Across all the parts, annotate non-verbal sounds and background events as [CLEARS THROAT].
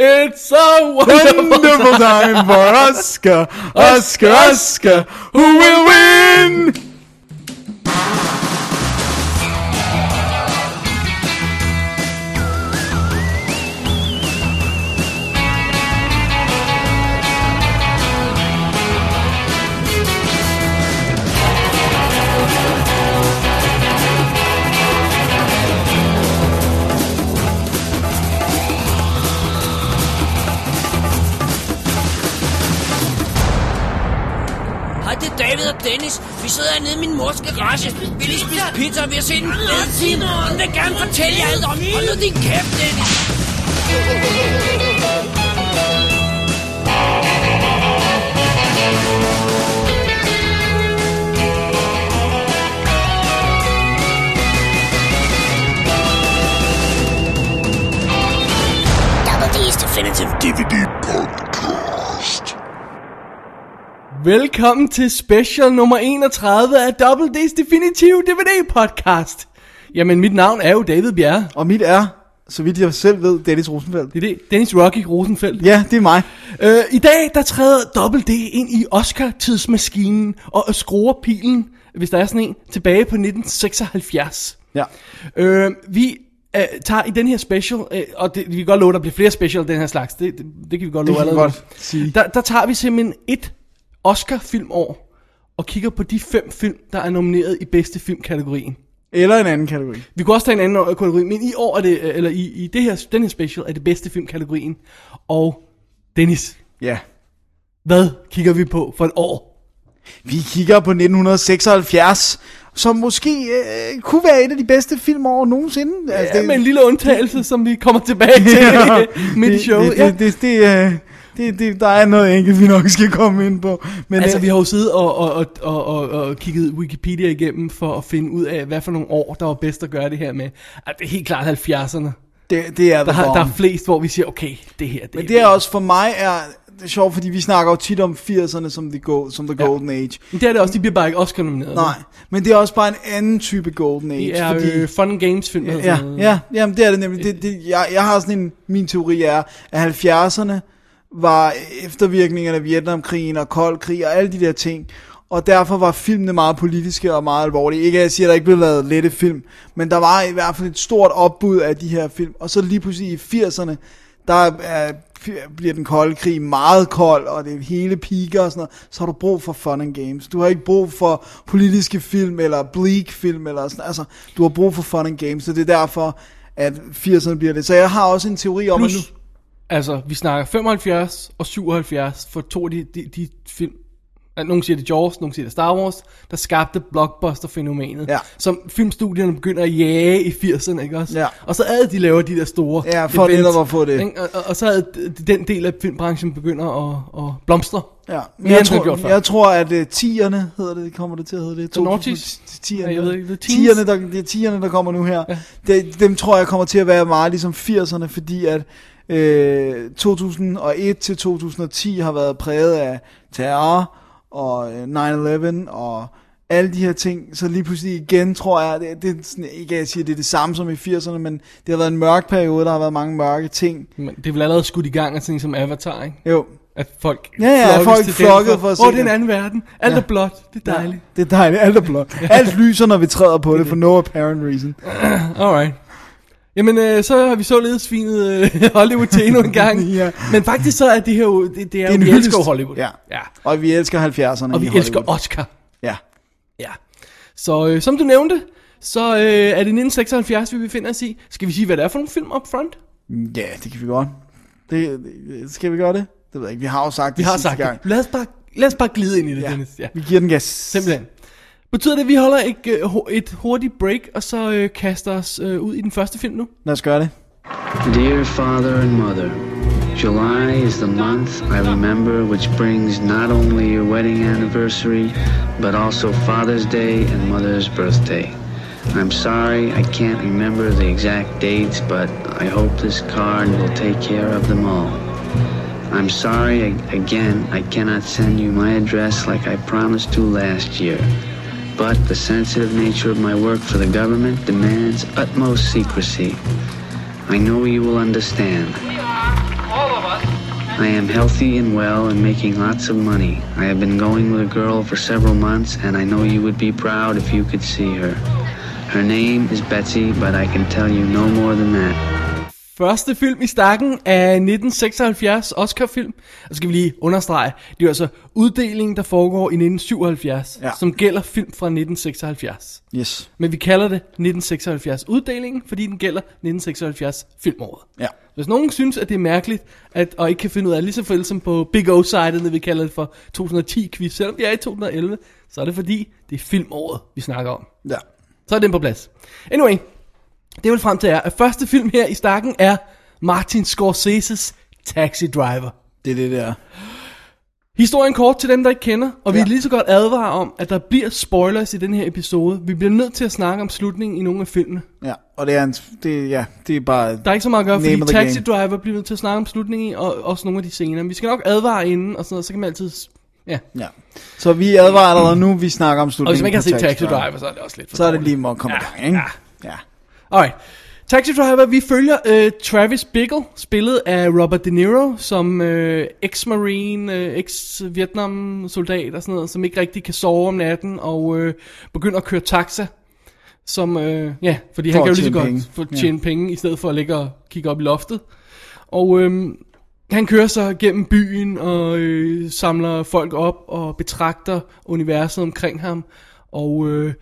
It's a wonderful, Wonderful time for Oscar, Oscar, Oscar, who will win? Hedder Dennis. Vi sidder hernede i min mors garage. Vi lige spise pizza, og vi har set en fed film. Hun vil gerne fortælle jer alt om. Hold nu din kæft, Dennis. Double D's Definitive DVD Velkommen til special nummer 31 af Double D's Definitive DVD podcast. Jamen, mit navn er jo David Bjerre. Og mit er, så vidt jeg selv ved, Dennis Rosenfeldt. Det er det. Dennis Rocky Rosenfeldt. Ja, det er mig. Øh, I dag, der træder Double D ind i Oscar-tidsmaskinen og skruer pilen, hvis der er sådan en, tilbage på 1976. Ja. Øh, vi øh, tager i den her special, øh, og det, vi kan godt love, der bliver flere special den her slags, det, det, det kan vi godt Det love vi allerede godt sige. Der, der tager vi simpelthen et Oscar-filmår, og kigger på de fem film, der er nomineret i bedste filmkategorien. Eller en anden kategori. Vi kunne også tage en anden kategori, men i år er det, øh, eller i, i det her, den her special, er det bedste filmkategorien. Og Dennis, Ja. hvad kigger vi på for et år? Vi kigger på 1976, som måske øh, kunne være et af de bedste filmår nogensinde. Ja, med en lille undtagelse, som vi kommer tilbage [LAUGHS] til [LAUGHS] midt i det, showet. det, Ja. det, det, det, øh, det, det, der er noget enkelt, vi nok skal komme ind på. Men, Altså, øh, vi har jo siddet og, og, og, og, og, og kigget Wikipedia igennem for at finde ud af, hvad for nogle år, der var bedst at gøre det her med. Altså, det er helt klart 70'erne. det, det er Der, har, der er flest, hvor vi siger, okay, det her, det Men det er også for mig er det er sjovt, fordi vi snakker jo tit om 80'erne som the, go, som the Ja. golden age. Men det er det også, de bliver bare ikke Oscar nomineret. Nej, men det er også bare en anden type golden age. Det er fordi, øh, fun games film. Ja, noget. ja, jamen det er det nemlig. Det, det, jeg, jeg har sådan en, min teori er, at 70'erne var eftervirkningerne af Vietnamkrigen og kold krig og alle de der ting. Og derfor var filmene meget politiske og meget alvorlige. Ikke at jeg siger, at der ikke blev lavet lette film, men der var i hvert fald et stort opbud af de her film. Og så lige pludselig i 80'erne, der er, bliver den kolde krig meget kold, og det hele piker og sådan noget, så har du brug for fun and games. Du har ikke brug for politiske film, eller bleak film, eller sådan, altså, du har brug for fun and games, så det er derfor, at 80'erne bliver det. Så jeg har også en teori om, at nu, Plus, altså, vi snakker 75 og 77 for to af de, de, de film, nogen siger det Jaws, nogen siger det Star Wars, der skabte blockbuster-fænomenet, Ja. som filmstudierne begynder at jage i 80'erne, ikke også? Ja. Og så er det, de laver de der store Ja, for events, netop at få det. ikke? Og, og, og så er det, den del af filmbranchen begynder at, at blomstre. ja, men jeg, det har gjort tror, før. jeg tror, at uh, tierne hedder det, kommer det til at hedde det. The noughties? 2010'erne, Ja, the teens? tierne, der, det er tierne, der kommer nu her. Ja. Det, dem tror jeg kommer til at være meget ligesom 80'erne, fordi at øh, 2001 til 2010 har været præget af terror og øh, 9-11 og alle de her ting, så lige pludselig igen tror jeg, det, det er sådan, ikke at jeg siger, det er det samme som i 80'erne, men det har været en mørk periode, der har været mange mørke ting. Men det er vel allerede skudt i gang af en som Avatar, ikke? Jo, At folk Ja, ja, folk den for at se Åh, det er en den. anden verden. Alt Ja. er blåt. Det er dejligt. Ja, det er dejligt, alt er blåt. [LAUGHS] Alt lyser, når vi træder på det, for no apparent reason. Alright. Jamen, øh, så har vi således svinet øh, [LAUGHS] Hollywood til endnu en gang. [LAUGHS] Ja. Men faktisk så er det her jo, det, det er, Det er jo, en vi hyldest. elsker Hollywood. Ja. ja. Og vi elsker 70'erne Og vi elsker Oscar. Ja. Ja. Så øh, som du nævnte, så øh, er det 1976, vi befinder os i. Skal vi sige, hvad det er for nogle film up front? Ja, det kan vi godt. Det, det, skal vi gøre det? Det ved jeg ikke. Vi har jo sagt det Vi har sagt gang. det. Lad os bare, lad os bare glide ind i det, Ja. Dennis. Ja. Vi giver den gas. Simpelthen. Betyder det, at vi holder et, øh, et hurtigt break, og så øh, kaster os øh, ud i den første film nu? Lad os gøre det. Dear father and mother, July is the month I remember which brings not only your wedding anniversary, but also Father's Day and Mother's birthday. I'm sorry I can't remember the exact dates, but I hope this card will take care of them all. I'm sorry ag- again I cannot send you my address like I promised to last year. But the sensitive nature of my work for the government demands utmost secrecy. I know you will understand. I am healthy and well and making lots of money. I have been going with a girl for several months, and I know you would be proud if you could see her. Her name is Betsy, but I can tell you no more than that. Første film i stakken er 1976 Oscar-film. Og så skal vi lige understrege, det er altså uddelingen, der foregår i 1977, Ja. som gælder film fra 1976. Yes. Men vi kalder det 1976 uddelingen, fordi den gælder 1976 filmåret. Ja. Hvis nogen synes, at det er mærkeligt, at, og ikke kan finde ud af, lige så vel som på Big O-sitet, vi kalder det for 2010-quiz, selvom vi er i 2011, så er det fordi, det er filmåret, vi snakker om. Ja. Så er den på plads. Anyway, det jeg vil frem til er, at første film her i stakken er Martin Scorseses Taxi Driver. Det er det der. Historien kort til dem, der ikke kender, og vi Ja. er lige så godt advare om, at der bliver spoilers i den her episode. Vi bliver nødt til at snakke om slutningen i nogle af filmene. Ja, og det er, en, det, ja, det er bare... Der er ikke så meget at gøre, fordi Taxi game. Driver bliver nødt til at snakke om slutningen i, og også nogle af de scener. Men vi skal nok advare inden, og sådan noget, så kan man altid... Ja. Ja. Så vi advarer allerede nu, vi snakker om Og slutningen hvis man ikke har set Taxi Driver, så er det også lidt for så er det lige må komme Ja, i gang, ikke? ja. ja. Alright. Taxi Driver, vi følger øh, Travis Bickle, spillet af Robert De Niro, som øh, ex-marine, øh, ex-Vietnam-soldat og sådan noget, som ikke rigtig kan sove om natten, og øh, begynder at køre taxa, som, øh, ja, fordi For han kan jo lige så godt penge. få Ja. tjene penge, i stedet for at ligge og kigge op i loftet. Og øh, han kører så gennem byen og øh, samler folk op og betragter universet omkring ham, og øh,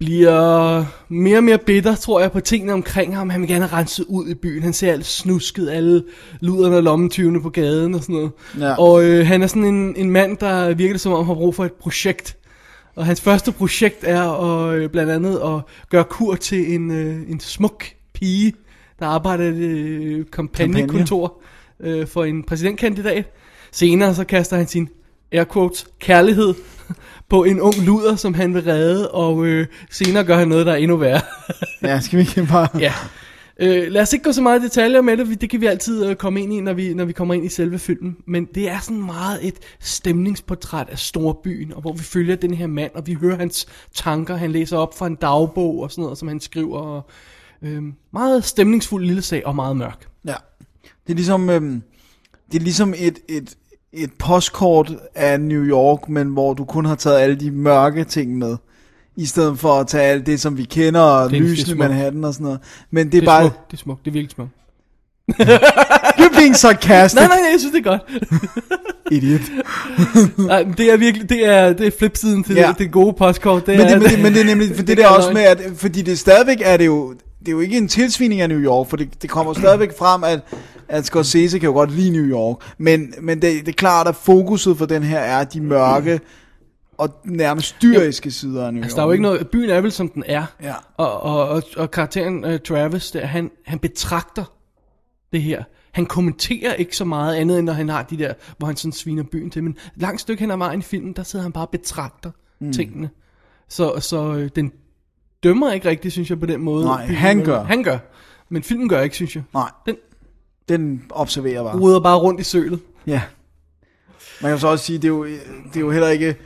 bliver mere og mere bitter, tror jeg, på tingene omkring ham. Han vil gerne have renset ud i byen. Han ser alt snusket, alle luderne og lommetyvene på gaden og sådan noget. Ja. Og øh, han er sådan en, en mand, der virker det som om, han har brug for et projekt. Og hans første projekt er at, øh, blandt andet at gøre kur til en, øh, en smuk pige, der arbejder i et øh, kampagnekontor øh, for en præsidentkandidat. Senere så kaster han sin air quotes, kærlighed på en ung luder, som han vil redde, og øh, senere gør han noget, der er endnu værre. [LAUGHS] ja, skal vi ikke bare... [LAUGHS] ja. Øh, lad os ikke gå så meget i detaljer med det, det kan vi altid øh, komme ind i, når vi, når vi kommer ind i selve filmen. Men det er sådan meget et stemningsportræt af storbyen, og hvor vi følger den her mand, og vi hører hans tanker. Han læser op fra en dagbog og sådan noget, som han skriver. Og, øh, meget stemningsfuld lille sag, og meget mørk. Ja. Det er ligesom, øhm, det er ligesom et, et, et postkort af New York, men hvor du kun har taget alle de mørke ting med. I stedet for at tage alt det, som vi kender, og Det er- det er lysene i. Manhattan og sådan noget. Men det er, Det er bare... smukt, det er smukt, det er virkelig smukt. [LAUGHS] You're being sarcastic, Nej, nej, nej, jeg synes, det er godt. [LAUGHS] idiot. [LAUGHS] Nej, det er virkelig, det er, det er flipsiden til Ja. ja. det gode postkort. Det Men det, er, men, det, men det er nemlig, for det, det der også noget. med, at, fordi det stadigvæk er det jo, det er jo ikke en tilsvining af New York, for det, det kommer stadigvæk frem, at, at Scorsese kan jo godt lide New York, men, men det, det er klart, at fokuset for den her er de mørke og nærmest dyriske sider af New York. Altså, der er jo ikke noget, byen er vel som den er. Ja. Og, og, og, og karakteren uh, Travis, der, han, han betragter det her. Han kommenterer ikke så meget andet, end når han har de der, hvor han sådan sviner byen til. Men langt stykke hen ad vejen i filmen, der sidder han bare og betragter mm. tingene. Så, så øh, den dømmer ikke rigtigt, synes jeg, på den måde. Nej, byen, han gør. Han gør. Men filmen gør ikke, synes jeg. Nej, Den den observerer bare. ruder bare rundt i sølet. Ja. Man kan så også sige, det er jo, det er jo heller ikke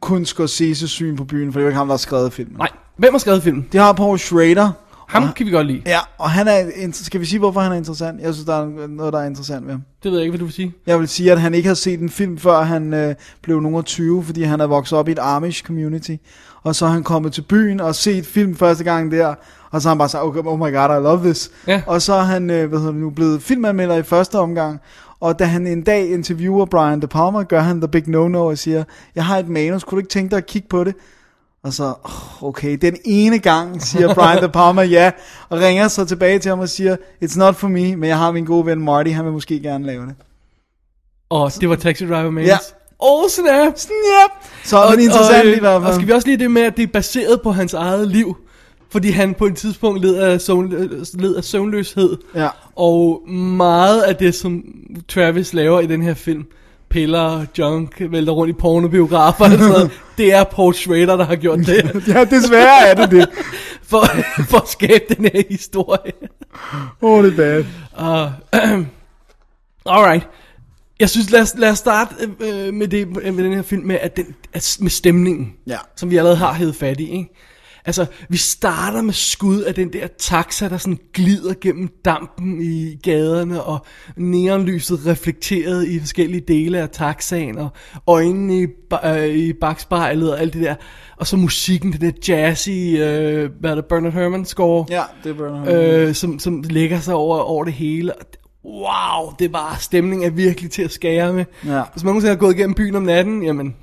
kun Scorseses syn på byen, for det er jo ikke ham, der har skrevet filmen. Nej, hvem har skrevet filmen? Det har Paul Schrader. Ham og, kan vi godt lide. Ja, og han er, skal vi sige, hvorfor han er interessant? Jeg synes, der er noget, der er interessant ved ham. Det ved jeg ikke, hvad du vil sige. Jeg vil sige, at han ikke har set en film, før han øh, blev af 20, fordi han er vokset op i et Amish community. Og så er han kommet til byen og set film første gang der, og så har han bare sagt, okay, oh my god, I love this. Ja. Og så er han øh, hvad hedder det nu, blevet filmanmelder i første omgang, og da han en dag interviewer Brian De Palma, gør han the big no-no og siger, jeg har et manus, kunne du ikke tænke dig at kigge på det? Og så, oh, okay, den ene gang, siger Brian De Palma ja, og ringer så tilbage til ham og siger, it's not for me, men jeg har min gode ven Marty, han vil måske gerne lave det. Og det var Taxi Driver Manus. Ja. Oh, snap! Snap! Så er den interessant og, i hvert Og fald. skal vi også lige det med, at det er baseret på hans eget liv. Fordi han på et tidspunkt led af, søvn, led af søvnløshed. Ja. Og meget af det, som Travis laver i den her film, piller, junk, vælter rundt i pornobiografer og sådan noget, [LAUGHS] det er Paul Schrader, der har gjort det. [LAUGHS] Ja, desværre er det det. [LAUGHS] For, for at skabe den her historie. Oh, det er bad. Uh, [CLEARS THROAT] alright. Jeg synes, lad os, lad os starte øh, med, det, med den her film med, at den, at, med stemningen, Ja. som vi allerede har hævet fat i. Ikke? Altså, vi starter med skud af den der taxa, der sådan glider gennem dampen i gaderne, og neonlyset reflekteret i forskellige dele af taxaen, og øjnene i, øh, i bagspejlet og alt det der. Og så musikken, den der jazzy, øh, hvad er det, Bernard Herrmann score, Ja, det er øh, som, som lægger sig over, over det hele. Wow, det var stemningen er virkelig til at skære med. Ja. Hvis man nogensinde har gået igennem byen om natten, jamen,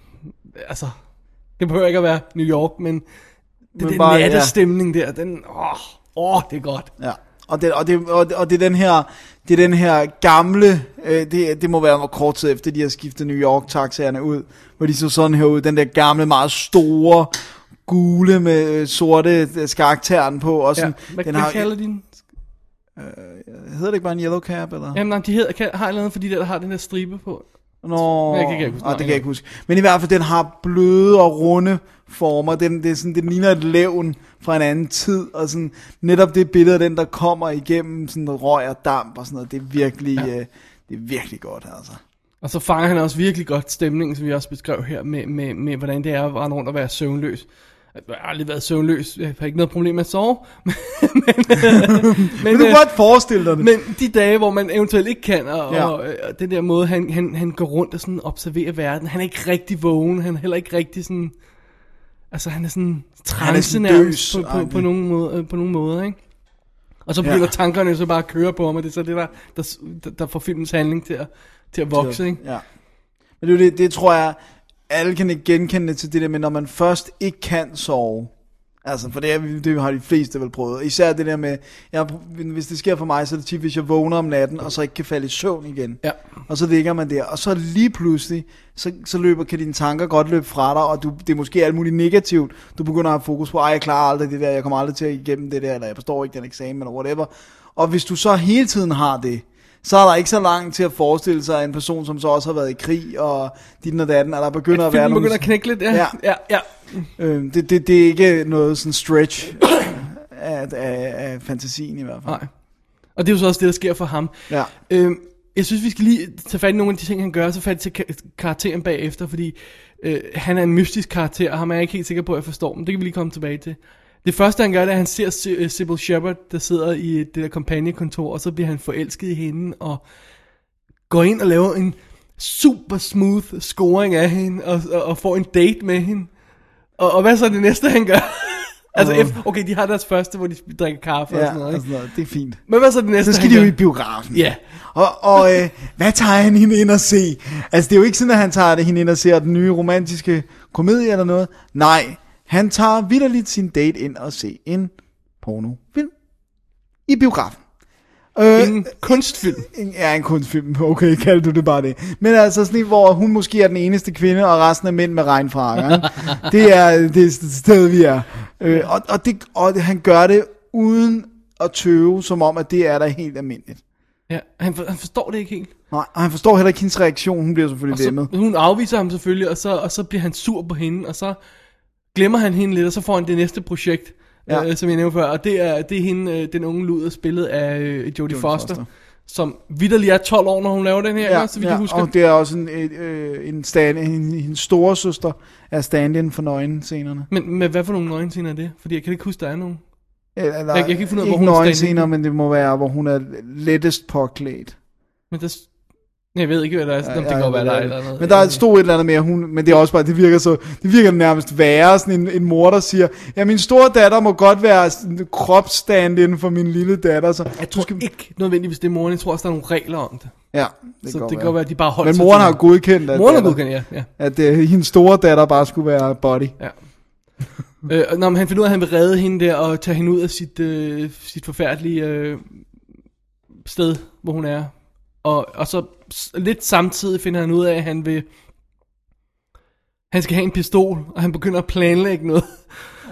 altså, det behøver ikke at være New York, men det Men den bare, ja. nattestemning der, den, åh, åh, det er godt. Ja. Og det, og, det, og, det, og det er den her, det er den her gamle, øh, det, det må være kort tid efter, de har skiftet New York taxaerne ud, hvor de så sådan her ud, den der gamle, meget store, gule med øh, sorte øh, skaktern på, og Ja. sådan, Hvad, den hvad har, kalder de den? Hedder det ikke bare en yellow cap, eller? Jamen, nej, de hedder, kan, har et eller andet, fordi der, der har den der stribe på. Nå, Jeg kan ikke huske ah, det kan jeg ikke huske. Men i hvert fald, den har bløde og runde former. Den, det er sådan, den ligner et levn fra en anden tid. Og sådan, netop det billede af den, der kommer igennem sådan noget røg og damp og sådan noget, det er virkelig, ja. øh, det er virkelig godt, altså. Og så fanger han også virkelig godt stemningen, som vi også beskrev her, med, med, med hvordan det er at rende rundt og være søvnløs. Jeg har aldrig været søvnløs. Jeg har ikke noget problem med at sove. [LAUGHS] men, [LAUGHS] men, Men du kan øh, godt forestille dig det. Men de dage, hvor man eventuelt ikke kan, og, Ja. og, øh, og den der måde, han, han, han går rundt og sådan observerer verden. Han er ikke rigtig vågen, han er heller ikke rigtig sådan... Altså, han er sådan trance nærmest på, på, på, nogle måder, øh, på nogle måder, ikke? Og så begynder Ja. tankerne så bare at køre på ham, og det er så det, der, der, der får filmens handling til at, til at vokse, ikke? Ja. Men det, det, det tror jeg, alle kan ikke genkende til det der med, når man først ikke kan sove. Altså, for det, er, det har de fleste vel prøvet. Især det der med, jeg, hvis det sker for mig, så er det tit, hvis jeg vågner om natten, og så ikke kan falde i søvn igen. Ja. Og så ligger man der, og så lige pludselig, så, så løber, kan dine tanker godt løbe fra dig, og du, det er måske alt muligt negativt. Du begynder at have fokus på, ej, jeg klarer aldrig det der, jeg kommer aldrig til at igennem det der, eller jeg forstår ikke den eksamen, eller whatever. Og hvis du så hele tiden har det, så er der ikke så langt til at forestille sig en person, som så også har været i krig, og dit og datten, og der begynder at, være Filmen nogle... begynder at knække lidt, ja. Ja. ja, ja. Øh, det, det, det er ikke noget sådan stretch af, af, af fantasien i hvert fald. Nej. Og det er jo så også det, der sker for ham. Ja. Øhm, jeg synes, vi skal lige tage fat i nogle af de ting, han gør, så fat til ka- karakteren bagefter, fordi øh, han er en mystisk karakter, og ham er jeg ikke helt sikker på, at jeg forstår, men det kan vi lige komme tilbage til. Det første, han gør, det er, at han ser øh, Sybil Shepard, der sidder i det der kompagnekontor, og så bliver han forelsket i hende, og går ind og laver en super smooth scoring af hende, og, og, og får en date med hende. Og, og hvad så er det næste, han gør? [LAUGHS] altså, Åh. efter, okay, de har deres første, hvor de drikker kaffe og Ja, sådan noget, og ikke? noget. det er fint. Men hvad så er det næste, Så skal de jo i biografen. Ja. Og, og øh, hvad tager han hende ind og se? Altså, det er jo ikke sådan, at han tager det hende ind og ser den nye romantiske komedie eller noget. Nej, han tager vidderligt sin date ind og se en pornofilm i biografen. Øh, En kunstfilm. en, ja, en kunstfilm. Okay, kald du det bare det. Men altså sådan en, hvor hun måske er den eneste kvinde, og resten er mænd med regnfrakker. [LAUGHS] det er det sted, vi er. Øh, og, og, det, og han gør det uden at tøve, som om, at det er der helt almindeligt. Ja, han, for, han forstår det ikke helt. Nej, og han forstår heller ikke hendes reaktion. Hun bliver Og selvfølgelig så, lemmet. hun afviser ham selvfølgelig, og så, og så bliver han sur på hende, og så glemmer han hende lidt, og så får han det næste projekt, Ja. øh, som jeg nævnte før, og det er, det er hende, øh, den unge luder, spillet af øh, Jodie Jodie Foster, Foster. som vidderlig er 12 år, når hun laver den her, ja, så vidt ja, jeg husker. og det er også en, øh, en stand, en, hendes store søster er stand-in for nøgenscenerne. Men med hvad for nogle nøgenscener er det? Fordi jeg kan ikke huske, der er nogen. Eller, jeg kan ikke finde ud af, hvor hun er stand-in. nøgenscener, men det må være, hvor hun er lettest påklædt. Men der, jeg ved ikke, hvad der er. Ja, det Ja, kan godt være, der er et eller andet. Men der stod et eller andet mere, hun, men det er også bare, det virker så, det virker nærmest værre, sådan en, en mor, der siger, ja, min store datter må godt være sådan kropsstand inden for min lille datter, så Jeg tror ikke nødvendigvis, det er moren. Jeg tror også, der er nogle regler om det. ja, Det så det kan godt være, at de bare holdt Men moren har godkendt, at, Moren har godkendt, ja. ja. at uh, hendes store datter bare skulle være body. Ja. [LAUGHS] øh, og når han finder ud af, at han vil redde hende der og tage hende ud af sit, øh, sit forfærdelige øh, sted, hvor hun er. Og, og så lidt samtidig finder han ud af, at han vil... Han skal have en pistol, og han begynder at planlægge noget.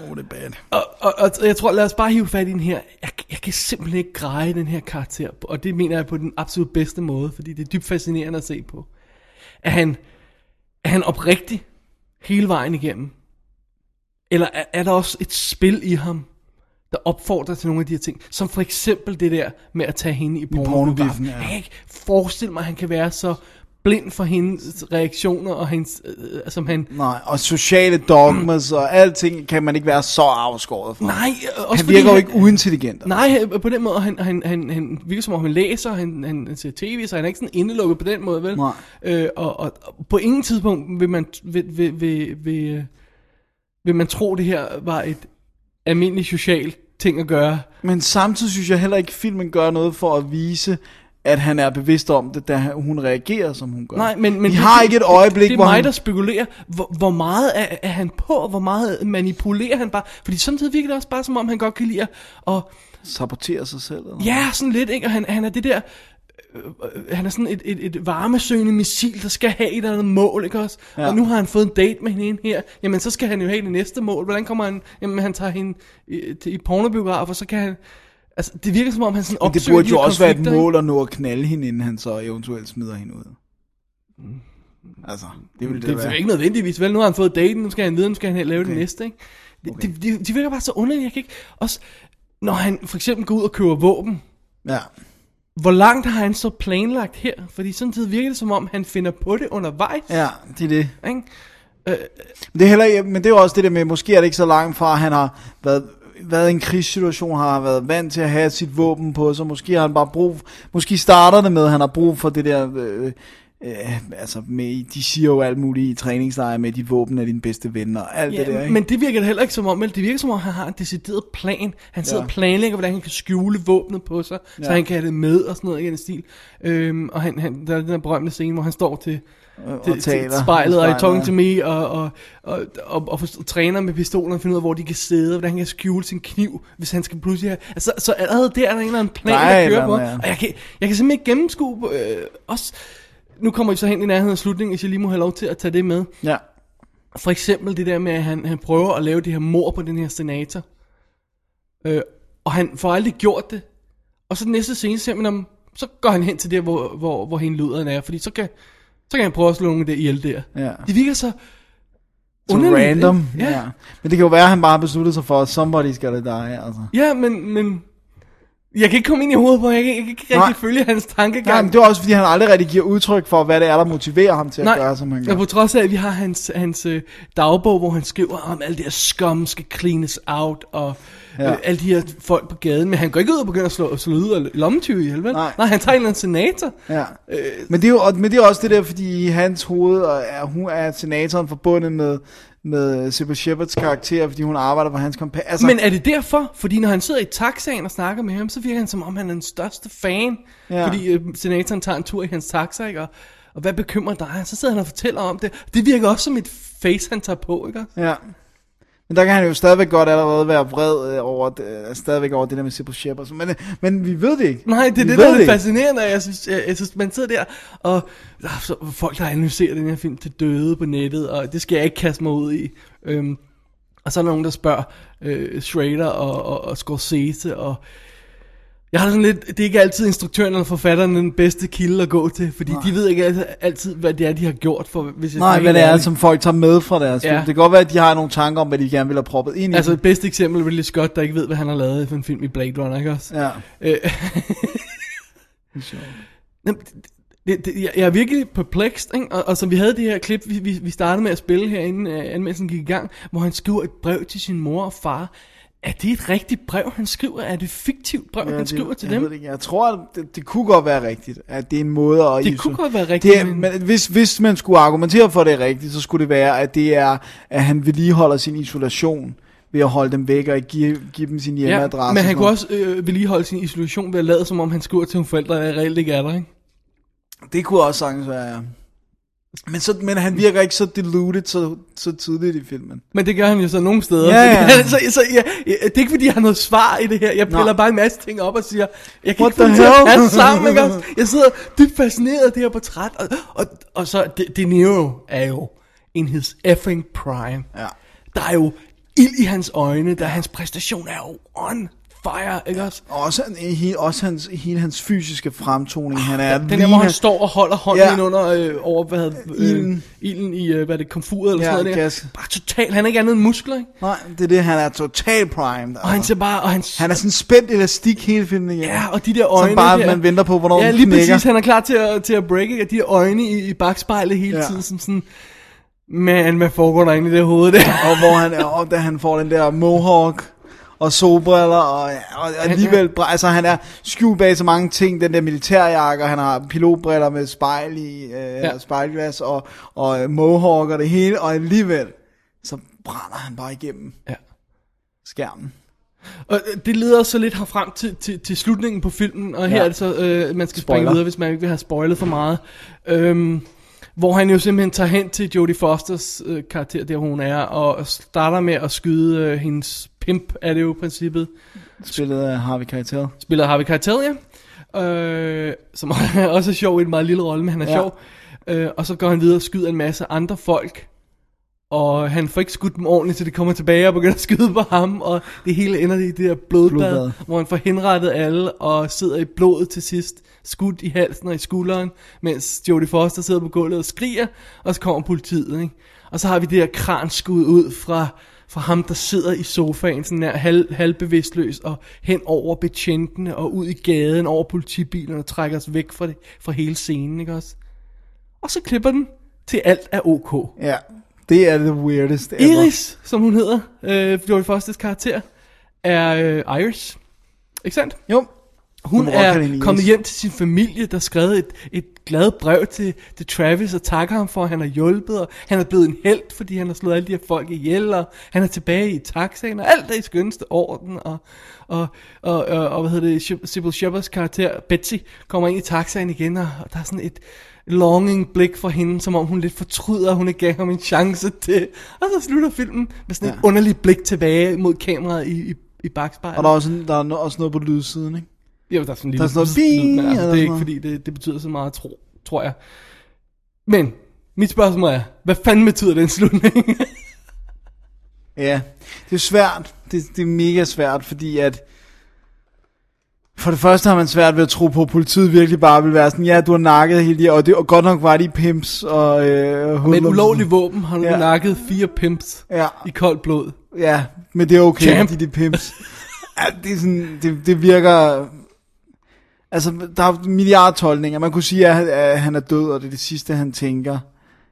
Oh, det er bad. Og, og, og jeg tror, lad os bare hive fat i den her. Jeg, jeg kan simpelthen ikke greje den her karakter. Og det mener jeg på den absolut bedste måde, fordi det er dybt fascinerende at se på. Er han, er han oprigtig hele vejen igennem? Eller er, er der også et spil i ham, der opfordrer til nogle af de her ting? Som for eksempel det der med at tage hende i pornografen. ja. Jeg kan ikke forestille mig, at han kan være så blind for hendes reaktioner, og hendes, øh, som han... Nej, og sociale dogmas og alting kan man ikke være så afskåret fra. Nej, øh, også han virker jo ikke uintelligent. Nej, øh, på den måde, han, han, han, han virker som om han læser, han, han, han ser tv, så han er ikke sådan indelukket på den måde, vel? Nej. Øh, og, og, og på ingen tidspunkt vil man, vil, vil, vil, vil, øh, vil man tro, det her var et almindeligt socialt ting at gøre. Men samtidig synes jeg heller ikke, at filmen gør noget for at vise, at han er bevidst om det, da hun reagerer, som hun gør. Nej, men, men Vi har det- ikke et øjeblik, det, det er hvor mig, han... der spekulerer, hvor, hvor meget er, er han på, hvor meget manipulerer han bare. Fordi samtidig virker det også bare, som om han godt kan lide at, og saboterer sig selv. Eller? Ja, sådan lidt, ikke? Og han, han er det der... Øh, øh, han er sådan et, et, et varmesøgende missil, der skal have et eller andet mål, ikke også? Ja. Og nu har han fået en date med hende her. Jamen, så skal han jo have det næste mål. Hvordan kommer han... Jamen, han tager hende i, til, i pornobiograf, og så kan han... Altså, det virker som om, han sådan Men det opsøger burde de jo også være et mål at nå at knalde hende, inden han så eventuelt smider hende ud. Altså, det ville det, Det, det det er være. ikke nødvendigvis, vel? Nu har han fået daten, nu skal han videre, nu skal han lave okay. det næste, ikke? Det, okay. de, de, de virker bare så underlige, jeg kan ikke... Også, når han for eksempel går ud og køber våben, Ja. Hvor langt har han så planlagt her? Fordi samtidig virker det som om, han finder på det undervejs. ja, det er det. Ikke? Men det, er heller, men det er jo også det der med, måske er det ikke så langt fra, at han har været, været i en krigssituation, har været vant til at have sit våben på sig. Måske har han bare brug, måske starter det med, at han har brug for det der, øh, øh, altså med, de siger jo alt muligt i træningslejre med, dit våben er din bedste ven og alt det der, Ja, ikke? men det virker det heller ikke som om, vel? Det virker som om, han har en decideret plan. Han sidder Ja. og planlægger, hvordan han kan skjule våbnet på sig, ja. så Ja. han kan have det med og sådan noget i den stil. Øhm, og han, han, der er den der berømte scene, hvor han står til, og til, til taler. spejlet og i ja. to me og, og, og, og, og, og træner med pistolen og finder ud af, hvor de kan sidde, og hvordan han kan skjule sin kniv, hvis han skal pludselig have... Altså, så allerede der er der en eller anden plan, Der er der kører på. ja. Og jeg kan, jeg kan simpelthen ikke gennemskue øh, også... Nu kommer vi så hen i nærheden af slutningen, hvis jeg lige må have lov til at tage det med. Ja. For eksempel det der med, at han, han prøver at lave det her mor på den her senator. Øh, og han får aldrig gjort det. Og så den næste scene ser man om, så går han hen til der, hvor, hvor, hvor hende luderen er. Fordi så kan, så kan han prøve at slå nogen der ihjel der. Ja. Det virker så Så random. Ja. Ja. Men det kan jo være, at han bare har besluttet sig for, at somebody skal die, altså. ja, men, men jeg kan ikke komme ind i hovedet på, jeg kan, jeg kan ikke rigtig Nej. følge hans tankegang. Nej, men det er også, fordi han aldrig rigtig giver udtryk for, hvad det er, der motiverer ham til at gøre, som han gør. og på trods af, at vi har hans, hans øh, dagbog, hvor han skriver om, alle de her scum skal cleanes out, og ja. Øh, alle de her folk på gaden, men han går ikke ud og begynder at slå, slå ud af lommetyve ihjel, vel? Nej. Nej, han tager en eller anden senator. Ja. Men, det er jo, og- men det er også det der, fordi i hans hoved er, hun er senatoren forbundet med, med Sybil Shepherds karakter, fordi hun arbejder for hans kompa. Altså, Men er det derfor? Fordi når han sidder i taxaen og snakker med ham, så virker han som om, han er den største fan. Ja. Fordi øh, senatoren tager en tur i hans taxa, ikke? Og, og hvad bekymrer dig? Så sidder han og fortæller om det. Det virker også som et face, han tager på, ikke? Ja. Men der kan han jo stadigvæk godt allerede være vred øh, over, det, øh, stadigvæk over det der med Sybil Shepherds. Men, øh, men vi ved det ikke. Nej, det er Vi det, der er ikke. fascinerende. Jeg synes, jeg, jeg synes, man sidder der, og der er så folk, der analyserer den her film til døde på nettet, og det skal jeg ikke kaste mig ud i. Øhm, og så er der nogen, der spørger øh, Schrader og, og, og Scorsese, og jeg har sådan lidt, det er ikke altid instruktøren eller forfatteren den bedste kilde at gå til, fordi Nej. de ved ikke altid, altid, hvad det er, de har gjort for, hvis jeg Nej, hvad det er, som folk tager med fra deres Ja. film. Det kan godt være, at de har nogle tanker om, hvad de gerne vil have proppet ind i Altså den. et bedste eksempel er Ridley Scott, der ikke ved, hvad han har lavet for en film i Blade Runner, ikke også? Ja. Øh, [LAUGHS] Jamen, det, det, jeg, jeg er virkelig perplexed, ikke? Og, og som vi havde det her klip, vi, vi, vi startede med at spille her, inden uh, anmeldelsen gik i gang, hvor han skriver et brev til sin mor og far. Er det et rigtigt brev, han skriver? Er det et fiktivt brev, ja, han det- skriver til jeg dem? Ved det, ikke. jeg tror, at det, det kunne godt være rigtigt, at det er en måde at... Det kunne godt være rigtigt, Det er, men- hvis, hvis man skulle argumentere for, at det er rigtigt, så skulle det være, at det er, at han vedligeholder sin isolation ved at holde dem væk og ikke give, give dem sin Ja, hjemmeadresse. men han kunne også øh, vedligeholde sin isolation ved at lade, som om han skriver til nogle forældre, der reelt ikke er der, ikke? Det kunne også sagtens være, ja. Men, så, men han virker ikke så deluded så, så tidligt i filmen. Men det gør han jo så nogle steder. Ja, [LAUGHS] ja. Fordi, så, så, ja, det er ikke fordi, jeg har noget svar i det her. Jeg piller Nå. bare en masse ting op og siger, jeg kan What ikke til at passe sammen. Ikke? Jeg sidder dybt fascineret af det her portræt. Og, og, og så, De, De Niro er jo in his effing prime. Ja. Der er jo ild i hans øjne, der hans præstation er jo on fire, ikke også? Og også, he, også hans, hele hans fysiske fremtoning. Han er Den der, hvor han står og holder hånden Ja. under øh, over, hvad hedder, øh, Ilden. ilden i, øh, hvad er det, komfuret eller Ja, sådan noget der. gas. Bare totalt, han er ikke andet end muskler, ikke? Nej, det er det, han er total primed. Og han ser bare, og han, han er sådan spændt elastik hele filmen igen. ja, og de der øjne Som bare, der. man venter på, hvornår Ja, lige knækker. præcis, han er klar til at, til at break, ikke? Og de der øjne i, i bagspejlet hele Ja. tiden, som sådan, man, hvad foregår der egentlig i det hoved der? Og hvor han, og da han får den der mohawk og solbriller, og, og alligevel, altså han er skjult bag så mange ting, den der militærjakke, og han har pilotbriller med spejl i, øh, ja. spejlglas, og, og øh, mohawk og det hele, og alligevel, så brænder han bare igennem Ja. skærmen. Og øh, det leder så lidt herfrem til, til, til slutningen på filmen, og her Ja. er det så, øh, man skal springe Spoiler. videre, hvis man ikke vil have spoilet for meget. Øhm, hvor han jo simpelthen tager hen til Jodie Fosters øh, karakter, der hun er, og starter med at skyde øh, hendes pimp, er det jo princippet. Spillet af Harvey Keitel. Spiller Harvey Keitel, ja. Øh, som [LAUGHS] også er sjov i en meget lille rolle, men han er Ja. sjov. Øh, og så går han videre og skyder en masse andre folk. Og han får ikke skudt dem ordentligt, så de kommer tilbage og begynder at skyde på ham. Og det hele ender i det der blodbad, Blodbad. blodbad. hvor han får henrettet alle og sidder i blodet til sidst. Skudt i halsen og i skulderen, mens Jodie Foster sidder på gulvet og skriger. Og så kommer politiet, ikke? Og så har vi det her kranskud ud fra, fra ham, der sidder i sofaen, sådan der halv, halvbevidstløs, og hen over betjentene og ud i gaden over politibilerne og trækker os væk fra, det, fra hele scenen, ikke også? Og så klipper den til alt er ok. Ja, det er det weirdest ever. Iris, som hun hedder, øh, Jodie Fosters karakter, er øh, Iris. Ikke sandt? Jo, Hun er kommet hjem til sin familie, der skrev et, et glad brev til, til Travis og takker ham for, at han har hjulpet, og han er blevet en held, fordi han har slået alle de her folk ihjel, og han er tilbage i taxaen, og alt er i skønste orden, og, og, og, og, og hvad hedder det, Sybil Shepards karakter, Betsy, kommer ind i taxaen igen, og, og der er sådan et longing blik for hende, som om hun lidt fortryder, at hun ikke gav ham en chance til, og så slutter filmen med sådan et Ja. underligt blik tilbage mod kameraet i, i, i bagspejlet. og der er også, der er også noget på lydsiden, ikke? Jo, der er sådan en Der lille er sådan noget men altså, det er ikke fordi, det, det betyder så meget, tro, tror jeg. Men, mit spørgsmål er, hvad fanden betyder den slutning? [LAUGHS] Ja, det er svært. Det, det er mega svært, fordi at... For det første har man svært ved at tro på, at politiet virkelig bare vil være sådan, ja, du har nakket hele de, og, det, og godt nok var de pimps og øh, Med et ulovligt våben har du Ja. ja. nakket fire pimps Ja, i koldt blod. ja, men det er okay, Champ. de er pimps. [LAUGHS] ja, det, er sådan, det, det virker... Altså, der er milliardtolkninger. Man kunne sige, at, at han er død, og det er det sidste, han tænker,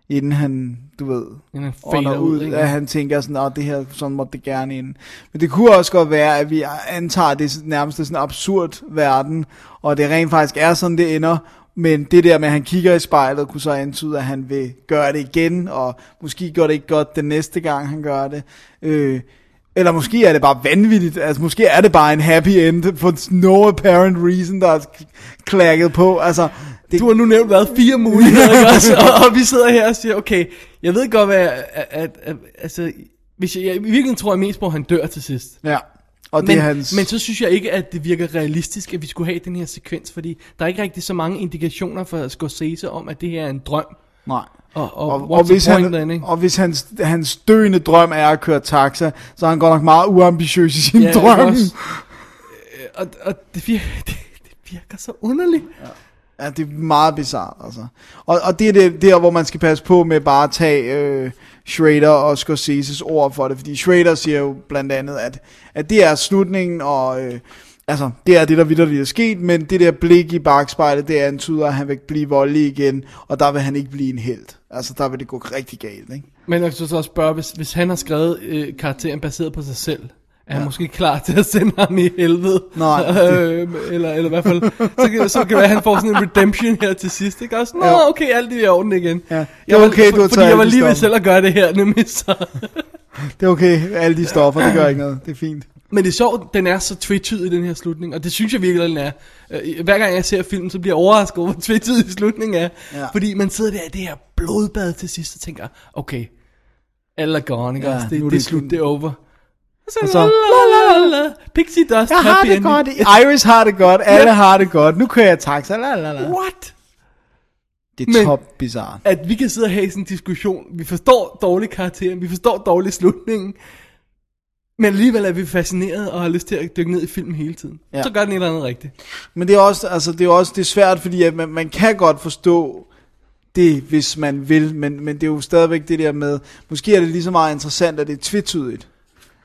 inden han, du ved, Inden han ud, ud, at han tænker sådan, at det her, sådan måtte det gerne ind. Men det kunne også godt være, at vi antager, at det er nærmest sådan en absurd verden, og det rent faktisk er sådan, det ender, men det der med, at han kigger i spejlet, kunne så antyde, at han vil gøre det igen, og måske gør det ikke godt den næste gang, han gør det. Øh, eller måske er det bare vanvittigt, altså måske er det bare en happy end, for no apparent reason, der er klækket på, altså... Det, Du har nu nævnt været fire muligheder, ikke også? [LAUGHS] Og, og vi sidder her og siger, okay, jeg ved godt, hvad, at, at, at altså, hvis jeg, jeg, i virkeligheden tror jeg mest på, at han dør til sidst. ja, og det men, hans... men så synes jeg ikke, at det virker realistisk, at vi skulle have den her sekvens, fordi der er ikke rigtig så mange indikationer for Scorsese om, at det her er en drøm. Nej. Og, og, Og, og, hvis, han, then, ikke? og hvis hans, hans døende drøm er at køre taxa, så er han godt nok meget uambitiøs i sin Ja, ja, drøm. også? Og, og det, virker, [LAUGHS] det, det virker så underligt. Ja, det er meget bizart, altså. Og, og det er det, der, hvor man skal passe på med bare at tage øh, Schrader og Scorseses ord for det, fordi Schrader siger jo blandt andet, at, at det er slutningen, og øh, altså, det er det, der vidderligt er sket, men det der blik i bagspejlet, det antyder, at han vil blive voldelig igen, og der vil han ikke blive en held. Altså, der vil det gå rigtig galt, ikke? Men jeg skal så også spørge, hvis, hvis han har skrevet øh, karakteren baseret på sig selv, er han måske klar til at sende ham i helvede? Nej, [LAUGHS] øh, eller, eller i hvert fald, så kan, så kan det være, at han får sådan en redemption her til sidst, ikke også? Nå, Ja. okay, alt er i orden igen. Ja, det Jeg er var- okay, du har Fordi jeg var lige ved selv at gøre det her, nemlig så. [LAUGHS] Det er okay, alle de stoffer, det gør ikke noget, det er fint. Men det er sjovt, den er så tvetydig, den her slutning, og det synes jeg virkelig, den er. Øh, Hver gang jeg ser filmen, så bliver jeg overrasket over, hvor tvetydig slutningen er. Ja. Fordi man sidder der i det her blodbad til sidst, og tænker, okay, alle er gone, ikke Ja, Det, er det er det slut, det er over. Og så, Og så- la, la, la, la. Pixie Dust, Jeg har det godt, Iris har det godt, alle har det godt, nu kører jeg taxa, la la la. What? Det er Men- top bizarre. At vi kan sidde og have sådan en diskussion, vi forstår dårlig karakteren, vi forstår dårlig slutningen, Men alligevel er vi fascineret og har lyst til at dykke ned i filmen hele tiden. Ja. Så gør den et eller andet rigtigt. Men det er også, altså, det er også det er svært, fordi at man, man kan godt forstå det, hvis man vil, men, men det er jo stadigvæk det der med, måske er det lige så meget interessant, at det er tvetydigt.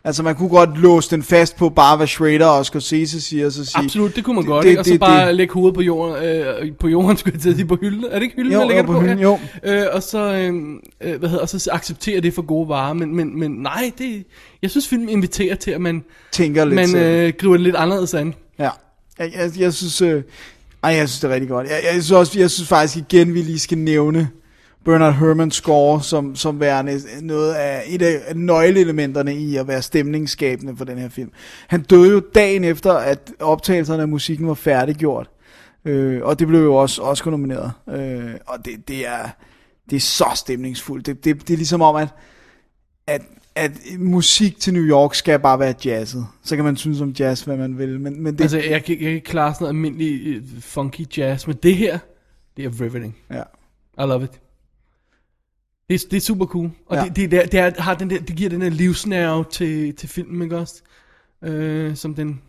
Altså man kunne godt låse den fast på bare, hvad Schrader og Scorsese siger, og så sige... Absolut, det kunne man godt, det- ikke? Og så det- bare det- lægge hovedet på jorden, øh, på jorden, skulle jeg til på hylden. Er det ikke hylden, Jo, man lægger jo, på på? hylden, jo. Øh, og så, øh, øh, hvad hedder, og så acceptere det for gode varer. Men, men, men nej, det, jeg synes, filmen inviterer til, at man, Tænker lidt man øh, griber det lidt anderledes an. Ja, jeg, jeg, jeg synes, øh, ej, jeg synes det er rigtig godt. Jeg, jeg, synes også, jeg synes faktisk igen, vi lige skal nævne Bernard Herrmanns score som, som værende noget af et af nøgleelementerne i at være stemningsskabende for den her film. Han døde jo dagen efter, at optagelserne af musikken var færdiggjort. Øh, og det blev jo også Oscar nomineret. Øh, og det, det, er, det er så stemningsfuldt. Det, det, det er ligesom om, at, at, at musik til New York skal bare være jazzet. Så kan man synes om jazz, hvad man vil. Men, men det, Altså, jeg, kan- jeg kan ikke klare sådan noget almindelig øh, funky jazz, men det her, det er riveting. ja. I love it. Det er, det er super cool. Og Ja. det, det, det, er, har den der, det giver den der livsnerve til, til filmen, ikke også? Øh, som den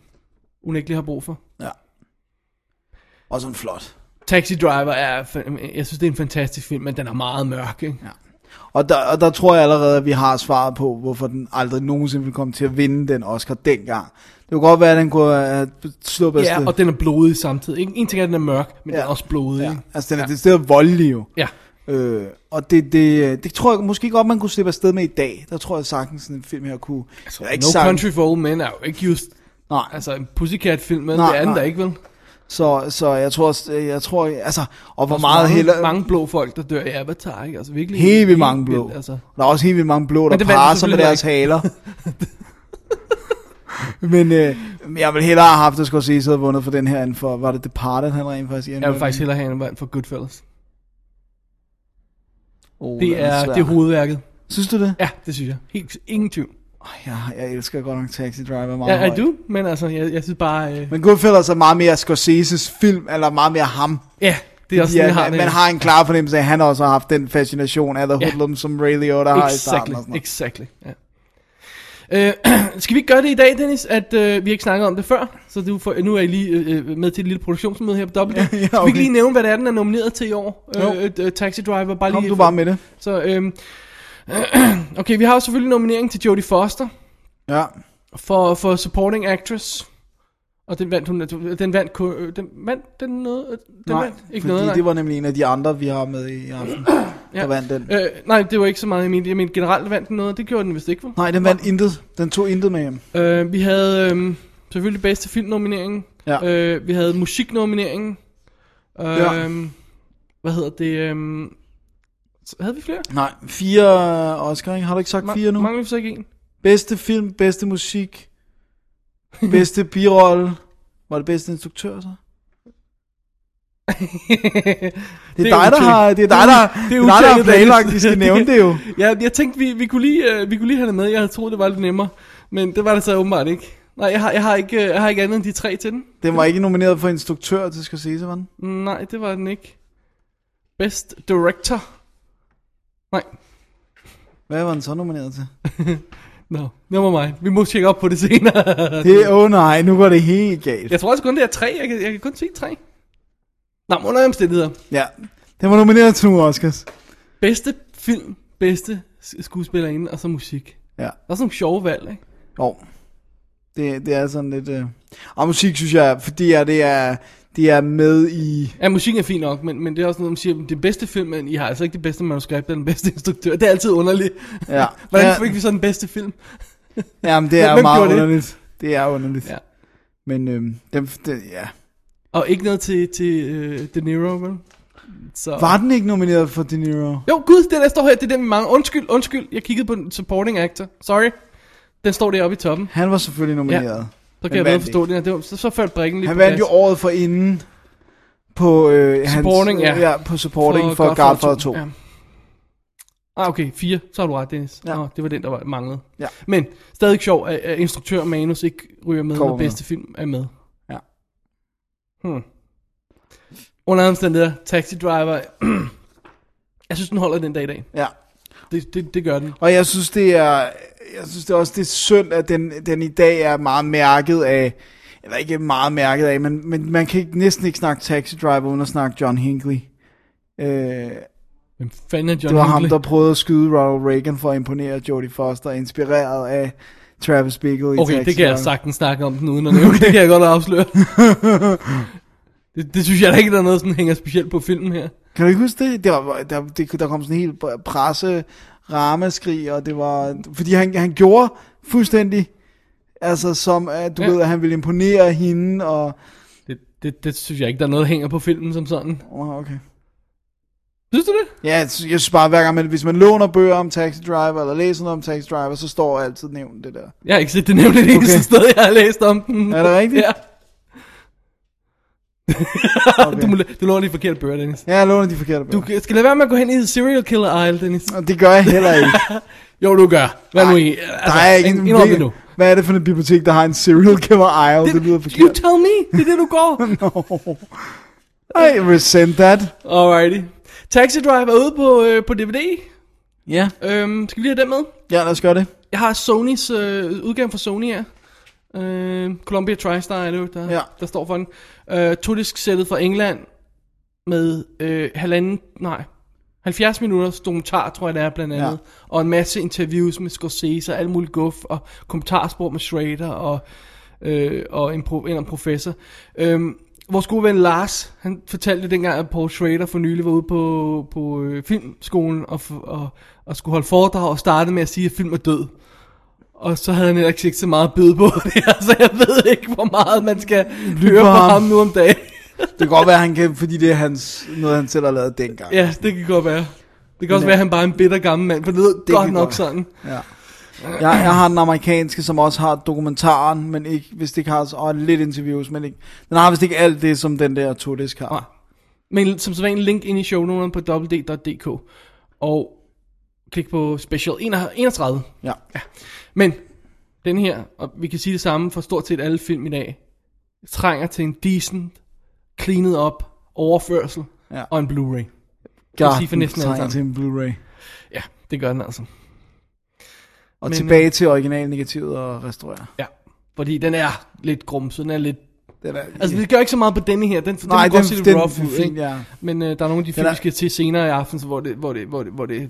unægteligt har brug for. Ja. Og sådan flot. Taxi Driver er, jeg synes det er en fantastisk film, men den er meget mørk, ikke? Ja. Og der, og der tror jeg allerede, at vi har svaret på, hvorfor den aldrig nogensinde ville komme til at vinde den Oscar dengang. Det kunne godt være, at den kunne have sluppet Ja, afsted. og den er blodig samtidig. En ting er, at den er mørk, men ja. Den er også blodig. ja. Altså, den er ja. det sted voldelig jo. Ja. Øh, og det, det, det tror jeg måske godt, man kunne slippe afsted med i dag. Der tror jeg sagtens, sådan en film her kunne... Altså, ikke No sagt- Country for Old Men er jo ikke just Nej, altså en Pussycat-film, men Nej, det er den nej. der ikke, vel? så, så jeg tror, også- jeg tror, altså, og hvor er meget mange, heller... mange blå folk, der dør i Avatar, ikke? Altså virkelig. Helt vildt mange blå. vildt, Altså. Der er også helt vildt mange blå, der parer sig med deres haler. [LAUGHS] Men øh, jeg vil hellere have haft, at Scorsese havde vundet for den her, end for, var det Departed, han rent faktisk Jeg vil faktisk hellere have en vand for Goodfellas. Oh, Det er, det er hovedværket. Synes du det? Ja, det synes jeg. Helt, ingen tvivl. Oh, jeg, jeg elsker godt nok Taxi Driver meget Ja, du? Men altså, jeg, jeg synes bare... Øh, Men Goodfellas er meget mere Scorseses film, eller meget mere ham. ja, det er også Fordi sådan, har man, man har en klar fornemmelse af, at han også har haft den fascination af The Ja. Hoodlum, som Ray Liotta har i starten. Exactly, exactly. Ja. Øh, [CLEARS THROAT] skal vi ikke gøre det i dag, Dennis, at øh, vi ikke snakket om det før, så du får, nu er I lige øh, med til et lille produktionsmøde her på Double [LAUGHS] Ja, ja, Skal vi okay. ikke lige nævne, hvad det er, den er nomineret til i år? Øh, øh, Taxi Driver, bare Kom lige... du bare med det. Så, øhm, [CLEARS THROAT] okay, vi har jo selvfølgelig nominering til Jodie Foster Ja. for, for Supporting Actress. Og den vandt hun, den vandt, øh, den vandt den noget, den Nej, vandt ikke fordi noget, det var nemlig en af de andre, vi har med i aften, der Ja. vandt den. Øh, nej, det var ikke så meget, jeg mente, jeg mente generelt vandt den noget, det gjorde den vist ikke, vel? Nej, den vandt intet. Den tog intet med hjem. Øh, vi havde øh, selvfølgelig bedste filmnomineringen. Ja. Øh, vi havde musiknomineringen. Øh, Ja. Hvad hedder det? Øh, havde vi flere? Nej, fire Oscar, ikke? Har du ikke sagt fire nu? Mangler vi så ikke en? Bedste film, bedste musik, [LAUGHS] bedste birolle. Var det bedste instruktør så? Det er, dig, der har, det er dig, der, det er dig, der har planlagt, vi skal nævne det jo. [LAUGHS] ja, jeg tænkte, vi, vi, kunne lige, øh, vi kunne lige have det med. Jeg havde troet, det var lidt nemmere. Men det var det så åbenbart ikke. Nej, jeg har, jeg har, ikke, øh, jeg har ikke andet end de tre til den. Den var ikke nomineret for instruktør til Scorsese, var den? Nej, det var den ikke. Best Director. Nej, Hvad var den så nomineret til? [LAUGHS] no, never mind. Vi må tjekke op på det senere. Det, åh oh nej, nu går det helt galt. Jeg tror også kun, det er tre. Jeg kan, jeg kan kun se tre. Nå, under omstændigheder. Ja, den var nomineret til nogle Oscars. Bedste film, bedste skuespillerinde, og så musik. Ja, Der er sådan nogle sjove valg, ikke? jo. Det, det er sådan lidt... Øh... Og musik, synes jeg, fordi at det er, det er med i... Ja, musikken er fin nok, men, men det er også noget, man siger, det bedste film, men I har altså ikke det bedste manuskript eller den bedste instruktør. Det er altid underligt. Ja, [LAUGHS] Hvordan ja, fik vi så den bedste film? jamen, det er Hvem meget gjorde det? underligt. Det er underligt. Ja. Men øhm, dem, det, ja. Og ikke noget til, til uh, De Niro, vel? Så... Var den ikke nomineret for De Niro? Jo, gud, det der står her, det er den vi mangler. Undskyld, undskyld, jeg kiggede på supporting actor. Sorry. Den står deroppe i toppen. Han var selvfølgelig nomineret. Så kan jeg bedre forstå det. Det var, så, så faldt brikken lige Han vandt jo året for inden på øh, Supporting, hans, ja. ja. på supporting for, for Godfather 2. Ja. Ah, okay, fire. Så har du ret, Dennis. Ja. Ja. Oh, det var den, der var manglet. Ja. Men stadig sjov, at, at instruktør og manus ikke ryger med, Kommer når med. bedste film er med. Hmm. Under omstændigheder, Taxi Driver, [CLEARS THROAT] jeg synes, den holder den dag i dag. Ja. Det, det, det gør den. Og jeg synes, det er jeg synes det er også det er synd, at den, den i dag er meget mærket af, eller ikke meget mærket af, men, men man kan ikke, næsten ikke snakke Taxi Driver uden at snakke John Hinckley. Øh, Hvem fanden er John det var ham, Hinckley? der prøvede at skyde Ronald Reagan for at imponere Jodie Foster, inspireret af Travis Bickle i Okay, Taxi det kan jeg Driver. sagtens snakke om den uden at nævne. Det kan jeg godt afsløre. [LAUGHS] det, det synes jeg da ikke, der er noget, sådan hænger specielt på filmen her. Kan du ikke huske det? Der, var, der, det, der kom sådan en helt presse ramaskrig, og det var, fordi han, han gjorde fuldstændig, altså som, at du Ja. ved, at han ville imponere hende, og, Det, det, det synes jeg ikke, der er noget, der hænger på filmen som sådan. oh, okay. Synes du det? Ja, jeg synes bare, hver gang man, hvis man låner bøger om Taxi Driver, eller læser noget om Taxi Driver, så står altid nævnt det der. Jeg har ikke set det nemlig det eneste Okay. sted, jeg har læst om den. Er det rigtigt? Ja. Okay. [LAUGHS] du, må, du låner de forkerte bøger, Dennis. Ja, jeg låner de forkerte Du bøger. skal lade være med at gå hen i serial killer aisle, Dennis. Og det gør jeg heller ikke. [LAUGHS] Jo, du gør. Hvad nu i? Der er ikke en indrøm det nu. Hvad er det for et bibliotek, der har en serial killer aisle? Det, det lyder You forkert. tell me. Det er det, du går. [LAUGHS] I resent that. Alrighty. Taxi Drive er ude på, øh, på DVD. Ja. Øhm, skal vi lige have den med? Ja, lad os gøre det. Jeg har Sonys øh, udgave fra Sony her. Øh, Columbia TriStar er det jo, der, Ja. der står for den. Øh, Todisk sættet fra England med øh, halvanden, nej, 70 minutters dokumentar, tror jeg det er blandt andet. Ja. Ja. Og en masse interviews med Scorsese og alt muligt guf, og kommentarspor med Schrader og, øh, og en, pro, en en professor. Øhm, vores gode ven Lars, han fortalte dengang, at Paul Schrader for nylig var ude på, på øh, filmskolen og, og, og skulle holde foredrag og startede med at sige, at film er død. Og så havde han heller ikke så meget at byde på [LAUGHS] det her, så jeg ved ikke, hvor meget man skal høre på ham. ham nu om dagen. Det kan godt være, han kan, fordi det er hans, noget, han selv har lavet dengang. ja, det kan godt være. Det kan også Men, være, at han bare er en bitter gammel mand, for det lød Det godt nok godt sådan. Ja. Jeg, jeg har den amerikanske, som også har dokumentaren, men ikke, hvis det ikke har, og lidt interviews, men ikke, den har vist ikke alt det, som den der Todisk har. Nej. Men som en link ind i shownoterne på www.dk. Og klik på special 31. Ja. Men den her, og vi kan sige det samme for stort set alle film i dag, trænger til en decent, cleanet op overførsel Ja. og en Blu-ray. God, sige for næsten alle trænger til en Blu-ray. Ja, det gør den altså. Og Men, tilbage til originalnegativet og restaurere. Ja, fordi den er lidt grumset, den er lidt... Den er, Altså, det gør ikke så meget på denne her, den, Nej, den, den, den, den, den rough er ud, fin, ja. Men øh, der er nogle af de film, er- vi skal til senere i aften, så hvor det, hvor det, hvor det, hvor det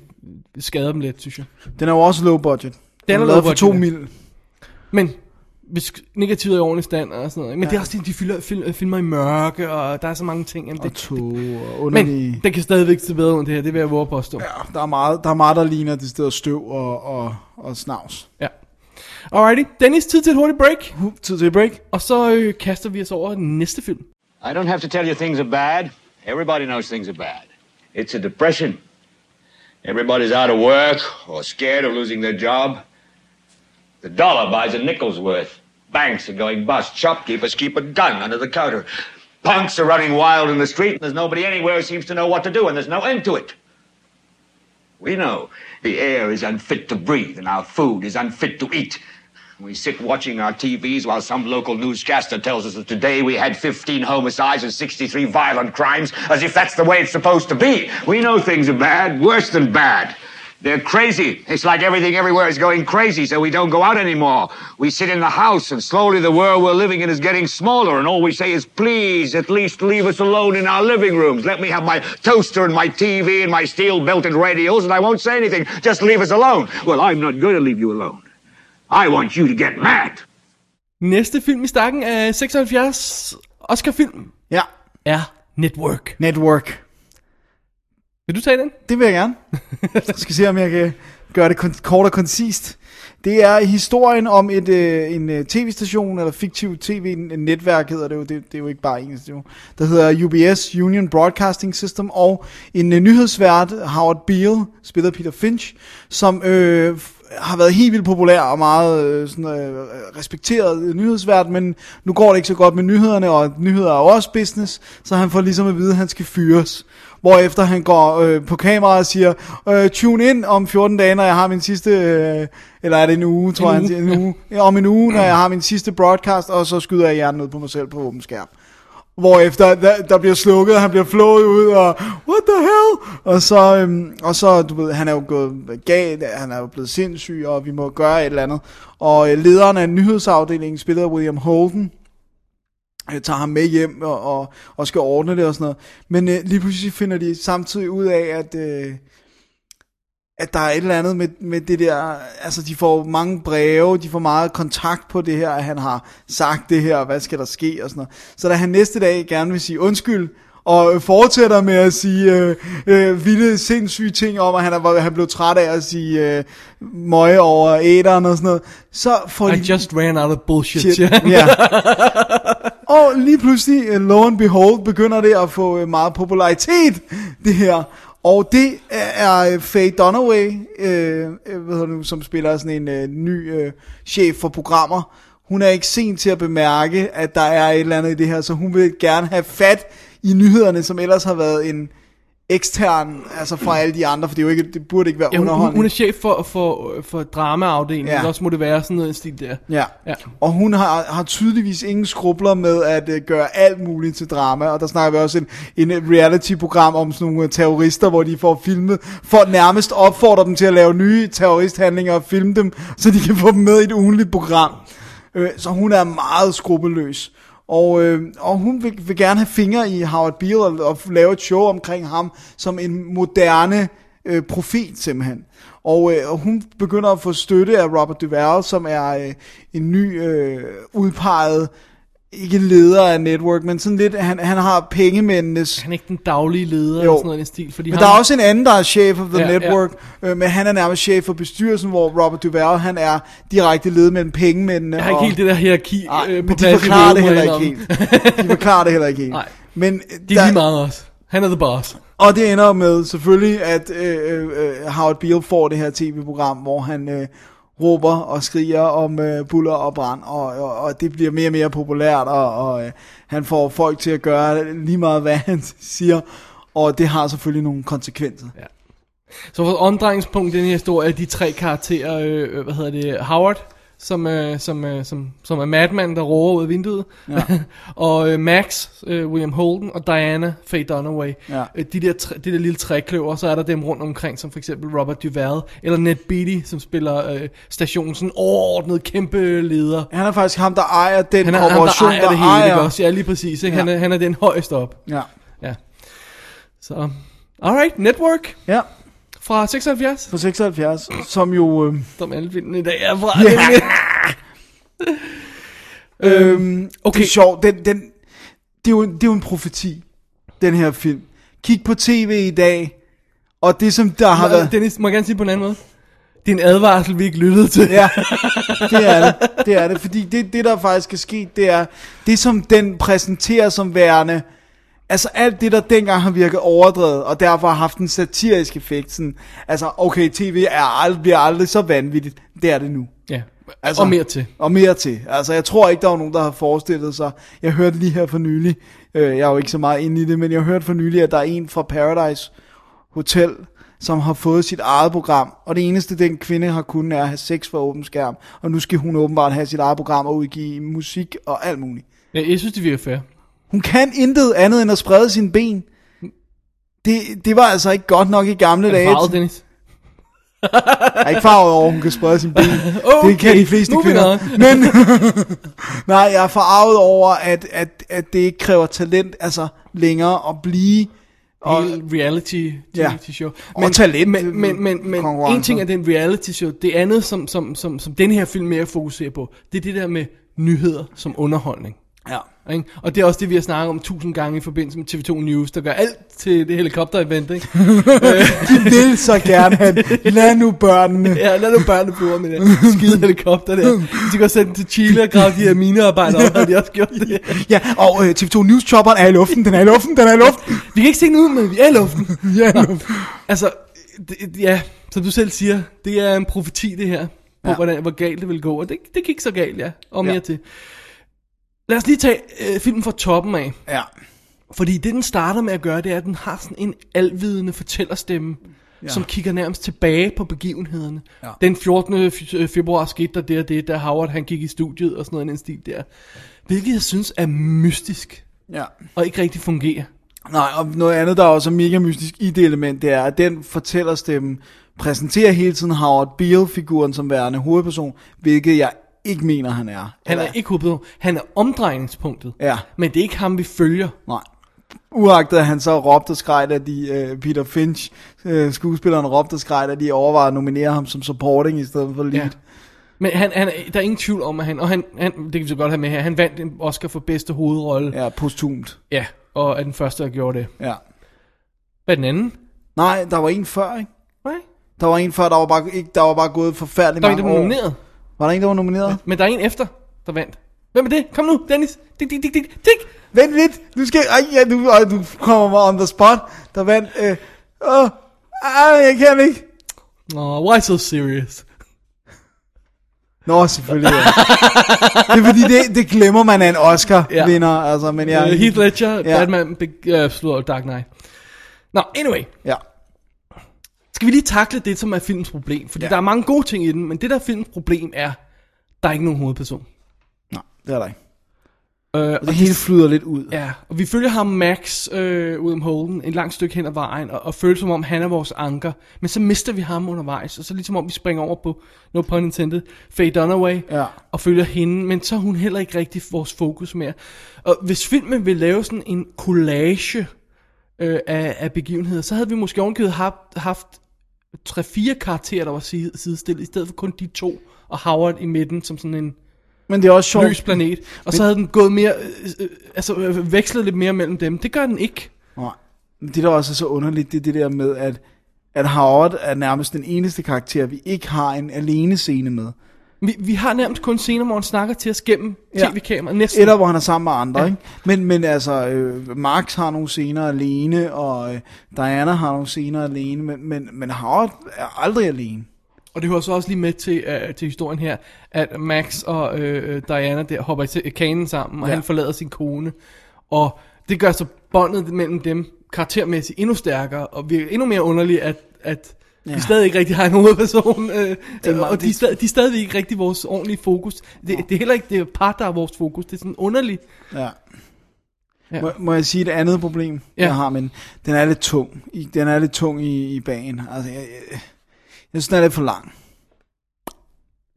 skader dem lidt, synes jeg. Den er jo også low budget. Den er er low lavet for budget, to ja. mil. Men hvis negativet er i ordentlig stand og sådan noget. Men ja. det er også det, de filmer, film, filmer i mørke, og der er så mange ting. Jamen, Og det, to og men underlige... den kan stadigvæk se bedre ud, det her, det vil jeg våge at påstå. Ja. Der er meget, der er meget, der ligner det sted støv og, og, og snavs. ja. Alrighty, Dennis, tid til et hurtigt break. Tid til et break. Og så øh, kaster vi os over den næste film. I don't have to tell you things are bad. Everybody knows things are bad. It's a depression. Everybody's out of work or scared of losing their job. The dollar buys a nickel's worth. Banks are going bust. Shopkeepers keep a gun under the counter. Punks are running wild in the street, and there's nobody anywhere who seems to know what to do, and there's no end to it. We know the air is unfit to breathe, and our food is unfit to eat. We sit watching our TVs while some local newscaster tells us that today we had 15 homicides and 63 violent crimes, as if that's the way it's supposed to be. We know things are bad, worse than bad. They're crazy. It's like everything everywhere is going crazy, so we don't go out anymore. We sit in the house, and slowly the world we're living in is getting smaller, and all we say is, please, at least leave us alone in our living rooms. Let me have my toaster and my TV and my steel belted radios, and I won't say anything. Just leave us alone. Well, I'm not going to leave you alone. I want you to get mad. Næste film i stakken er 76 Oscar-film Ja, er Network. Network. Vil du tage den? Det vil jeg gerne. Jeg skal se, om jeg kan gøre det kort og koncist. Det er historien om et, øh, en øh, tv-station, eller fiktiv tv-netværk hedder det jo, det, det er jo ikke bare engelsk, det jo, der hedder UBS, Union Broadcasting System, og en øh, nyhedsvært, Howard Beale, spiller Peter Finch, som øh, f- har været helt vildt populær og meget øh, sådan, øh, respekteret nyhedsvært, men nu går det ikke så godt med nyhederne, og nyheder er også business, så han får ligesom at vide, at han skal fyres. Hvorefter han går øh, på kamera og siger, øh, tune ind om 14 dage, når jeg har min sidste, øh, eller er det en uge, tror En jeg, han uge, siger, en uge. Om en uge, når jeg har min sidste broadcast, og så skyder jeg hjernen ud på mig selv på åben skærm. Hvorefter der, der bliver slukket, han bliver flået ud, og what the hell? Og så, øhm, og så du ved, han er jo gået galt, han er jo blevet sindssyg, og vi må gøre et eller andet. Og øh, lederen af nyhedsafdelingen, spillet af William Holden, tager ham med hjem og, og, og skal ordne det og sådan noget. Men øh, lige pludselig finder de samtidig ud af, at, øh, at der er et eller andet med, med det der, altså de får mange breve, de får meget kontakt på det her, at han har sagt det her, og hvad skal der ske og sådan noget. Så da han næste dag gerne vil sige undskyld, og fortsætter med at sige øh, øh, vilde, sindssyge ting om, at han, er, han blev træt af at sige øh, møje over æderen og sådan noget, så får I de... just ran out of bullshit, Shit, [LAUGHS] ja. Og lige pludselig, uh, lo and behold, begynder det at få uh, meget popularitet, det her. Og det er uh, Faye Dunaway, uh, hvad hedder nu, som spiller sådan en uh, ny uh, chef for programmer. Hun er ikke sen til at bemærke, at der er et eller andet i det her, så hun vil gerne have fat i nyhederne, som ellers har været en ekstern, altså fra alle de andre, for det, er jo ikke, det burde ikke være Ja, hun, underholdning. hun er chef for, for, for dramaafdelingen, Ja. ja. også må det være sådan noget i stil der. Ja. Ja. og hun har, har tydeligvis ingen skrubler med at uh, gøre alt muligt til drama, og der snakker vi også en, en reality-program om sådan nogle terrorister, hvor de får filmet, for nærmest opfordrer dem til at lave nye terroristhandlinger og filme dem, så de kan få dem med i et ugenligt program. Øh, så hun er meget skrupelløs. Og, øh, og hun vil, vil gerne have fingre i Howard Beale og, og lave et show omkring ham som en moderne øh, profet simpelthen. Og, øh, og hun begynder at få støtte af Robert Duvall, som er øh, en ny øh, udpeget, ikke leder af Network, men sådan lidt, han, han har pengemændenes... Han er ikke den daglige leder Jo. eller sådan noget i stil. Fordi Men ham, der er også en anden, der er chef of the Ja, network, ja. Øh, men han er nærmest chef for bestyrelsen, hvor Robert Duvall, han er direkte led mellem pengemændene. Jeg har ikke og, helt det der hierarki Nej, øh, på men de forklarer det heller ikke indrømme. helt. De forklarer det heller ikke helt. [LAUGHS] Nej. Men De er lige meget også. Han er the boss. Og det ender med selvfølgelig, at øh, øh, Howard Beale får det her tv-program, hvor han øh, råber og skriger om øh, buller og brand, og, og, og det bliver mere og mere populært, og, og øh, han får folk til at gøre lige meget, hvad han [LAUGHS] siger, og det har selvfølgelig nogle konsekvenser. Ja. Så vores omdrejningspunkt i den her historie er de tre karakterer, øh, øh hvad hedder det, Howard, som, øh, som, øh, som, som er madmanden, der råber ud af vinduet, ja. [LAUGHS] og øh, Max, øh, William Holden, og Diana, Faye Dunaway. Ja. Øh, de, der, det der lille trækløver, så er der dem rundt omkring, som for eksempel Robert Duvall, eller Ned Beatty, som spiller øh, stationen, sådan overordnet kæmpe leder. Han er faktisk ham, der ejer den Han er ham, der ejer det hele, ejer. ikke også? Ja, lige præcis. Ikke? Han, Ja. er, han er den højeste op. Ja. Ja. Så, alright, Network ja, fra 76, på 76, som jo... Øh, som alle filmene i dag er fra. Ja. nemlig. [LAUGHS] Øhm, okay. Det er sjovt. Den, den, det, er jo, det er jo en profeti, den her film. Kig på tv i dag, og det som der har været... Dennis, må jeg gerne sige på en anden måde? Det er en advarsel, vi ikke lyttede til. Ja, [LAUGHS] det er det. Det er det, fordi det, det der faktisk er sket, det er, det som den præsenterer som værende, altså alt det der dengang har virket overdrevet, og derfor har haft en satirisk effekt, sådan, altså okay, tv er aldrig, bliver aldrig så vanvittigt, det er det nu. ja. Altså- Og mere til. Og mere til. Altså, jeg tror ikke, der var nogen, der har forestillet sig. Jeg hørte lige her for nylig, øh, jeg er jo ikke så meget inde i det, men jeg hørte for nylig, at der er en fra Paradise Hotel, som har fået sit eget program, og det eneste, den kvinde har kunnet, er at have sex for åben skærm, og nu skal hun åbenbart have sit eget program og udgive musik og alt muligt. Ja, jeg synes, det virker fair. Hun kan intet andet end at sprede sine ben. Det, det var altså ikke godt nok i gamle Er dage. farvet, Dennis? Jeg er ikke farvet over, at hun kan sprede sin ben. Okay, [LAUGHS] det kan de fleste kvinder. [LAUGHS] Men [LAUGHS] nej, jeg er forarvet over, at, at, at det ikke kræver talent altså længere at blive. Og, reality Ja. show. Og talent, Men, men, men, men en ting er den reality show. Det andet, som, som, som, som den her film mere fokuserer på, det er det der med nyheder som underholdning. ja. Ikke? Og det er også det, vi har snakket om tusind gange i forbindelse med TV2 News, der gør alt til det helikopter-event. Ikke? [LAUGHS] De vil så gerne have, lad nu børnene. ja, lad nu børnene flyve med den skide helikopter der. De kan sende den til Chile og grave de her minearbejder op, har de også gjort det. Ja, og øh, TV2 News chopperen er i luften, den er i luften, den er i luften. Vi kan ikke se den ud, men vi er i luften. [LAUGHS] Ja, i luften. Altså, det, ja, som du selv siger, det er en profeti det her, på Ja. hvordan, hvor galt det vil gå, og det, det gik så galt, ja, og mere ja. til. Lad os lige tage øh, filmen fra toppen af, ja. fordi det den starter med at gøre, det er, at den har sådan en alvidende fortællerstemme, ja. som kigger nærmest tilbage på begivenhederne. Ja. Den 14. fe- øh, februar skete der det og det, da Howard han gik i studiet og sådan noget i den stil der. Hvilket jeg synes er mystisk. Ja. og ikke rigtig fungerer. Nej, og noget andet, der er også er mega mystisk i det element, det er, at den fortællerstemmen præsenterer hele tiden Howard Beale-figuren som værende hovedperson, hvilket jeg ikke mener, han er. Han er ikke hovedperson. Han er omdrejningspunktet. Ja. Men det er ikke ham, vi følger. Nej. Uagtet at han så råbte og skreg, at de, uh, Peter Finch, uh, skuespilleren råbte og skreg, at de overvejede at nominere ham som supporting i stedet for lead. Ja. Men han, han, der er ingen tvivl om, at han, og han, han, det kan vi så godt have med her, han vandt en Oscar for bedste hovedrolle. Ja. Postumt. ja og er den første, der gjorde det. Ja. Hvad er den anden? Nej, der var en før, ikke? Nej. Der var en før, der var bare, ikke, der var bare gået forfærdeligt Der er en, mange der var år. nomineret. Var der en, der var nomineret? Men der er en efter, der vandt. Hvem er det? Kom nu, Dennis. Dik, dik, dik, dik, dik. Vent lidt, du skal, ej, ja, du, ej, du kommer mig on the spot. Der vandt, øh, åh, ej, jeg kan ikke. Oh, why so serious? Nå, selvfølgelig. Ja. det er fordi, det, det glemmer man af en Oscar-vinder, altså, men jeg... Uh, Heath Ledger, Ja. ja. Batman, uh, Dark Knight. Nå, anyway. Ja. Skal vi lige takle det, som er filmens problem? Fordi Ja. der er mange gode ting i den, men det der er filmens problem er, der er ikke nogen hovedperson. Nej, det er der ikke. Øh, Og det hele flyder lidt ud. Ja, og vi følger ham Max øh, ud om Holden et langt stykke hen ad vejen, og, og føler som om han er vores anker. Men så mister vi ham undervejs, og så ligesom om vi springer over på, no pun intended, Faye Dunaway, Ja. og følger hende, men så er hun heller ikke rigtig vores fokus mere. Og hvis filmen vil lave sådan en collage øh, af, af begivenheder, så havde vi måske ovenkøbet haft, haft 3-4 karakterer, der var side- sidestillet, i stedet for kun de to, og Howard i midten som sådan en Men det er også sjovt. løs planet. Og så havde den gået mere, øh, øh, altså øh, vekslet lidt mere mellem dem. Det gør den ikke. Nej. Men det, der også er så underligt, det er det der med, at, at Howard er nærmest den eneste karakter, vi ikke har en alene scene med. Vi, vi har nærmest kun scener, hvor han snakker til os gennem Ja. tv-kameraet. Næsten. Eller hvor han er sammen med andre, ja. Ikke? Men, men altså, øh, Max har nogle scener alene, og øh, Diana har nogle scener alene, men, men, men Howard er aldrig alene. Og det hører så også lige med til, uh, til historien her, at Max og øh, Diana der hopper i kanen sammen, og ja. han forlader sin kone. Og det gør så båndet mellem dem karaktermæssigt endnu stærkere, og virker endnu mere underligt, at, at ja. Vi stadig ikke rigtig har en hovedperson, øh, meget- og de, er stadig, de er stadig ikke rigtig vores ordentlige fokus. Det, det er heller ikke det par, der er vores fokus, det er sådan underligt. Ja. Ja. Må, må jeg sige et andet problem, ja. Ja. jeg har, men den er lidt tung. I, den er lidt tung i, i bagen. Altså, jeg, jeg, jeg synes, den er lidt for lang.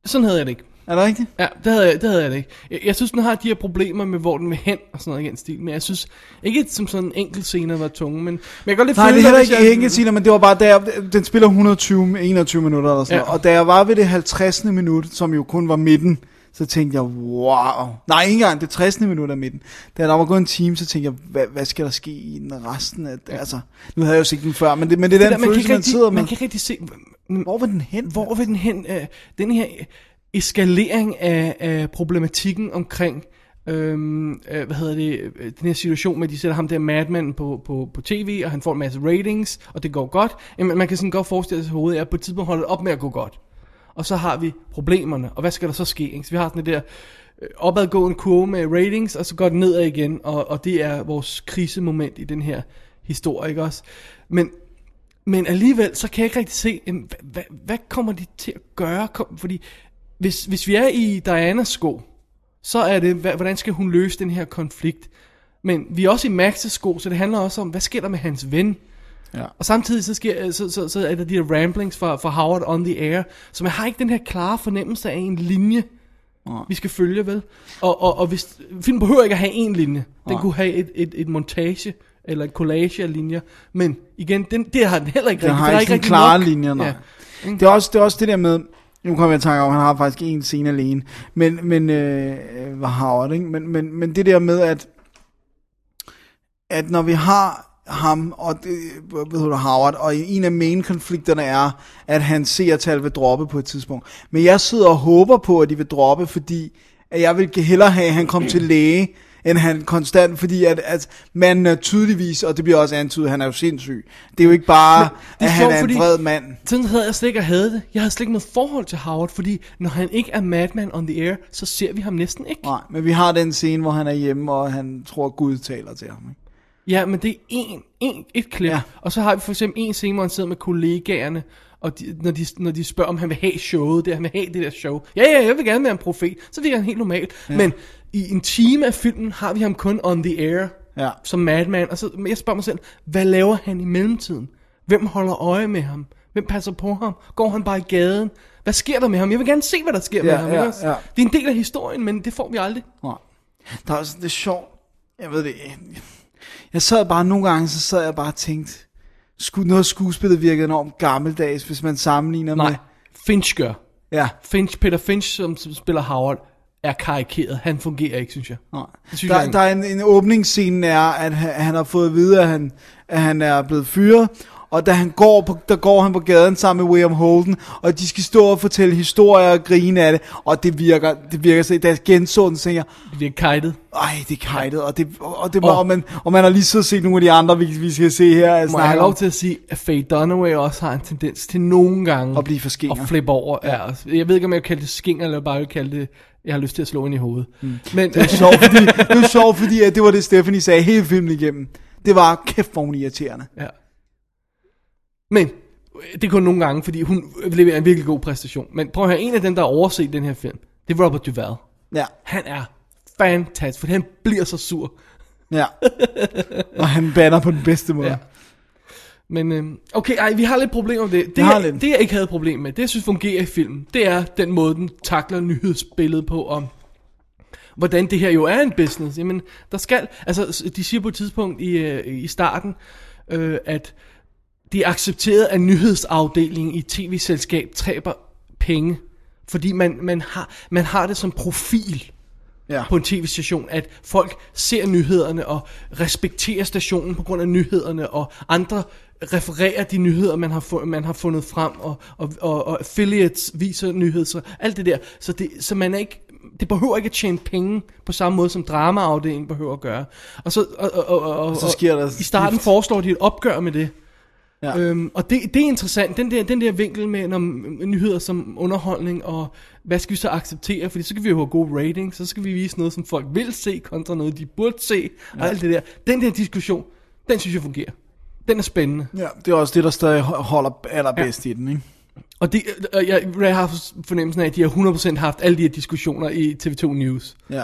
Sådan havde jeg det ikke. Er det rigtigt? Ja, det havde, jeg, det havde jeg det ikke. Jeg, jeg synes, den har de her problemer med, hvor den vil hen og sådan noget i den stil. Men jeg synes ikke, som sådan en enkelt scene var tunge. Men, men jeg kan godt lidt Nej, det er føle, heller hvis ikke jeg- enkelt scene, men det var bare der, den spiller 120, 21 minutter eller sådan Ja. Og da jeg var ved det 50. minut, som jo kun var midten, så tænkte jeg, wow. Nej, ikke engang, det 60. minut af midten. Da der var gået en time, så tænkte jeg, hvad, hvad skal der ske i den resten af, ja. altså, nu havde jeg jo set den før, men det, men det er det den der, man, følelse, man rigtig, sidder med. man kan ikke rigtig se, Hvor vil den hen? hvor vil den hen? Øh, den her eskalering af, af problematikken omkring, øhm, øh, hvad hedder det, øh, den her situation med, at de sætter ham der madman på, på, på tv, og han får en masse ratings, og det går godt. Jamen, man kan sådan godt forestille sig i hovedet, at på et tidspunkt holder det op med at gå godt. Og så har vi problemerne, og hvad skal der så ske? Ikke? Så vi har sådan det der øh, opadgående kurve med ratings, og så går det nedad igen, og, og det er vores krisemoment i den her historie, ikke også? Men, men alligevel, så kan jeg ikke rigtig se, jamen, hvad, hvad, hvad kommer de til at gøre? Kom, fordi hvis, hvis vi er i Dianas sko, så er det, hvordan skal hun løse den her konflikt? Men vi er også i Max's sko, så det handler også om, hvad sker der med hans ven? Ja. Og samtidig så, sker, så, så, så er der de her ramblings fra, fra Howard on the air, så man har ikke den her klare fornemmelse af en linje, Nej. vi skal følge, vel? Og, og, og hvis, filmen behøver ikke at have en linje. Den Nej. kunne have et, et, et montage, eller en collage af linjer. Men igen, den, det har den heller ikke Den rigtig. har der er ikke rigtig klare linjer, nej. Ja. Det er, også, det er også det der med, nu kommer jeg i tanke om, at han har faktisk en scene alene, men, men øh, var Howard, ikke? Men, men, men det der med, at, at når vi har ham og det, hvad hedder Howard, og en af main-konflikterne er, at hans seertal vil droppe på et tidspunkt. Men jeg sidder og håber på, at de vil droppe, fordi at jeg vil hellere have, at han kom til læge, end han konstant, fordi at, at man er tydeligvis, og det bliver også antydet, at han er jo sindssyg. Det er jo ikke bare, Men at han er en vred mand. Sådan havde jeg slet ikke havde det. Jeg havde slet ikke noget forhold til Howard, fordi når han ikke er madman on the air, så ser vi ham næsten ikke. Nej, men vi har den scene, hvor han er hjemme, og han tror, Gud taler til ham. Ikke? Ja, men det er en, en, et klip. Ja. Og så har vi for eksempel en scene, hvor han sidder med kollegaerne, og de, når, de, når de spørger, om han vil have showet, det han vil have det der show. Ja, ja, jeg vil gerne være en profet. Så virker han helt normalt. Ja. Men i en time af filmen har vi ham kun on the air, Ja. som madman. Og så men jeg spørger mig selv, hvad laver han i mellemtiden? Hvem holder øje med ham? Hvem passer på ham? Går han bare i gaden? Hvad sker der med ham? Jeg vil gerne se, hvad der sker med Ja, ham. ja, ja. Det er en del af historien, men det får vi aldrig. Nej. Der er også det er sjovt. Jeg ved det ikke. Jeg sad bare nogle gange, så sad jeg bare og tænkte, skulle noget af skuespillet virke enormt gammeldags, hvis man sammenligner Nej, med... Finch gør. Ja, Finch, Peter Finch, som, som spiller Howard, er karikeret. Han fungerer ikke, synes jeg. nej. Synes Der, jeg der er en, en åbningsscene er, at han, han har fået at vide, at han, at han er blevet fyret, og da han går på, der går han på gaden sammen med William Holden, og de skal stå og fortælle historier og grine af det, og det virker, det virker så, da jeg genså den, tænker jeg, Det bliver kajtet. ej, det er kajtet, og det, og det var, Og- og, man, og man har lige så set nogle af de andre, vi, vi skal se her. Må jeg have lov til at sige, at Faye Dunaway også har en tendens til nogle gange At blive for skinger. Og flippe over. Ja. Jeg ved ikke, om jeg vil kalde det skinger, eller bare vil kalde det, jeg har lyst til at slå ind i hovedet. Mm. Men, Det er sjovt, fordi, det er sjovt, fordi at det var det, Stephanie sagde hele filmen igennem. Det var kæft, hvor er irriterende. ja. Men, det er kun nogle gange, fordi hun leverer en virkelig god præstation. Men prøv at høre, en af dem, der har overset den her film, det er Robert Duvall. Ja, Han er fantastisk, for han bliver så sur. ja. [LAUGHS] Og han banner på den bedste måde. Ja. Men øh, okay, ej, vi har lidt problemer med det. Det, har jeg, lidt. det jeg ikke havde problem med, det jeg synes fungerer i filmen, det er den måde, den takler nyhedsbilledet på om, hvordan det her jo er en business. Jamen, der skal, altså de siger på et tidspunkt i, øh, i starten, øh, at det er accepteret, at nyhedsafdelingen i tv-selskab træber penge, fordi man, man, har, man har det som profil Ja. på en tv-station, at folk ser nyhederne og respekterer stationen på grund af nyhederne, og andre refererer de nyheder, man har, fu- man har fundet frem, og, og, og, og affiliates viser nyheder, så alt det der. Så, det, så man er ikke, det behøver ikke at tjene penge på samme måde, som dramaafdelingen behøver at gøre. Og så, og, og, og, og, og så sker der i starten foreslår de et opgør med det. Ja. Øhm, og det, det er interessant, den der, den der vinkel med når, nyheder som underholdning, og hvad skal vi så acceptere, fordi så skal vi jo have gode rating, så skal vi vise noget, som folk vil se, kontra noget, de burde se, ja. og alt det der. Den der diskussion, den synes jeg fungerer. Den er spændende. ja, det er også det, der stadig holder allerbedst ja. i den, ikke? Og det, øh, jeg, jeg har fornemmelsen af, at de har 100% haft alle de her diskussioner i TV2 News. Ja.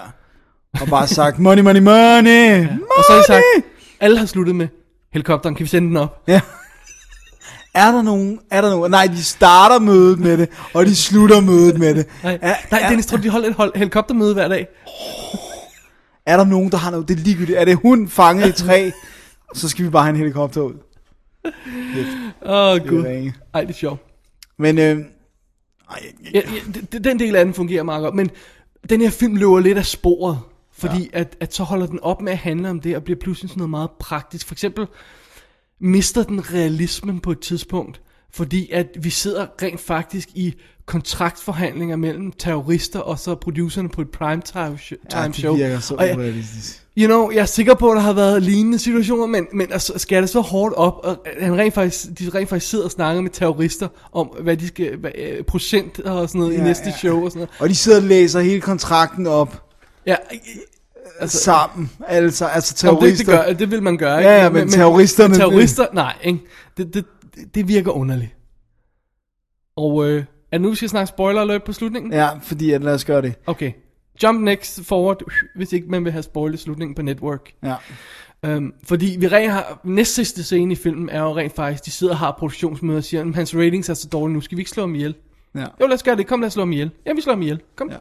Og bare sagt, money, money, money, ja. Og så har de sagt, alle har sluttet med, helikopteren, kan vi sende den op? Ja. Er der nogen, er der nogen, nej, de starter mødet med det, og de slutter mødet med det. Nej, er, nej er, Dennis, tror du, de holder et hold, helikoptermøde hver dag? er der nogen, der har noget, det er ligegyldigt, er det hund fanget i træ, så skal vi bare have en helikopter ud. Åh, oh, gud. Ej, det er sjovt. Men, øh, ej, Ja, ja, den del af den fungerer meget godt, men den her film løber lidt af sporet, fordi ja. at, at så holder den op med at handle om det, og bliver pludselig sådan noget meget praktisk. For eksempel mister den realismen på et tidspunkt, fordi at vi sidder rent faktisk i kontraktforhandlinger mellem terrorister og så producerne på et primetime show. ja, det show. virker så og jeg, urealistisk. You know, jeg er sikker på, at der har været lignende situationer, men, men altså, skal det så hårdt op, og han rent faktisk, de rent faktisk sidder og snakker med terrorister om, hvad de skal, hvad, øh, procent og sådan noget ja, i næste ja. show og sådan noget. Og de sidder og læser hele kontrakten op Ja, altså, sammen, altså, altså Jamen, det, det, terrorister. gør, det vil man gøre, ikke? Ja, ja, men terroristerne- Men terrorister, nej, ikke? Det, det, det virker underligt. Og øh, er det nu, vi skal snakke spoiler alert på slutningen? Ja, fordi at lad os gøre det. Okay. Jump next forward, hvis ikke man vil have spoilet slutningen på network. Ja. Um, fordi vi rent har, næst sidste scene i filmen er jo rent faktisk, de sidder og har produktionsmøder og siger, hans ratings er så dårlige nu, skal vi ikke slå ham ihjel? ja. Jo, lad os gøre det, kom lad os slå ham ihjel. Ja, vi slår ham ihjel, kom. Ja.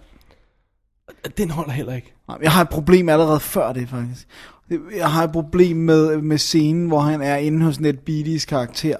Den holder heller ikke. Nej, Jeg har et problem allerede før det, faktisk. Jeg har et problem med, med scenen, hvor han er inde hos Ned Beatty's karakter.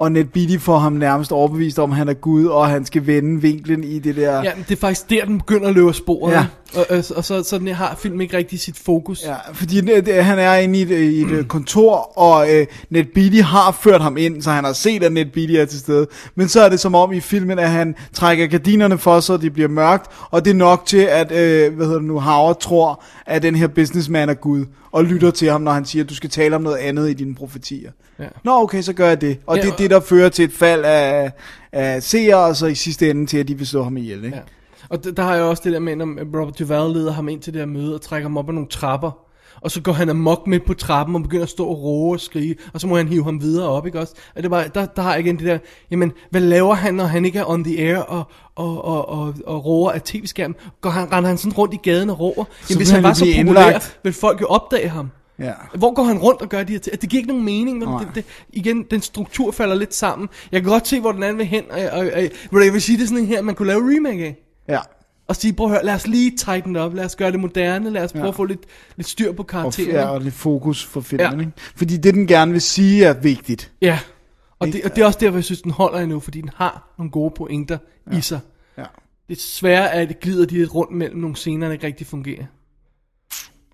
Og Beatty får ham nærmest overbevist om, at han er Gud, og han skal vende vinklen i det der... Ja, men det er faktisk der, den begynder at løbe sporet. Ja. Og, og, og så, så den har filmen ikke rigtig sit fokus. Ja, fordi det, han er inde i et, i et mm. kontor, og øh, Beatty har ført ham ind, så han har set, at Beatty er til stede. Men så er det som om i filmen, at han trækker gardinerne for, så det bliver mørkt, og det er nok til, at øh, hvad hedder det nu, Howard tror, at den her businessman er Gud, og lytter til ham, når han siger, at du skal tale om noget andet i dine profetier. Ja. Nå, okay, så gør jeg det. Og Ja, det er det, der fører til et fald af, af seere, og så i sidste ende til, at de vil slå ham ihjel. Ikke? Ja. Og der har jeg også det der med, når Robert Duvall leder ham ind til det her møde og trækker ham op ad nogle trapper. Og så går han amok midt på trappen og begynder at stå og råbe og skrige, og så må han hive ham videre op, ikke også? Og det var, der, der har jeg igen det der, jamen, hvad laver han, når han ikke er on the air og, og, og, og, og råber af tv-skærmen? Går han, render han sådan rundt i gaden og råber? Jamen, hvis vil han han var så populær, indlagt. vil folk jo opdage ham. Ja. Hvor går han rundt og gør de her ting? Det giver ikke nogen mening, men det, det, igen, den struktur falder lidt sammen. Jeg kan godt se, hvor den anden vil hen, og, og, og, jeg vil sige, det er sådan en her, man kunne lave remake af. Ja. Og sige, prøv at høre, lad os lige tighten op, lad os gøre det moderne, lad os prøve Ja. at få lidt, lidt styr på Og, karakteren. ja, og lidt fokus for filmen, Ja. ikke? Fordi det, den gerne vil sige, er vigtigt. Ja, og det, og det er også derfor, jeg synes, den holder endnu, fordi den har nogle gode pointer ja. i sig. Ja. Det er svært, at det glider de lidt rundt mellem nogle scener, der ikke rigtig fungerer.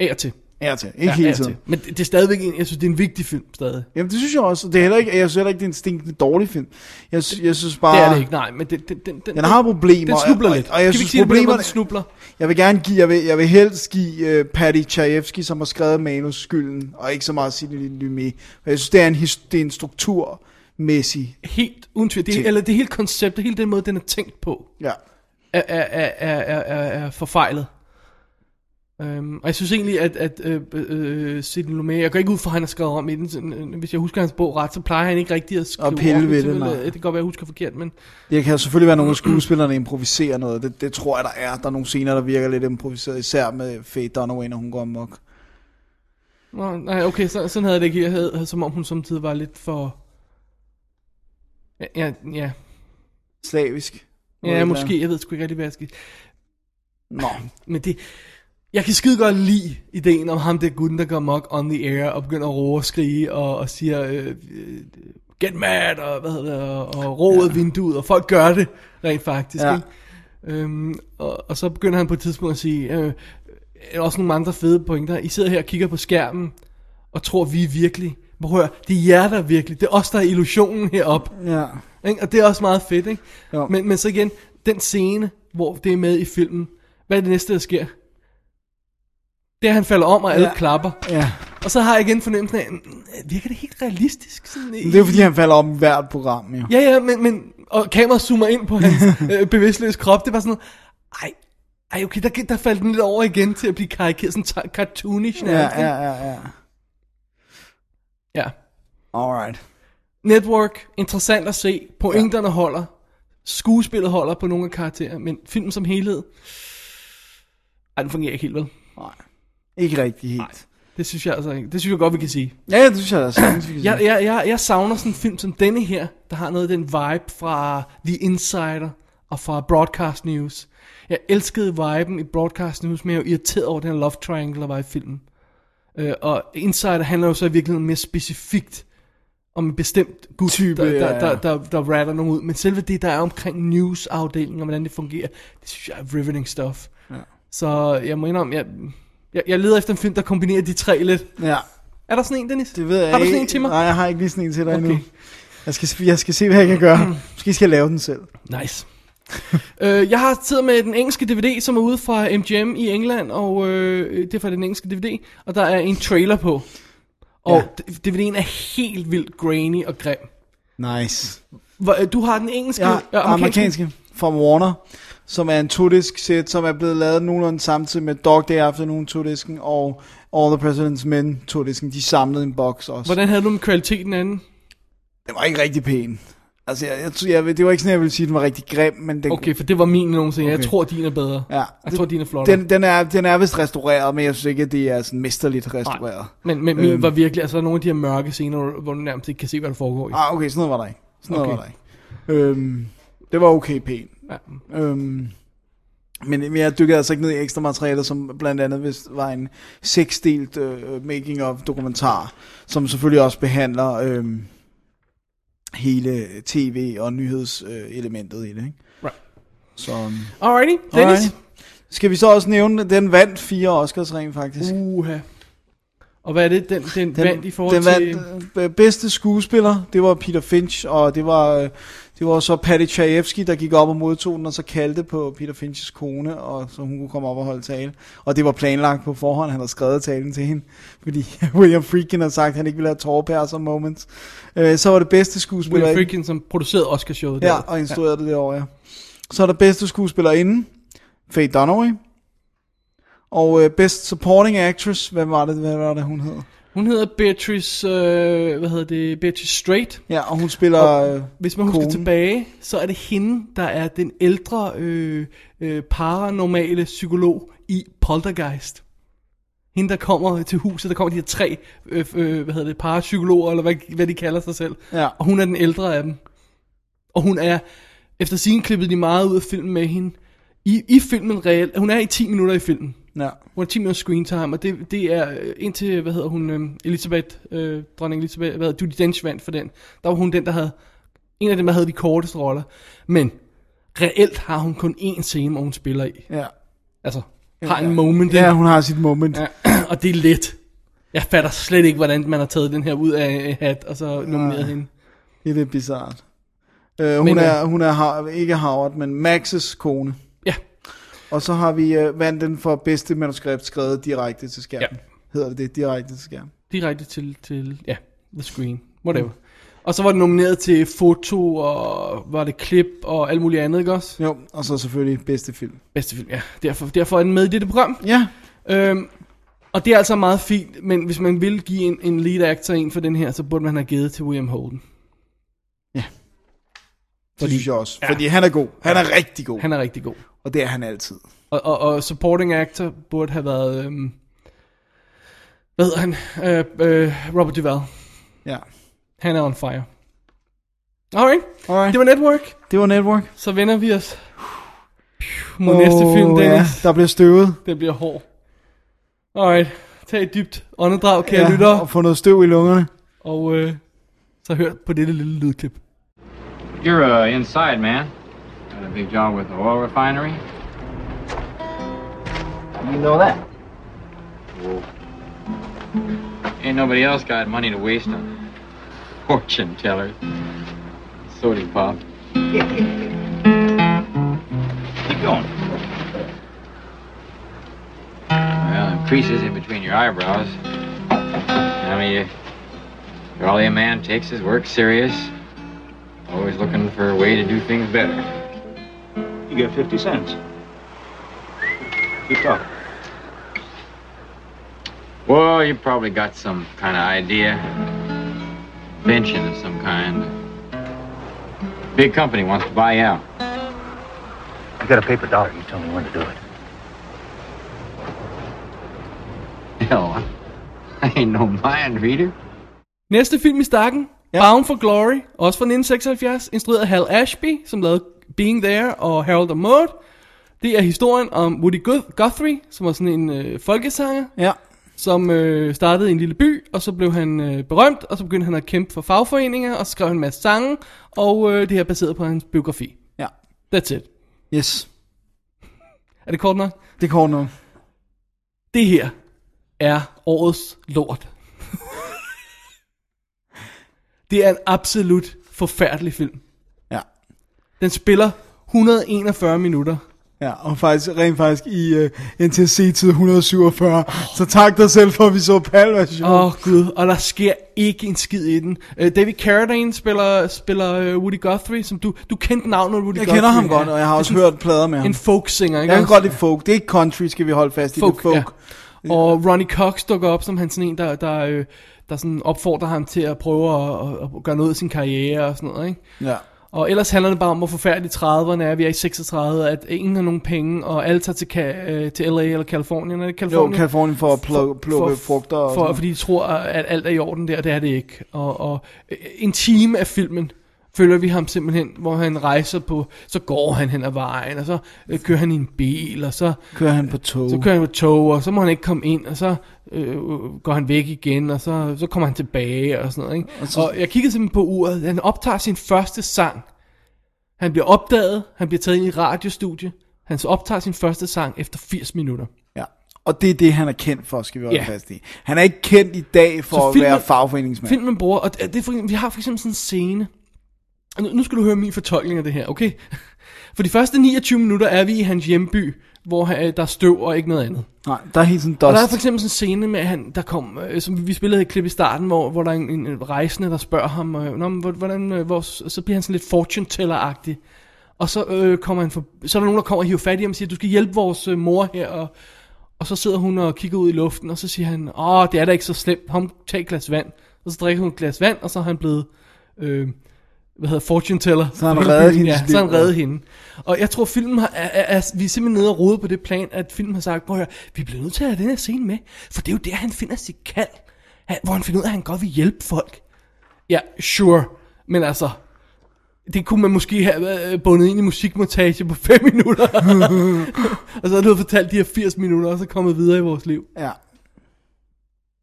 Af og til. Er til. Ikke Ja, hele tiden. til. Men det, det er stadigvæk en, jeg synes, det er en vigtig film stadig. Jamen, det synes jeg også. Det er heller ikke, jeg synes heller ikke, det er en stinkende dårlig film. Jeg, jeg synes bare... Det er det ikke, nej, men det, den, den, den, Den har problemer. Den snubler og- lidt. Og, og jeg Kan vi synes, ikke sige på den snubler? Jeg vil gerne give, jeg vil, jeg vil helst give uh, Patty Chayefsky, som har skrevet manus, skylden, og ikke så meget Sidney Lumet. Jeg synes, det er en, det er en strukturmæssig... Helt uden tvivl. Det, eller det hele koncept, hele den måde, den er tænkt på, Ja. er, er, er, er, er, er, er forfejlet. Um, og jeg synes egentlig, at, at øh, øh, Sidney Lumet, jeg går ikke ud fra, at han har skrevet om i den, sådan, øh, hvis jeg husker hans bog ret, så plejer han ikke rigtig at skrive Og pille ved det, nej. Det kan godt være, jeg husker forkert, men Det kan selvfølgelig være nogle af skuespillerne, der improviserer noget. Det, det tror jeg, der er. Der er nogle scener, der virker lidt improviseret, især med Faye Dunaway, når hun går amok. Nå, nej, okay, så, sådan havde det ikke. Jeg havde, som om hun samtidig var lidt for... Ja, ja, ja, Slavisk. ja måske, jeg ved sgu ikke rigtig, hvad jeg skal... Nå, Men det... Jeg kan skide godt lide ideen om ham, der gutten, der går mok on the air og begynder at råbe og skrige og, og siger, øh, øh, get mad, og hvad hedder og, og af vinduet, og folk gør det rent faktisk, Ja. ikke? Øhm, og, og så begynder han på et tidspunkt at sige, øh, er også nogle andre fede pointer. I sidder her og kigger på skærmen, og tror, vi er virkelig. At høre, det er jer, der er virkelig. Det er os, der er illusionen heroppe. ja. Ikke? Og det er også meget fedt, ikke? Jo. Men, men så igen, den scene, hvor det er med i filmen, hvad er det næste, der sker? Det er, han falder om, og alle Ja. klapper. ja. Og så har jeg igen fornemmelsen af, mm, virker det helt realistisk? Sådan, det er fordi, han falder om i hvert program, jo. Ja, ja, men, men og kameraet zoomer ind på hans [LAUGHS] øh, bevidstløse krop. Det var sådan ej, ej okay, der, der faldt den lidt over igen til at blive karikeret, sådan cartoonish Ja, nærmest. ikke? ja, ja, ja. ja. Alright. Network, interessant at se. Pointerne ja. holder. Skuespillet holder på nogle af karakterer, men filmen som helhed, ej, den fungerer ikke helt vel. Nej. Ikke rigtig helt. Det synes jeg altså ikke. Det synes jeg godt, vi kan sige. Ja, ja, det synes jeg, der kan Jeg, jeg, jeg, jeg savner sådan en film som denne her, der har noget af den vibe fra The Insider og fra Broadcast News. Jeg elskede viben i Broadcast News, men jeg var irriteret over den her love triangle, der var i filmen. Øh, og Insider handler jo så i virkeligheden mere specifikt om en bestemt gut, Type, der, der, ja, ja. der, der, der ratter nogen ud. Men selve det, der er omkring news-afdelingen, og hvordan det fungerer, det synes jeg er riveting stuff. Ja. Så jeg må indrømme, jeg, jeg, jeg leder efter en film, der kombinerer de tre lidt. Ja, Er der sådan en, Dennis? det ved jeg Har du ikke. sådan en til mig? Nej, jeg har ikke lige sådan en til dig Okay. endnu. Jeg skal, jeg skal se, hvad jeg kan gøre. [CLEARS THROAT] Måske skal jeg lave den selv. Nice. [LAUGHS] øh, jeg har siddet med den engelske DVD, som er ude fra MGM i England, og øh, det er fra den engelske DVD, og der er en trailer på. Og Ja. DVD'en er helt vildt grainy og grim. Nice. Hvor, øh, du har den engelske, Ja, øh, amerikanske fra Warner, som er en to-disk sæt, som er blevet lavet nogenlunde samtidig med Dog Day Afternoon to-disken og All the President's Men to-disken. De samlede en boks også. Hvordan havde du med kvaliteten af den? Var ikke rigtig pæn. Altså, jeg, jeg, jeg, jeg, det var ikke sådan, jeg ville sige, at den var rigtig grim, men den... Okay, for det var min nogensinde. Jeg Okay. tror, din er bedre. Ja, Jeg tror, din er flottere. den, den, er, den er vist restaureret, men jeg synes ikke, at det er sådan mesterligt restaureret. Men, men min Øhm. var virkelig, altså nogle af de her mørke scener, hvor- du nærmest ikke kan se, hvad der foregår i. Ah, okay, sådan noget var der ikke. Sådan noget Okay. var der ikke. Øhm, det var okay pænt. Ja. Øhm, men, men jeg dykkede altså ikke ned i ekstra materiale, som blandt andet vist var en seksdelt øh, making of dokumentar, som selvfølgelig også behandler øh, hele tv- og nyhedselementet øh, i det. Ikke? Right. Så øhm, Alrighty, Dennis. Alright. skal vi så også nævne, at den vandt fire Oscars rent faktisk. Uha. Og hvad er det, den, den, den vandt i forhold den til... vandt, øh, bedste skuespiller, det var Peter Finch, og det var, øh, det var så Patty Chayefsky, der gik op og modtog den, og så kaldte på Peter Finches kone, og så hun kunne komme op og holde tale. Og det var planlagt på forhånd, han havde skrevet talen til hende, fordi [LAUGHS] William Friedkin havde sagt, at han ikke ville have tårpærser moments. Øh, så var det bedste skuespiller... William Friedkin, som producerede Oscarshowet. Ja, der. og instruerede det derovre, ja. Så er der bedste skuespillerinde, Faye Dunaway. Og øh, Best Supporting Actress, hvad var det, hvad var det hun hed? Hun hedder Beatrice, øh, hvad hedder det, Beatrice Straight. Ja, og hun spiller... øh, Hvis man husker tilbage, så er det hende, der er den ældre øh, øh, paranormale psykolog i Poltergeist. Hende, der kommer til huset, der kommer de her tre, øh, øh, hvad hedder det, parapsykologer, eller hvad, hvad de kalder sig selv. Ja. Og hun er den ældre af dem. Og hun er, efter sin klippet de meget ud af filmen med hende. I, i filmen reelt, hun er i 10 minutter i filmen. Ja. Hun har 10 minutter screen time, og det, det er øh, indtil, hvad hedder hun, øh, Elisabeth, øh, dronning Elisabeth, hvad hedder Judy Dench vandt for den. Der var hun den, der havde, en af dem, der havde de korteste roller. Men reelt har hun kun én scene, hvor hun spiller i. Ja. Altså, har en moment. Ja, hun har sit moment. Ja, [CLEARS THROAT] og det er let. Jeg fatter slet ikke, hvordan man har taget den her ud af en hat, og så nomineret hende. Det er lidt bizart. Øh, hun, Men, øh, er, hun er Har- ikke Howard, men Max's kone. Og så har vi øh, vandt den for bedste manuskript skrevet direkte til skærmen. Ja. Hedder det det? Direkte til skærmen. direkte til, til ja, the screen, whatever. Og så var den nomineret til foto, og var det klip, og alt muligt andet, ikke også? Jo, og så selvfølgelig bedste film. Bedste film, ja. Derfor, derfor er den med i dette program. Ja, Øhm, og det er altså meget fint, men hvis man vil give en, en lead actor en for den her, så burde man have givet til William Holden. Det synes jeg også. Ja. Fordi han er god. Han er rigtig god. Han er rigtig god. Og det er han altid. Og, og, og supporting actor burde have været, øhm, hvad hedder han? Øh, øh, Robert Duvall. Ja. Han er on fire. Alright, Alright. det var Network. Det var Network. Så vender vi os mod næste film, Dennis. Ja, der bliver støvet. Det bliver hård. Alright, tag et dybt åndedrag, kære ja, lyttere, og få noget støv i lungerne. og øh, så hør på dette lille lydklip. You're uh, inside, man. Got a big job with the oil refinery. You know that? Ain't nobody else got money to waste on [LAUGHS] fortune tellers. Sody pop. [LAUGHS] Keep going. Well, them creases in between your eyebrows. I mean, you, probably a man takes his work serious. Always looking for a way to do things better. You get 50 cents. Keep talking. Well, you probably got some kind of idea. Invention of some kind. Big company wants to buy you out. You got a paper dollar. You tell me when to do it. Hell, I ain't no mind reader. Næste film i stakken, ja. Bound for Glory, også fra 1976, instrueret af Hal Ashby, som lavede Being There og Harold and Maude. Det er historien om Woody Guth- Guthrie, som var sådan en øh, folkesanger, Ja. som øh, startede i en lille by, og så blev han øh, berømt, og så begyndte han at kæmpe for fagforeninger, og så skrev han en masse sange, og øh, det her er baseret på hans biografi. Ja. That's it. Yes. Er det kort nok? Det kommer nu. Det her er årets lort. Det er en absolut forfærdelig film. Ja. Den spiller 141 minutter. Ja, og faktisk, rent faktisk i uh, NTC-tid 147. Så tak dig selv for, at vi så PAL-version. Åh oh, gud, og der sker ikke en skid i den. Uh, David Carradine spiller, spiller uh, Woody Guthrie, som du, du kendte navnet Woody jeg Guthrie. kender ham godt, og jeg har også hørt plader med ham. En folksinger, ikke Jeg kan godt lide folk. Det er ikke country, skal vi holde fast i. folk, det er folk. Ja. Og Ronnie Cox dukker op som han sådan en, der, der, øh, der sådan opfordrer ham til at prøve at, at, gøre noget af sin karriere og sådan noget, ikke? Ja. Og ellers handler det bare om, hvor forfærdeligt 30'erne er. Vi er i 36, at ingen har nogen penge, og alle tager til, ka- øh, til LA eller Californien. Er det Jo, Californien? Kalifornien for at plukke, plukke frugter og for, sådan fordi de tror, at alt er i orden der, det er det ikke. Og, og en time af filmen følger vi ham simpelthen, hvor han rejser på, så går han hen ad vejen, og så øh, kører han i en bil, og så kører han på tog. så kører han på tog, og så må han ikke komme ind, og så øh, går han væk igen, og så, så kommer han tilbage, og sådan noget. Ikke? Og, så- og jeg kiggede simpelthen på uret, han optager sin første sang. Han bliver opdaget, han bliver taget ind i et radiostudie, han så optager sin første sang efter 80 minutter. Ja. Og det er det, han er kendt for, skal vi holde Ja. fast i. Han er ikke kendt i dag for Så at filmen- være fagforeningsmand. Filmen bruger, og det er for, vi har for eksempel sådan en scene, nu, nu skal du høre min fortolkning af det her, okay? For de første 29 minutter er vi i hans hjemby, hvor han, der er støv og ikke noget andet. Nej, der er helt sådan Og der er dust. for eksempel sådan en scene med, at han, der kom, øh, som vi spillede et klip i starten, hvor, hvor der er en, en, en rejsende, der spørger ham, øh, Nå, hvordan, øh, hvor, så bliver han sådan lidt fortune teller-agtig. Og så, øh, kommer han for, så er der nogen, der kommer og hiver fat i ham og siger, du skal hjælpe vores øh, mor her. Og, og Og så sidder hun og kigger ud i luften, og så siger han, åh, det er da ikke så slemt, ham, tag et glas vand. Og så drikker hun et glas vand, og så er han blevet, øh, hvad hedder fortune teller. Så han reddet [LAUGHS] byen. hendes Ja, så han reddet hende. Og jeg tror, filmen har, er, er, er, vi er simpelthen nede og rode på det plan, at filmen har sagt, prøv at høre, vi bliver nødt til at have den her scene med, for det er jo der, han finder sit kald, han, hvor han finder ud af, at han godt vil hjælpe folk. Ja, sure, men altså, det kunne man måske have øh, bundet ind i musikmontage på 5 [LAUGHS] [LAUGHS] minutter. og så har du fortalt de her 80 minutter, og så kommet videre i vores liv. Ja.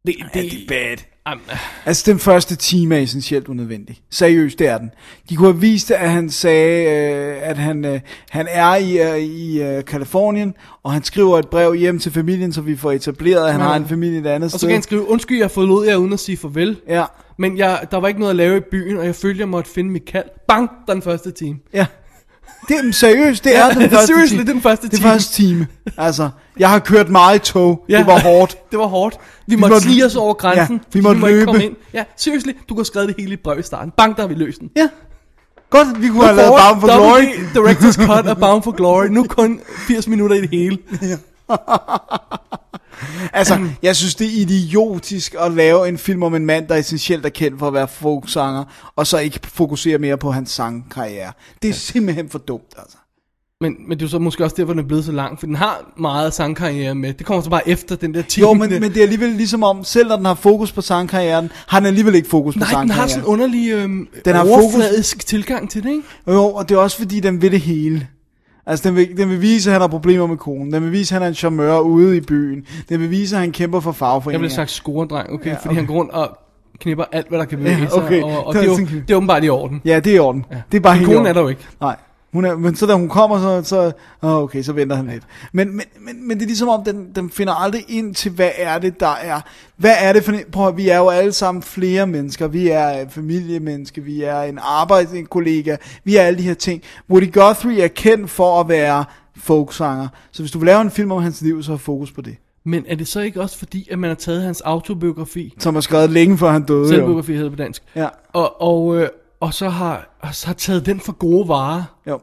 Det, Ja, det er bad. Jamen, Altså, den første time er essentielt unødvendig. Seriøst, det er den. De kunne have vist, at han sagde, øh, at han, øh, han er i, øh, i øh, Kalifornien, og han skriver et brev hjem til familien, så vi får etableret, at han Ja. har en familie et andet og så sted. kan han skrive, undskyld, jeg forlod jer uden at sige farvel. Ja, Men jeg, der var ikke noget at lave i byen, og jeg følte, jeg måtte finde mit kald. Bang, den første time. ja. Det er seriøst, det er Ja, den [LAUGHS] første seriously, time. det er den første Det er time. første time. Altså, jeg har kørt meget i tog. Ja. Det var hårdt. [LAUGHS] det var hårdt. Vi, måtte måtte- snige os over grænsen. Ja, vi måtte må ikke løbe. komme ind. Ja, seriously, du kunne have skrevet det hele i brev i starten. Bang, der har vi løst den. Ja. Godt, vi kunne have lavet Bound for Glory. WD Director's Cut [LAUGHS] af Bound for Glory. Nu kun 80 minutter i det hele. [LAUGHS] Altså, jeg synes, det er idiotisk at lave en film om en mand, der essentielt er kendt for at være folksanger, og så ikke fokusere mere på hans sangkarriere. Det er simpelthen for dumt, altså. Men, men det er jo så måske også derfor, den er blevet så lang, for den har meget sangkarriere med. Det kommer så bare efter den der time. Jo, men, men det er alligevel ligesom om, selv når den har fokus på sangkarrieren, har den alligevel ikke fokus på Nej, den sangkarrieren. har sådan en underlig øhm, Den har overfladisk tilgang til det, ikke? Jo, og det er også fordi, den vil det hele. Altså, den vil, den vil vise, at han har problemer med konen. Den vil vise, at han er en charmeur ude i byen. Den vil vise, at han kæmper for Jeg fagforeninger. ville have sagt scoredreng, okay? Ja, okay. Fordi han går rundt og knipper alt, hvad der kan bevæge Ja, sig, okay. og, og Det det, er jo, sådan- det er åbenbart i orden. Ja, det er i orden. Ja. Det er bare Men konen er der jo ikke. Nej. Hun er, men så da hun kommer, så, så oh, okay, så venter han lidt. Men, men, men, men det er ligesom om, den, den finder aldrig ind til, hvad er det, der er. Hvad er det for prøv at, vi er jo alle sammen flere mennesker. Vi er familiemennesker, vi er en arbejdskollega, vi er alle de her ting. Woody Guthrie er kendt for at være folksanger. Så hvis du vil lave en film om hans liv, så har fokus på det. Men er det så ikke også fordi, at man har taget hans autobiografi, Som er skrevet længe før han døde. Selvbiografi hedder det på dansk, Ja, og, og, øh, og så har, og så har taget den for gode varer, jo.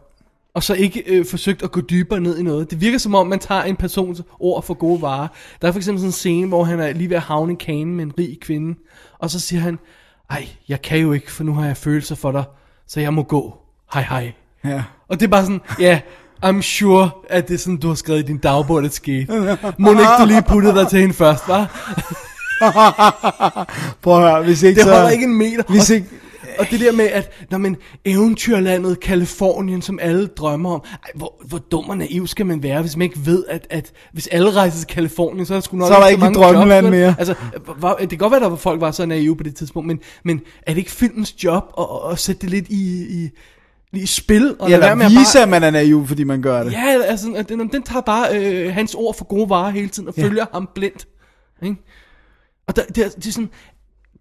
og så ikke øh, forsøgt at gå dybere ned i noget. Det virker som om, man tager en persons ord for gode varer. Der er for eksempel sådan en scene, hvor han er lige ved at havne i kanen med en rig kvinde, og så siger han, ej, jeg kan jo ikke, for nu har jeg følelser for dig, så jeg må gå. Hej hej. Ja. Og det er bare sådan, ja, I'm sure, at det er sådan, du har skrevet i din dagbog, at det skete. Må ikke du lige putte dig til hende først, var? [LAUGHS] Prøv at høre, hvis ikke Det så... holder ikke en meter. Hvis ikke, og det der med, at når man eventyrlandet Kalifornien, som alle drømmer om, ej, hvor, hvor dum og naiv skal man være, hvis man ikke ved, at, at hvis alle rejser til Kalifornien, så er der sgu nok Så er der så ikke et drømmeland jobs, mere. Altså, hvor, det kan godt være, at folk var så naive på det tidspunkt, men, men er det ikke filmens job at, at, at sætte det lidt i, i, i spil? Og lade være med eller at vise, at man er naiv, fordi man gør det. Ja, altså, den, den tager bare øh, hans ord for gode varer hele tiden, og Ja. følger ham blindt. Ikke? Og der, det, er, det er sådan,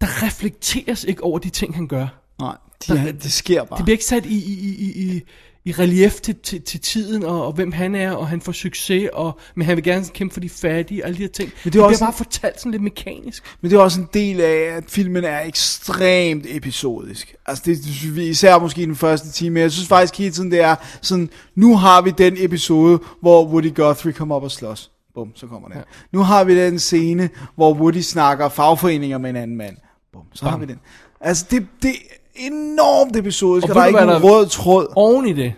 der reflekteres ikke over de ting, han gør. Nej, de, Der- det sker bare. Det bliver ikke sat i, i, i, i, i, i relief til, til, til tiden, og, og hvem han er, og han får succes, og, men han vil gerne kæmpe for de fattige, og alle de her ting. det det, er det også- bliver bare fortalt sådan lidt mekanisk. Men det er også en del af, at filmen er ekstremt episodisk. Altså det synes vi især måske i den første time, men jeg synes faktisk hele tiden, det er sådan, nu har vi den episode, hvor Woody Guthrie kommer op og slås. Bum, så kommer den. Ja. Nu har vi den scene, hvor Woody snakker fagforeninger med en anden mand. Bum, så Bam. har vi den. Altså det, det enormt episodisk, og, Og der er ikke der- rød tråd. Oven i det,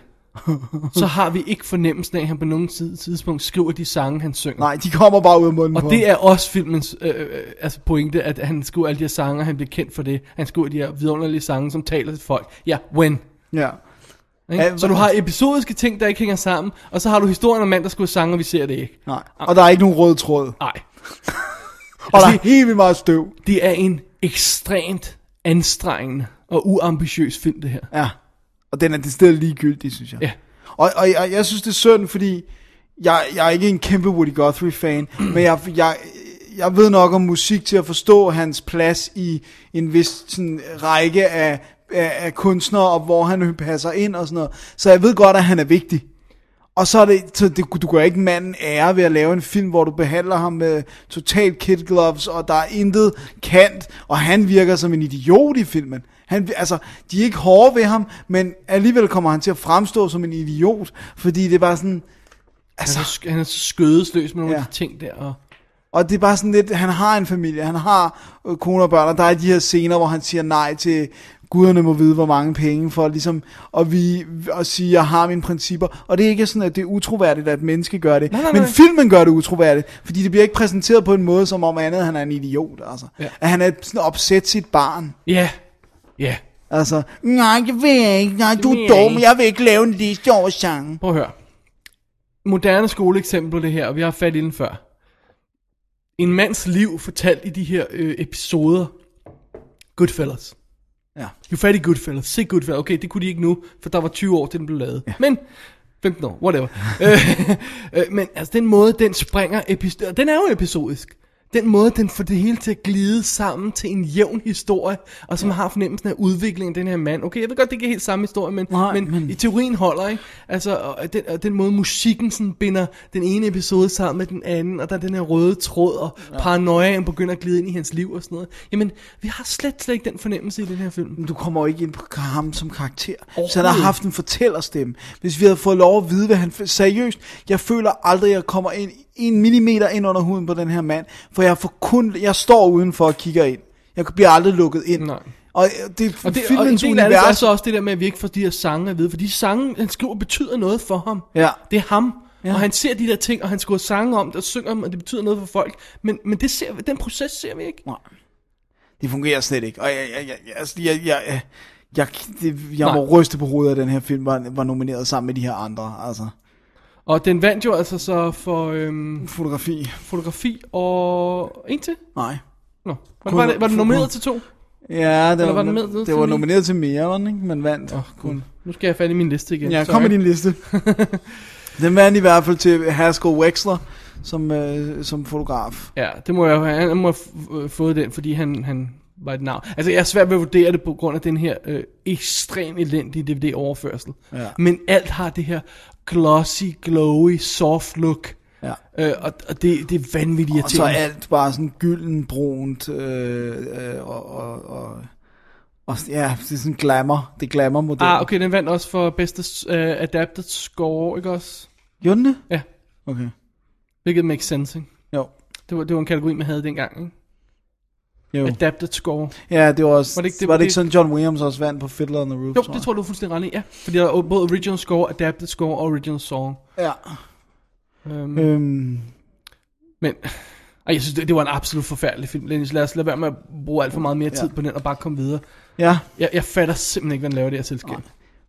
[LAUGHS] så har vi ikke fornemmelsen af, at han på nogen tid- tidspunkt skriver de sange, han synger. Nej, de kommer bare ud af munden på Og det er også filmens øh, øh, altså pointe, at han skriver alle de her sange, og han bliver kendt for det. Han skriver de her vidunderlige sange, som taler til folk. Ja, when. Ja. Ikke? Ja, så du har episodiske ting, der ikke hænger sammen, og så har du historien om mand, der skulle sange, og vi ser det ikke. Nej. Og der er ikke nogen rød tråd. Nej. [LAUGHS] Og der er helt vildt meget støv. Det er en ekstremt anstrengende og uambitiøs film, det her. Ja. Og den er det sted ligegyldig, synes jeg. Ja. Og, og jeg, jeg synes, det er synd, fordi jeg, jeg er ikke en kæmpe Woody Guthrie-fan, [CLEARS THROAT] men jeg, jeg, jeg ved nok om musik til at forstå hans plads i en vis sådan, række af, af, af kunstnere, og hvor han passer ind og sådan noget. Så jeg ved godt, at han er vigtig. Og så er det, så det, du gør ikke manden ære ved at lave en film, hvor du behandler ham med totalt kid gloves, og der er intet kant, og han virker som en idiot i filmen. Han, altså, de er ikke hårde ved ham, men alligevel kommer han til at fremstå som en idiot, fordi det er bare sådan, Altså, han, er så, sk- han er så skødesløs med nogle Ja. af de ting der. Og, Og det er bare sådan lidt, han har en familie, han har øh, kone og børn, og der er de her scener, hvor han siger nej til, guderne må vide, hvor mange penge, for ligesom at, vi, at sige, jeg har mine principper. Og det er ikke sådan, at det er utroværdigt, at et menneske gør det. Nej, nej, Men nej. filmen gør det utroværdigt, fordi det bliver ikke præsenteret på en måde, som om andet, han er en idiot. Altså. Ja. At han er sådan opsæt sit barn. ja, ja. Altså, nej, jeg ved ikke, nej, du vil er dum, ikke." jeg vil ikke lave en liste over sangen. Prøv at høre. Moderne skoleeksempel det her, og vi har fat i den før. En mands liv fortalt i de her øh, episoder. Goodfellas. Ja. Er fat i Goodfellas. Se Goodfellas. Okay, det kunne de ikke nu, for der var 20 år til den blev lavet. Ja. Men 15 år, whatever. [LAUGHS] øh, øh, men altså den måde, den springer episoder, den er jo episodisk. Den måde, den får det hele til at glide sammen til en jævn historie, og som ja. har fornemmelsen af udviklingen af den her mand. Okay, jeg ved godt, det ikke er helt samme historie, men, Nej, men, men- i teorien holder, ikke? Altså, og den, og den måde musikken sådan binder den ene episode sammen med den anden, og der er den her røde tråd, og ja. paranoiaen begynder at glide ind i hans liv og sådan noget. Jamen, vi har slet, slet ikke den fornemmelse i den her film. Men du kommer jo ikke ind på ham som karakter. Så han har haft en fortællerstemme. Hvis vi havde fået lov at vide, hvad han... Seriøst, jeg føler aldrig, at jeg kommer ind en millimeter ind under huden på den her mand. For jeg får kun... Jeg står udenfor og kigger ind. Jeg bliver aldrig lukket ind. Nej. Og øh, det er Og, det, og en filmens del det er univers. så også det der med, at vi ikke får de her sange at vide, for de sange, han skriver, betyder noget for ham. Ja. Det er ham. Ja. Og han ser de der ting, og han skriver sange om det, og synger dem, og det betyder noget for folk. Men, men det ser, den proces ser vi ikke. Nej. Det fungerer slet ikke. Og jeg, jeg, jeg, altså, jeg, jeg, jeg, jeg, det, jeg må ryste på hovedet, at den her film var, var nomineret sammen med de her andre. Altså, Og den vandt jo altså så for øhm, fotografi. fotografi og en til. Nej. Nå. Var, Kun- var, det, var det nomineret kun- til to? Ja, det Eller var, var den med det til var nomineret til mere, var den ikke? Men vandt. Oh, cool. Nu skal jeg have i min liste igen. Ja, Sorry. kom med din liste. [LAUGHS] den vandt i hvert fald til Haskell Wexler som, øh, som fotograf. Ja, det må jeg han må have øh, fået den, fordi han, han var et navn. Altså, jeg er svært ved at vurdere det på grund af den her øh, ekstrem elendige DVD-overførsel. Ja. Men alt har det her glossy, glowy, soft look. Ja. Øh, og, og det, det er vanvittigt Og så er irriterende. alt bare sådan gylden brunt, øh, øh, og, og, og, og, ja, det er sådan glamour, det er glamour model. Ah, okay, den vandt også for bedste uh, adapted score, ikke også? Gjorde den det? Ja, Okay. hvilket makes sense, ikke? Jo. Det var, det var en kategori, man havde dengang, ikke? Jo. Adapted score. Ja, det var også, Var det ikke det- var det ikke sådan, John Williams også vandt på Fiddler on the Roof? Jo, det tror du er fuldstændig ret i, ja. Fordi der er både original score, adapted score og original song. Ja. mm. Øhm, Men ej, jeg synes, det, det var en absolut forfærdelig film. Dennis, lad os lade være med at bruge alt for meget mere tid Ja. på den og bare komme videre. ja, Jeg, jeg fatter simpelthen ikke, hvad den laver det her selskab.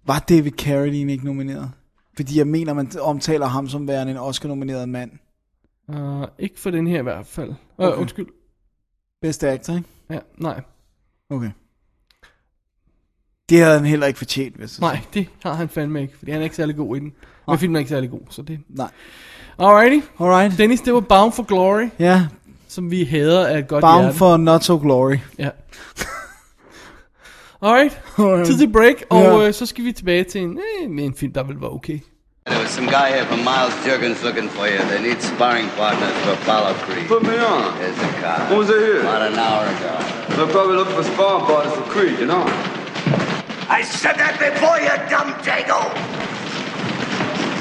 var David Carradine ikke nomineret? Fordi jeg mener, man omtaler ham som værende en Oscar-nomineret mand. Uh, ikke for den her i hvert fald. Uh, Okay. okay. Undskyld. Bedste actor, ikke? Ja, nej. Okay. Det havde han heller ikke fortjent, hvis jeg Nej, det har han fandme ikke, fordi han er ikke særlig god i den. Men filmen er ikke særlig god, så det... Nej. Alrighty. Alright. Dennis, det var Bound for Glory, Ja, som vi hader af et godt Bound hjerte. for Not So Glory. Ja. Alright, Alright. tid til break, og Ja. øh, så skal vi tilbage til en, øh, en film, der vil være okay. There was some guy here from Miles Jurgens looking for you. They need sparring partners for Apollo Creed. Put me on. There's the car. When was it here? About an hour ago. They're probably looking for sparring partners for Creed, you know? I said that before, you dumb Jago.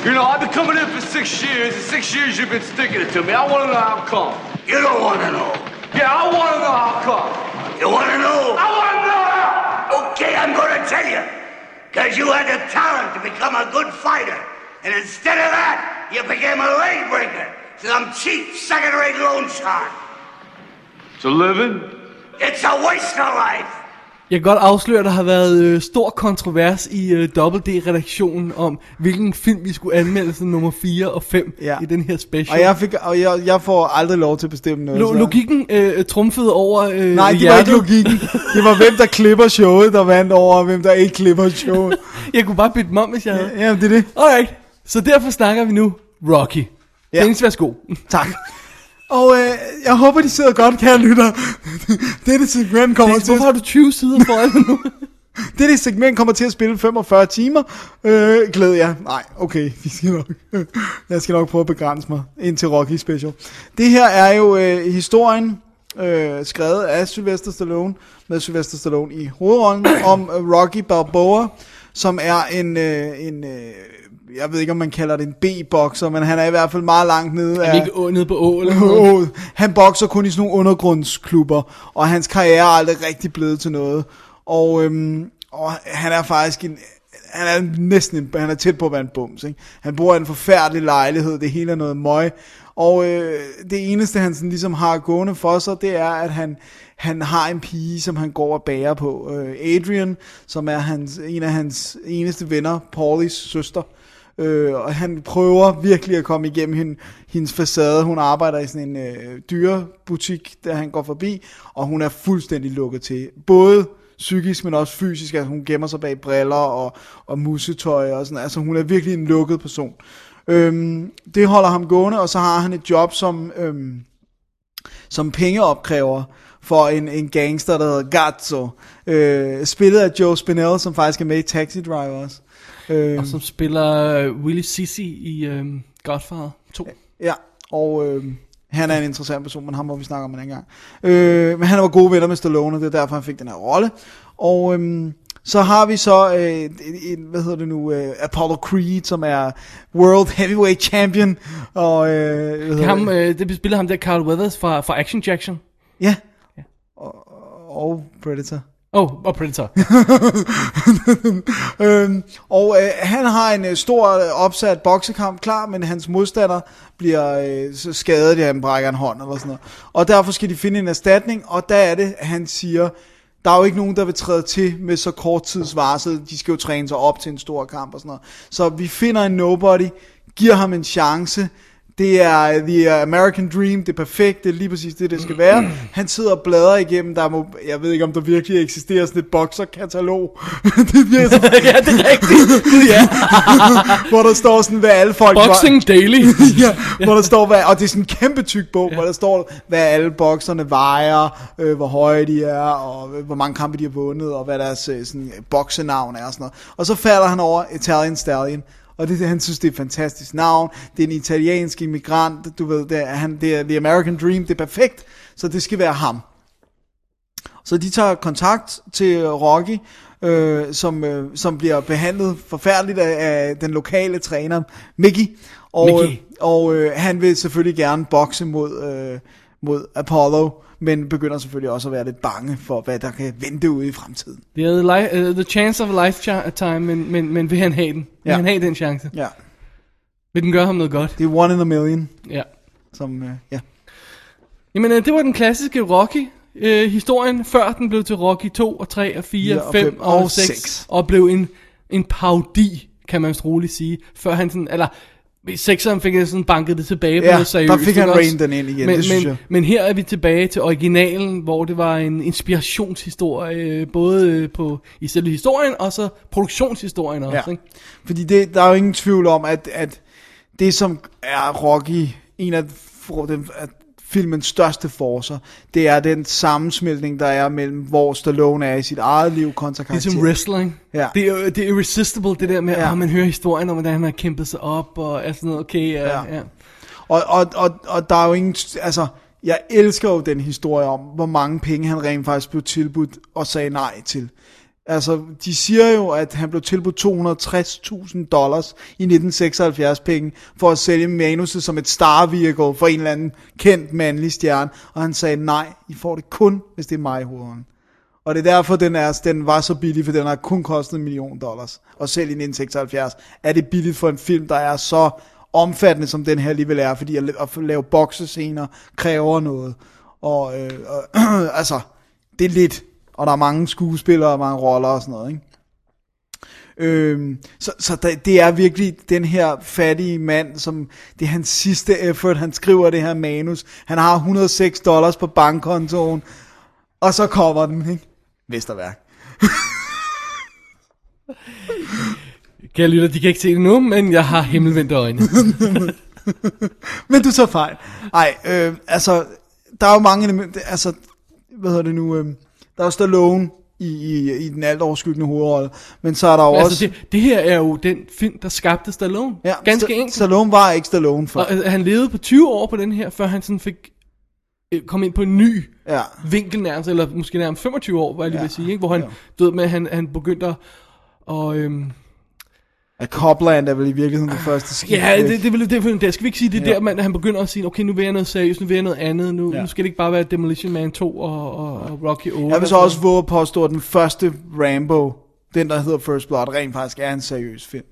You know, I've been coming in for six years, and six years you've been sticking it to me. I want to know how come. You don't want to know. Yeah, I want to know how come. You want to know? I want to know how. Okay, I'm going to tell you. Because you had the talent to become a good fighter. And instead of that, you became a leg breaker. Some cheap, second-rate loan shark. So living? It's a waste of life. Jeg kan godt afsløre, at der har været øh, stor kontrovers i øh, Double D-redaktionen om, hvilken film vi skulle anmelde som nummer 4 og 5 Ja. i den her special. Og jeg, fik, og jeg, jeg får aldrig lov til at bestemme noget. Lo- logikken øh, trumfede over øh, Nej, det var hjertet. ikke logikken. Det var hvem, der klipper showet, der vandt over, og hvem der ikke klipper showet. [LAUGHS] Jeg kunne bare bytte dem om, hvis jeg havde. Ja, det er det. Alright, så derfor snakker vi nu Rocky. Ja. Dennis, værsgo. Tak. [LAUGHS] Og øh, jeg håber, de sidder godt, kære lytter. [LAUGHS] Dette segment kommer til, Hvorfor har du 20 sider foran nu? [LAUGHS] dette segment kommer til at spille 45 timer. Øh, glæder jeg. Nej, okay. Vi skal nok, jeg skal nok prøve at begrænse mig ind til Rocky Special. Det her er jo øh, historien, øh, skrevet af Sylvester Stallone, med Sylvester Stallone i hovedrollen, om øh, Rocky Balboa, som er en, øh, en øh, jeg ved ikke om man kalder det en B-bokser, men han er i hvert fald meget langt nede Er af... ikke nede på å eller noget? Han bokser kun i sådan nogle undergrundsklubber, og hans karriere er aldrig rigtig blevet til noget. Og, øhm, og han er faktisk en, han er næsten en, han er tæt på at være en bums. Ikke? Han bor i en forfærdelig lejlighed, det hele er noget møg. Og øh, det eneste, han sådan ligesom har gående for sig, det er, at han, han har en pige, som han går og bærer på. Øh, Adrian, som er hans, en af hans eneste venner, Paulies søster. Øh, Øh, og han prøver virkelig at komme igennem hende, hendes facade. Hun arbejder i sådan en øh, dyrebutik, der han går forbi, og hun er fuldstændig lukket til. Både psykisk, men også fysisk. Altså, hun gemmer sig bag briller og, og musetøj og sådan. Altså, hun er virkelig en lukket person. Øhm, det holder ham gående, og så har han et job som, øhm, som pengeopkræver for en, en gangster, der hedder Gazzo. Øh, spillet af Joe Spinell, som faktisk er med i Taxi Driver også. Øh, Og som spiller Willie Sissy i øh, Godfather 2. Ja, og øh, han er en interessant person, men ham må vi snakke om en anden gang. Øh, men han var gode venner med Stallone, og det er derfor, han fik den her rolle. Og øh, så har vi så, øh, en, hvad hedder det nu, øh, Apollo Creed, som er World Heavyweight Champion. Og, øh, Det, ham, øh, det spiller ham der Carl Weathers fra, fra Action Jackson. Ja. Og, og Predator. Oh, og Predator. [LAUGHS] øhm, og øh, han har en øh, stor øh, opsat boksekamp klar, men hans modstander bliver øh, så skadet, at han brækker en hånd eller sådan noget. Og derfor skal de finde en erstatning, og der er det, han siger, der er jo ikke nogen, der vil træde til med så kort tids varsel. De skal jo træne sig op til en stor kamp og sådan noget. Så vi finder en nobody, giver ham en chance. Det er The American Dream, det er perfekt, det er lige præcis det, det skal være. [CLEARS THROAT] Han sidder og bladrer igennem, der må, jeg ved ikke, om der virkelig eksisterer sådan et bokserkatalog. [LAUGHS] det bliver så... [LAUGHS] ja, det er rigtigt. [LAUGHS] ja. hvor der står sådan, hvad alle folk... Boxing Daily. ja, hvor der står, hvad, og det er sådan en kæmpe tyk bog, ja. hvor der står, hvad alle bokserne vejer, øh, hvor høje de er, og øh, hvor mange kampe de har vundet, og hvad deres øh, sådan, boksenavn er og sådan noget. Og så falder han over Italian Stallion, og det, han synes, det er et fantastisk navn. Det er en italiensk immigrant, du ved, det er, han, det er The American Dream, det er perfekt, så det skal være ham. Så de tager kontakt til Rocky, øh, som, øh, som bliver behandlet forfærdeligt af, af den lokale træner, Mickey. Og, Mickey. og øh, han vil selvfølgelig gerne bokse mod, øh, mod Apollo, men begynder selvfølgelig også at være lidt bange for, hvad der kan vente ude i fremtiden. Det er the, li- uh, the chance of a lifetime, men, men, men vil han have den? Vil Ja. han have den chance? Ja, Vil den gøre ham noget godt? det er one in a million, Ja. som, øh, ja. Jamen, øh, det var den klassiske Rocky. Øh, historien før den blev til Rocky 2 og 3 og 4 Fire og og 5 fem og, og 6 seks. og blev en, en paudi, kan man roligt sige. Før han sådan, eller i 6'eren fik jeg sådan banket det tilbage på Ja, noget seriøst. der fik han reined den ind igen, men, det synes men, jeg. Men her er vi tilbage til originalen, hvor det var en inspirationshistorie, øh, både øh, på, i selve historien og så produktionshistorien også. Ja. Ikke? Fordi det, der er jo ingen tvivl om, at, at det som er Rocky, en af den, filmens største forser, det er den sammensmeltning, der er mellem, hvor Stallone er i sit eget liv kontra Det er karakter. som wrestling. Ja. Det, er, det er irresistible, det der med, Ja. at man hører historien om, hvordan han har kæmpet sig op, og sådan noget, okay, ja, Ja. ja. ja. Og, og, og, og der er jo ingen, altså, jeg elsker jo den historie om, hvor mange penge han rent faktisk blev tilbudt og sagde nej til. Altså, de siger jo, at han blev tilbudt 260.000 dollars i 1976 penge for at sælge manuset som et star vehicle for en eller anden kendt mandlig stjerne. Og han sagde, nej, I får det kun, hvis det er mig i hovedet. Og det er derfor, den, er, den var så billig, for den har kun kostet en million dollars. Og selv i 1976 er det billigt for en film, der er så omfattende, som den her alligevel er, fordi at, at lave boksescener kræver noget. Og øh, øh, [CLEARS THROAT] altså, det er lidt. Og der er mange skuespillere og mange roller og sådan noget, ikke? Øhm, så så der, det er virkelig den her fattige mand, som det er hans sidste effort, han skriver det her manus. Han har 106 dollars på bankkontoen, og så kommer den, ikke? Mesterværk. [LAUGHS] Kære lytter, de kan ikke se det nu, men jeg har himmelvendte øjne. [LAUGHS] Men du tager fejl. Nej, øh, altså, der er jo mange, elementer- altså, hvad hedder det nu, øh, der er Stallone i, i, i den alt overskyggende hovedrolle, men så er der jo også... altså, det, det her er jo den film, der skabte Stallone. ja, Ganske Sta- enkelt. Stallone var ikke Stallone før. Og øh, han levede på 20 år på den her, før han sådan fik øh, kom ind på en ny Ja. vinkel nærmest, eller måske nærmest 25 år, var jeg lige Ja. vil sige, ikke? hvor han, Ja. ved, med, han, han begyndte at, Og øhm, At Copland er vel i virkeligheden det første skift. ja, det, det, det, det, det, det skal vi ikke sige, det er Ja. der, man, han begynder at sige, okay, nu vil jeg noget seriøst, nu vil jeg noget andet, nu, Ja. nu skal det ikke bare være Demolition Man 2 og, og, og Rocky 8. Jeg vil så også våge at påstå, at den første Rambo, den der hedder First Blood, rent faktisk er en seriøs film.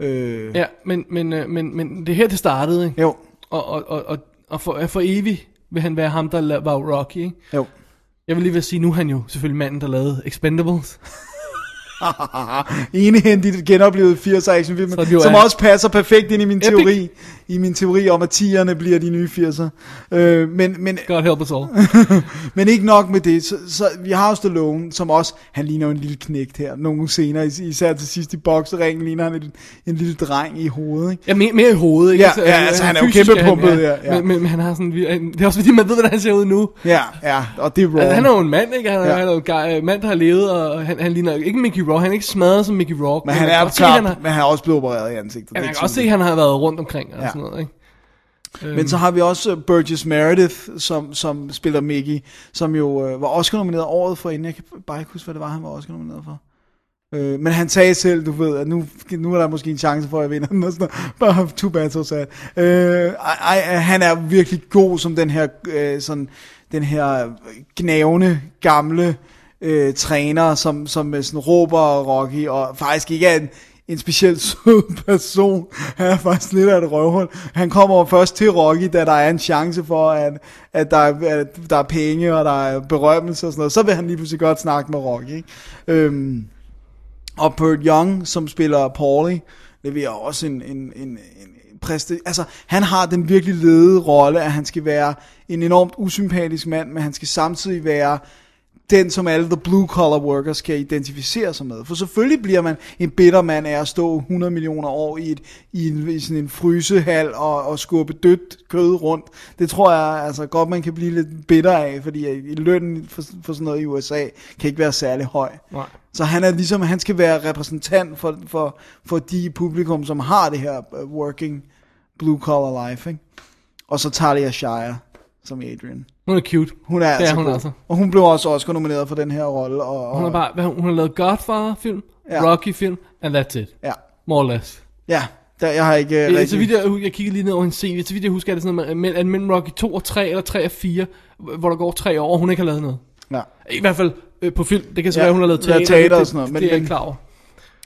Øh, Ja, men, men, øh, men, men det er her, det startede, ikke? Jo. Og, og, og, og, og for, for evigt vil han være ham, der var Rocky, ikke? Jo. Jeg vil lige vil sige, nu er han jo selvfølgelig manden, der lavede Expendables. [LAUGHS] Enehændigt genoplevet 80 actionfilm, som er- også passer perfekt ind i min Epic. teori, i min teori om, at 10'erne bliver de nye 80'er. Øh, men, men, God help us [LAUGHS] all. men ikke nok med det, så, så vi har jo Stallone, som også, han ligner jo en lille knægt her, nogle scener, is- især til sidst i bokseringen, ligner han en, en lille dreng i hovedet, ikke? Ja, mere, mere i hovedet, ikke? Ja, ja, altså, han er jo kæmpe pumpet, ja, ja. Men, men, men, han har sådan, det er også fordi, man ved, hvordan han ser ud nu. Ja, ja, og det er raw. Altså, han er jo en mand, ikke? Han er, Ja. han er jo en mand, der har levet, og han, han ligner ikke Mickey Rourke. Han er ikke smadret som Mickey Rourke. men han er se, han har, men han er også blevet opereret i ansigtet. ja, man kan også se, at han har været rundt omkring og Ja. sådan noget, ikke? Men så har vi også uh, Burgess Meredith, som, som spiller Mickey, som jo uh, var Oscar nomineret året for inden. Jeg kan bare ikke huske, hvad det var, han var Oscar nomineret for. Uh, men han sagde selv, du ved, at nu, nu er der måske en chance for, at jeg vinder den. Og sådan noget. [LAUGHS] Bare too bad, so sad. Uh, ej, han er virkelig god som den her, uh, sådan, den her gnavende, gamle øh, træner, som, som øh, sådan råber Rocky, og faktisk ikke er en, en specielt [LAUGHS] sød person. Han er faktisk lidt af et røvhul. Han kommer først til Rocky, da der er en chance for, at, at, der, er, at der er penge, og der er berømmelse og sådan noget. Så vil han lige pludselig godt snakke med Rocky. Ikke? Øhm, og Burt Young, som spiller Paulie, leverer også en, en, en, en præste... Altså, han har den virkelig ledede rolle, at han skal være en enormt usympatisk mand, men han skal samtidig være den, som alle the blue collar workers kan identificere sig med. For selvfølgelig bliver man en bitter mand af at stå 100 millioner år i, et, i, en, i sådan en frysehal og, og skubbe dødt kød rundt. Det tror jeg altså godt, man kan blive lidt bitter af, fordi øh, lønnen for, for sådan noget i USA kan ikke være særlig høj. Nej. Så han er ligesom, han skal være repræsentant for, for, for de publikum, som har det her uh, working blue collar life, ikke? Og så Talia Shire som Adrian. Hun er cute. Hun er det altså er hun god. altså. Og hun blev også Oscar nomineret for den her rolle. Og, og, Hun har bare, hvad, hun har lavet Godfather-film, Ja. ja. Rocky-film, and that's it. Ja, More or less. ja der, jeg har ikke Øh, rigtig... så vidt jeg, jeg kigger lige ned over hendes CV, så vidt jeg husker, er det sådan det mellem Rocky 2 og 3, eller 3 og 4, hvor der går tre år, og hun ikke har lavet noget. Ja. I hvert fald øh, på film. Det kan så Ja, være, hun har lavet teater. teater det, og sådan noget, det, men- det er jeg ikke klar over.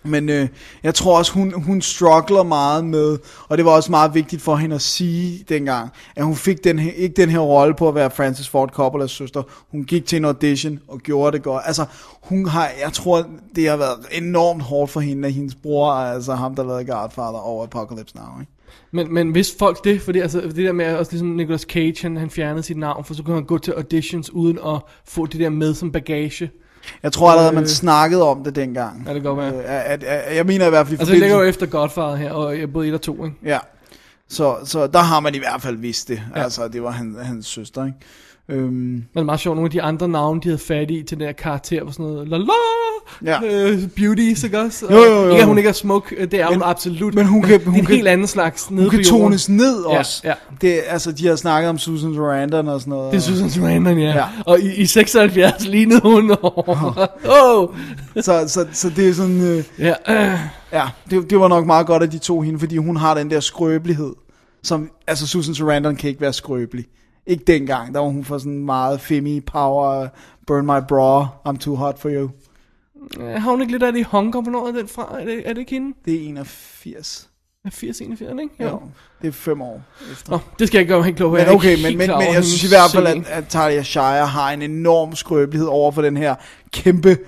Men øh, jeg tror også, hun, hun struggler meget med, og det var også meget vigtigt for hende at sige dengang, at hun fik den her, ikke den her rolle på at være Francis Ford Coppolas søster. Hun gik til en audition og gjorde det godt. Altså, hun har, jeg tror, det har været enormt hårdt for hende, at hendes bror altså ham, der lavede Godfather over Apocalypse Now. Ikke? Men, men hvis folk det, fordi altså, det der med, også ligesom Nicolas Cage, han, han fjernede sit navn, for så kunne han gå til auditions uden at få det der med som bagage. Jeg tror allerede, man Øh. snakkede om det dengang. Ja, det kan godt være. Øh, at, at, at, jeg mener i hvert fald... i Altså, det ligger jo efter Godfather her, og jeg både 1 og 2, ikke? Ja, så, så der har man i hvert fald vidst det. Ja. Altså, det var han, hans søster, ikke? Øhm, Men det er meget sjovt, nogle af de andre navne, de havde fat i til den her karakter, var sådan noget, la la, Ja. øh, beauty, ikke også? Og Jo, jo, jo. Ikke at hun ikke er smuk, øh, det er Men- hun absolut. men hun kan- det er hun en kan- helt anden slags nede hun kan tones ned Ja, også. ja. Det, altså, de har snakket om Susan Sarandon og sådan noget. Det er Susan Sarandon, ja. Ja. ja. Og i, i 76 lignede hun. [LAUGHS] Åh! oh. så, så, så det er sådan... Øh, Ja, øh. ja, det, det var nok meget godt, at de tog hende, fordi hun har den der skrøbelighed. Som, altså, Susan Sarandon kan ikke være skrøbelig. Ikke dengang, der var hun for sådan meget femi power, burn my bra, I'm too hot for you. Øh, Har hun ikke lidt af det i Hong Kong? Hvornår er den fra? Er det, er det ikke hende? Det er 81. Er 80, 81, ikke? Jo. Det er fem år efter. Nå, det skal jeg ikke gøre mig helt klog på. Men okay, men, men, men jeg synes i hvert fald, at, at Talia Shire har en enorm skrøbelighed over for den her kæmpe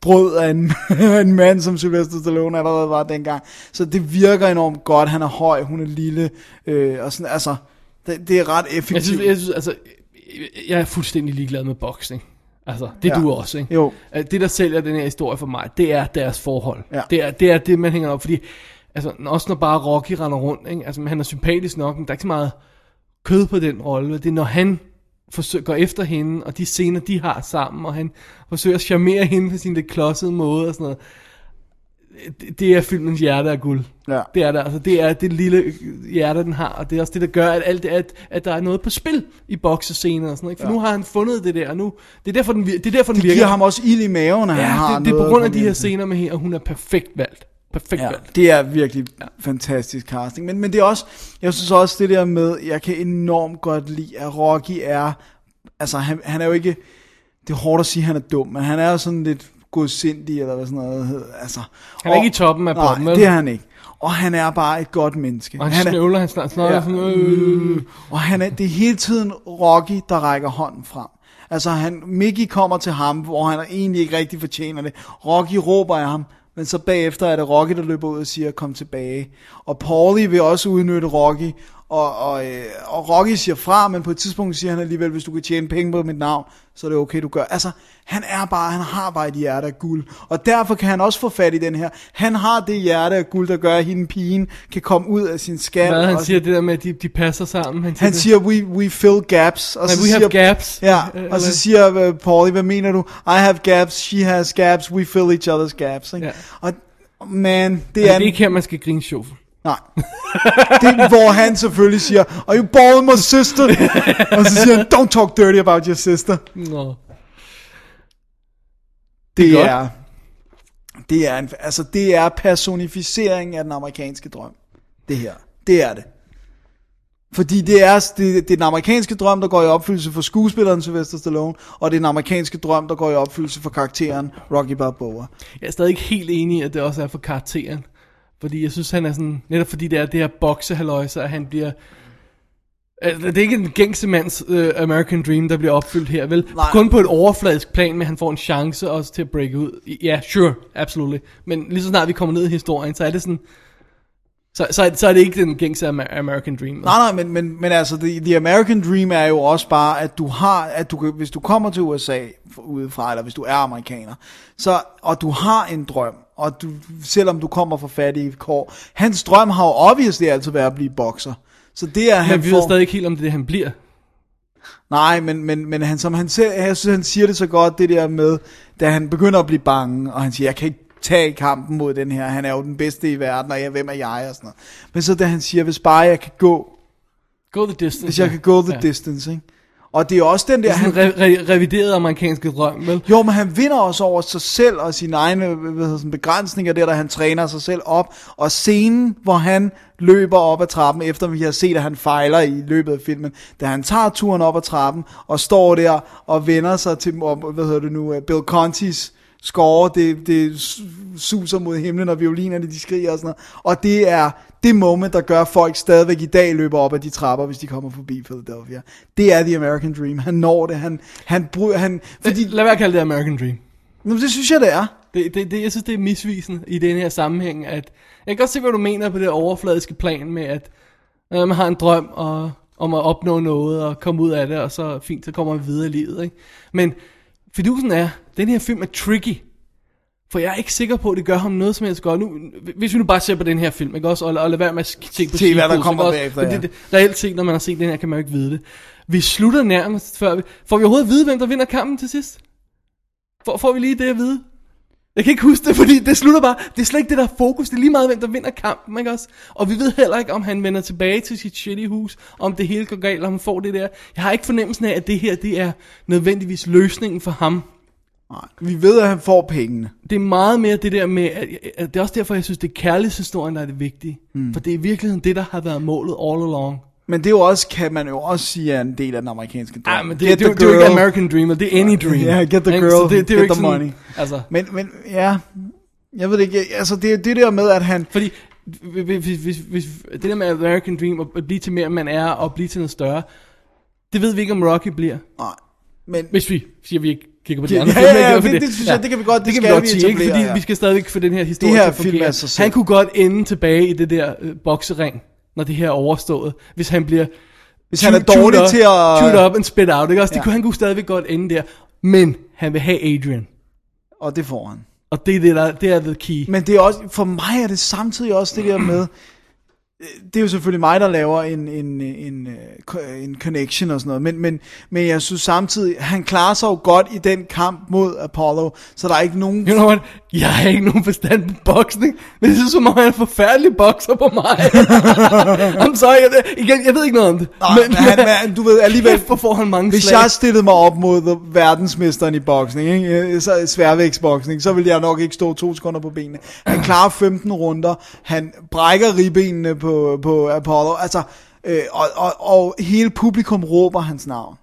brød af en, [LAUGHS] en mand, som Sylvester Stallone allerede var dengang. Så det virker enormt godt. Han er høj, hun er lille, øh, og sådan, altså, det, det er ret Jeg effektivt. synes, jeg synes, altså, jeg er fuldstændig ligeglad med boksning. Altså, det er Ja. du også, ikke? Jo. Det, der sælger den her historie for mig, det er deres forhold. Ja. Det, er, det er det, man hænger op, fordi, altså, også når bare Rocky render rundt, ikke? Altså, han er sympatisk nok, men der er ikke så meget kød på den rolle. Det er, når han forsøger, går efter hende, og de scener, de har sammen, og han forsøger at charmere hende på sin lidt klodsede måde og sådan noget. Det, det er filmens hjerte af guld. Ja. Det er det, altså det er det lille hjerte, den har, og det er også det, der gør, at, alt det, at, at der er noget på spil i boksescener og sådan noget. ikke? For Ja. nu har han fundet det der, og nu, det er derfor, den, det er derfor, den Det virker. giver ham også ild i maven, at ja, han har det, det er på grund af de her scener med hende, og hun er perfekt valgt. Perfekt Ja, valgt. det er virkelig ja. fantastisk casting. Men, men det er også, jeg synes også det der med, jeg kan enormt godt lide, at Rocky er, altså han, han er jo ikke, det er hårdt at sige, at han er dum, men han er jo sådan lidt godsindig, eller hvad sådan noget hedder. Altså, Han er ikke i toppen af poppen, Nej, det er han ikke. Og han er bare et godt menneske. Og han, er, snøvler, han snart snakker Ja. sådan, øh, og han er, det er hele tiden Rocky, der rækker hånden frem. Altså han, Mickey kommer til ham, hvor han egentlig ikke rigtig fortjener det. Rocky råber af ham, men så bagefter er det Rocky, der løber ud og siger, kom tilbage. Og Paulie vil også udnytte Rocky, og, og, øh, og Rocky siger fra, men på et tidspunkt siger han alligevel, hvis du kan tjene penge på mit navn, så er det okay, du gør. Altså, han er bare, han har bare et hjerte af guld, og derfor kan han også få fat i den her. Han har det hjerte af guld, der gør, at hende pigen kan komme ud af sin skal. hvad han og- siger, det der med, at de, de passer sammen. Han siger, han det. siger, we, we fill gaps. Og så we siger, have gaps. Ja, Øh, og så siger uh, Paulie, hvad mener du? I have gaps, she has gaps, we fill each other's gaps. Ikke? Ja. Og man, det det er, er ikke her, man skal grine sjov. Nej. det er, hvor han selvfølgelig siger, are you balling my sister? og så siger han, don't talk dirty about your sister. Nå. Det godt. er, det er, en, altså det er personificering af den amerikanske drøm. Det her. Det er det. Fordi det er, det, det er den amerikanske drøm, der går i opfyldelse for skuespilleren Sylvester Stallone, og det er den amerikanske drøm, der går i opfyldelse for karakteren Rocky Balboa. Jeg er stadig ikke helt enig at det også er for karakteren. Fordi jeg synes, han er sådan, netop fordi det er det her boksehalløjse, at han bliver... Altså, det er ikke en gængse mands uh, American Dream, der bliver opfyldt her, vel? Nej. Kun på et overfladisk plan, men han får en chance også til at break ud. Ja, sure, absolutely. Men lige så snart vi kommer ned i historien, så er det sådan... Så, så, er, så er det ikke den gængse Amer- American Dream. Nej, nej, men, men, men altså, the, the American Dream er jo også bare, at du har, at du, hvis du kommer til USA udefra, eller hvis du er amerikaner, så, og du har en drøm, og du, selvom du kommer fra fattige kår, hans drøm har jo obviously altid været at blive bokser. Så det er, han Men vi får, ved stadig ikke helt, om det er det, han bliver. Nej, men, men, men han, som han, selv, jeg synes, han siger det så godt, det der med, da han begynder at blive bange, og han siger, jeg kan ikke tage kampen mod den her, han er jo den bedste i verden, og jeg, hvem er jeg, og sådan noget. Men så da han siger, hvis bare jeg kan gå, Go the distance. hvis jeg kan gå the Ja. distance, ikke? Og det er også den Det der, er sådan han, re- re- revideret amerikanske drøm, vel? jo, men han vinder også over sig selv og sine egne hvad hedder, sådan, begrænsninger, der, der han træner sig selv op. Og scenen, hvor han løber op ad trappen, efter vi har set, at han fejler i løbet af filmen, da han tager turen op ad trappen og står der og vender sig til, hvad hedder det nu, øh, Bill Contis score, det, det su- suser mod himlen, og violinerne de skriger og sådan noget. Og det er det moment, der gør, at folk stadigvæk i dag løber op ad de trapper, hvis de kommer forbi Philadelphia. Det er The American Dream. Han når det. Han, han, bry- han, Fordi... Lad være at kalde det American Dream. Nå, det synes jeg, det er. Det, det, det, jeg synes, det er misvisende i den her sammenhæng, at jeg kan godt se, hvad du mener på det overfladiske plan med, at øh, man har en drøm og, om at opnå noget og komme ud af det, og så fint, så kommer man videre i livet. Ikke? Men fidusen er, den her film er tricky, for jeg er ikke sikker på, at det gør ham noget som helst godt. Nu, hvis vi nu bare ser på den her film, ikke også, og, og lad være med at se på Se, hvad der kommer også? bagefter, ja. det, reelt set, når man har set den her, kan man jo ikke vide det. Vi slutter nærmest før vi... Får vi overhovedet at vide, hvem der vinder kampen til sidst? Får, får vi lige det at vide? Jeg kan ikke huske det, fordi det slutter bare. Det er slet ikke det, der er fokus. Det er lige meget, hvem der vinder kampen, ikke også? Og vi ved heller ikke, om han vender tilbage til sit shitty hus, om det hele går galt, om han får det der. Jeg har ikke fornemmelsen af, at det her, det er nødvendigvis løsningen for ham. Nej, vi ved, at han får pengene. Det er meget mere det der med, at, at det er også derfor, jeg synes, det er kærlighedshistorien, der er det vigtige. Mm. For det er i virkeligheden det, der har været målet all along. Men det er jo også, kan man jo også sige, er en del af den amerikanske drøm. Ja, men det, det, det, det, er jo ikke American Dream, det er any dream. Ja, yeah, get the girl, Så det, det er jo get ikke the sådan, money. Altså, Men, men ja, jeg ved det ikke, altså det det der med, at han, Fordi hvis, hvis, hvis, det der med American Dream, at blive til mere, man er, og blive til noget større, det ved vi ikke, om Rocky bliver. nej, men Hvis vi siger, vi ikke kigger på de Ja, andre ja, film, ja, ikke? det- Fordi- det synes jeg, det kan vi godt- det det kan skal vi godt sige, ikke? Fordi ja. vi skal stadigvæk få den her historie Det her til at fungere. er. Han kunne godt ende tilbage i det der øh, boksering, når det her er overstået, hvis han bliver Hvis han er dårlig chewed til up- at- Chewed up and spit out, ikke også? Det Ja. kunne, han kunne stadigvæk godt ende der. Men han vil have Adrian. og det får han. Og det er, det, der, det er the key. Men det er også, for mig er det samtidig også det der med, det er jo selvfølgelig mig, der laver en, en, en, øh, en connection og sådan noget, men, men, men jeg synes samtidig, han klarer sig jo godt i den kamp mod Apollo, så der er ikke nogen... You know what? Jeg har ikke nogen forstand på boksning, men det synes som om han er en forfærdelig bokser på mig. [LAUGHS] I'm sorry, jeg, igen, jeg ved ikke noget om det. Nej, men, han, [LAUGHS] men du ved alligevel, hvor får han mange hvis slag. jeg stillede mig op mod the- verdensmesteren i boksning, ikke? så sværvægtsboksning, så ville jeg nok ikke stå to sekunder på benene. Han klarer 15 runder, han brækker ribbenene på, på Apollo, altså, øh, og, og, og hele publikum råber hans navn.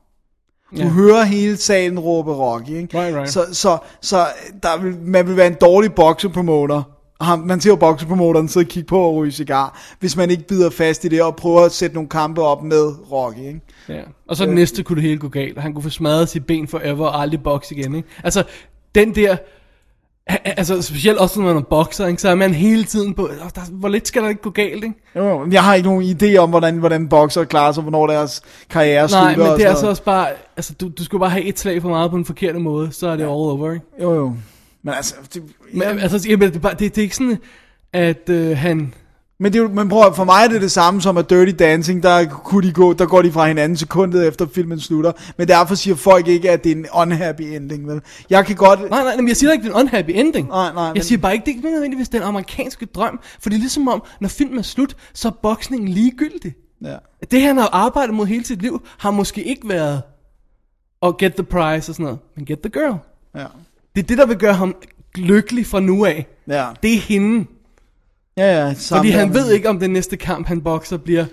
Du Ja. hører hele salen råbe Rocky, ikke? Right, right. Så, så, så der vil, man vil være en dårlig boksepromoter. Ham, man ser jo boksepromoteren sidde og kigge på og ryge cigar, hvis man ikke bider fast i det og prøver at sætte nogle kampe op med Rocky, ikke? Ja. Og så det næste kunne det hele gå galt, han kunne få smadret sit ben forever og aldrig bokse igen, ikke? Altså, den der... Altså, specielt også når man er bokser, ikke? så er man hele tiden på, "Åh, der, hvor lidt skal der ikke gå galt, ikke? Jo, jeg har ikke nogen idé om, hvordan, hvordan bokser klarer sig, hvornår deres karriere slutter. Nej, men og det er sådan så også bare, altså, du, du skal bare have et slag for meget på den forkerte måde, så er det all over, ikke? Jo, jo. Men altså, det, Men, altså, jamen, det, er det, det er ikke sådan, at øh, han... Men, det, er jo- men prøv, for mig er det det samme som at Dirty Dancing, der, kunne de gå, der går de fra hinanden sekundet efter filmen slutter. Men derfor siger folk ikke, at det er en unhappy ending, vel? Jeg kan godt... Nej, nej, men jeg siger ikke, det er en unhappy ending. Nej, nej, Jeg men- siger bare ikke, det er ikke nødvendigvis den amerikanske drøm, for det er ligesom om, når filmen er slut, så er boksningen ligegyldig. Ja. Det han har arbejdet mod hele sit liv, har måske ikke været at get the prize og sådan noget, men get the girl. Ja. Det er det, der vil gøre ham lykkelig fra nu af. Ja. Det er hende. Ja, ja. Fordi han ved ikke, om den næste kamp, han bokser, bliver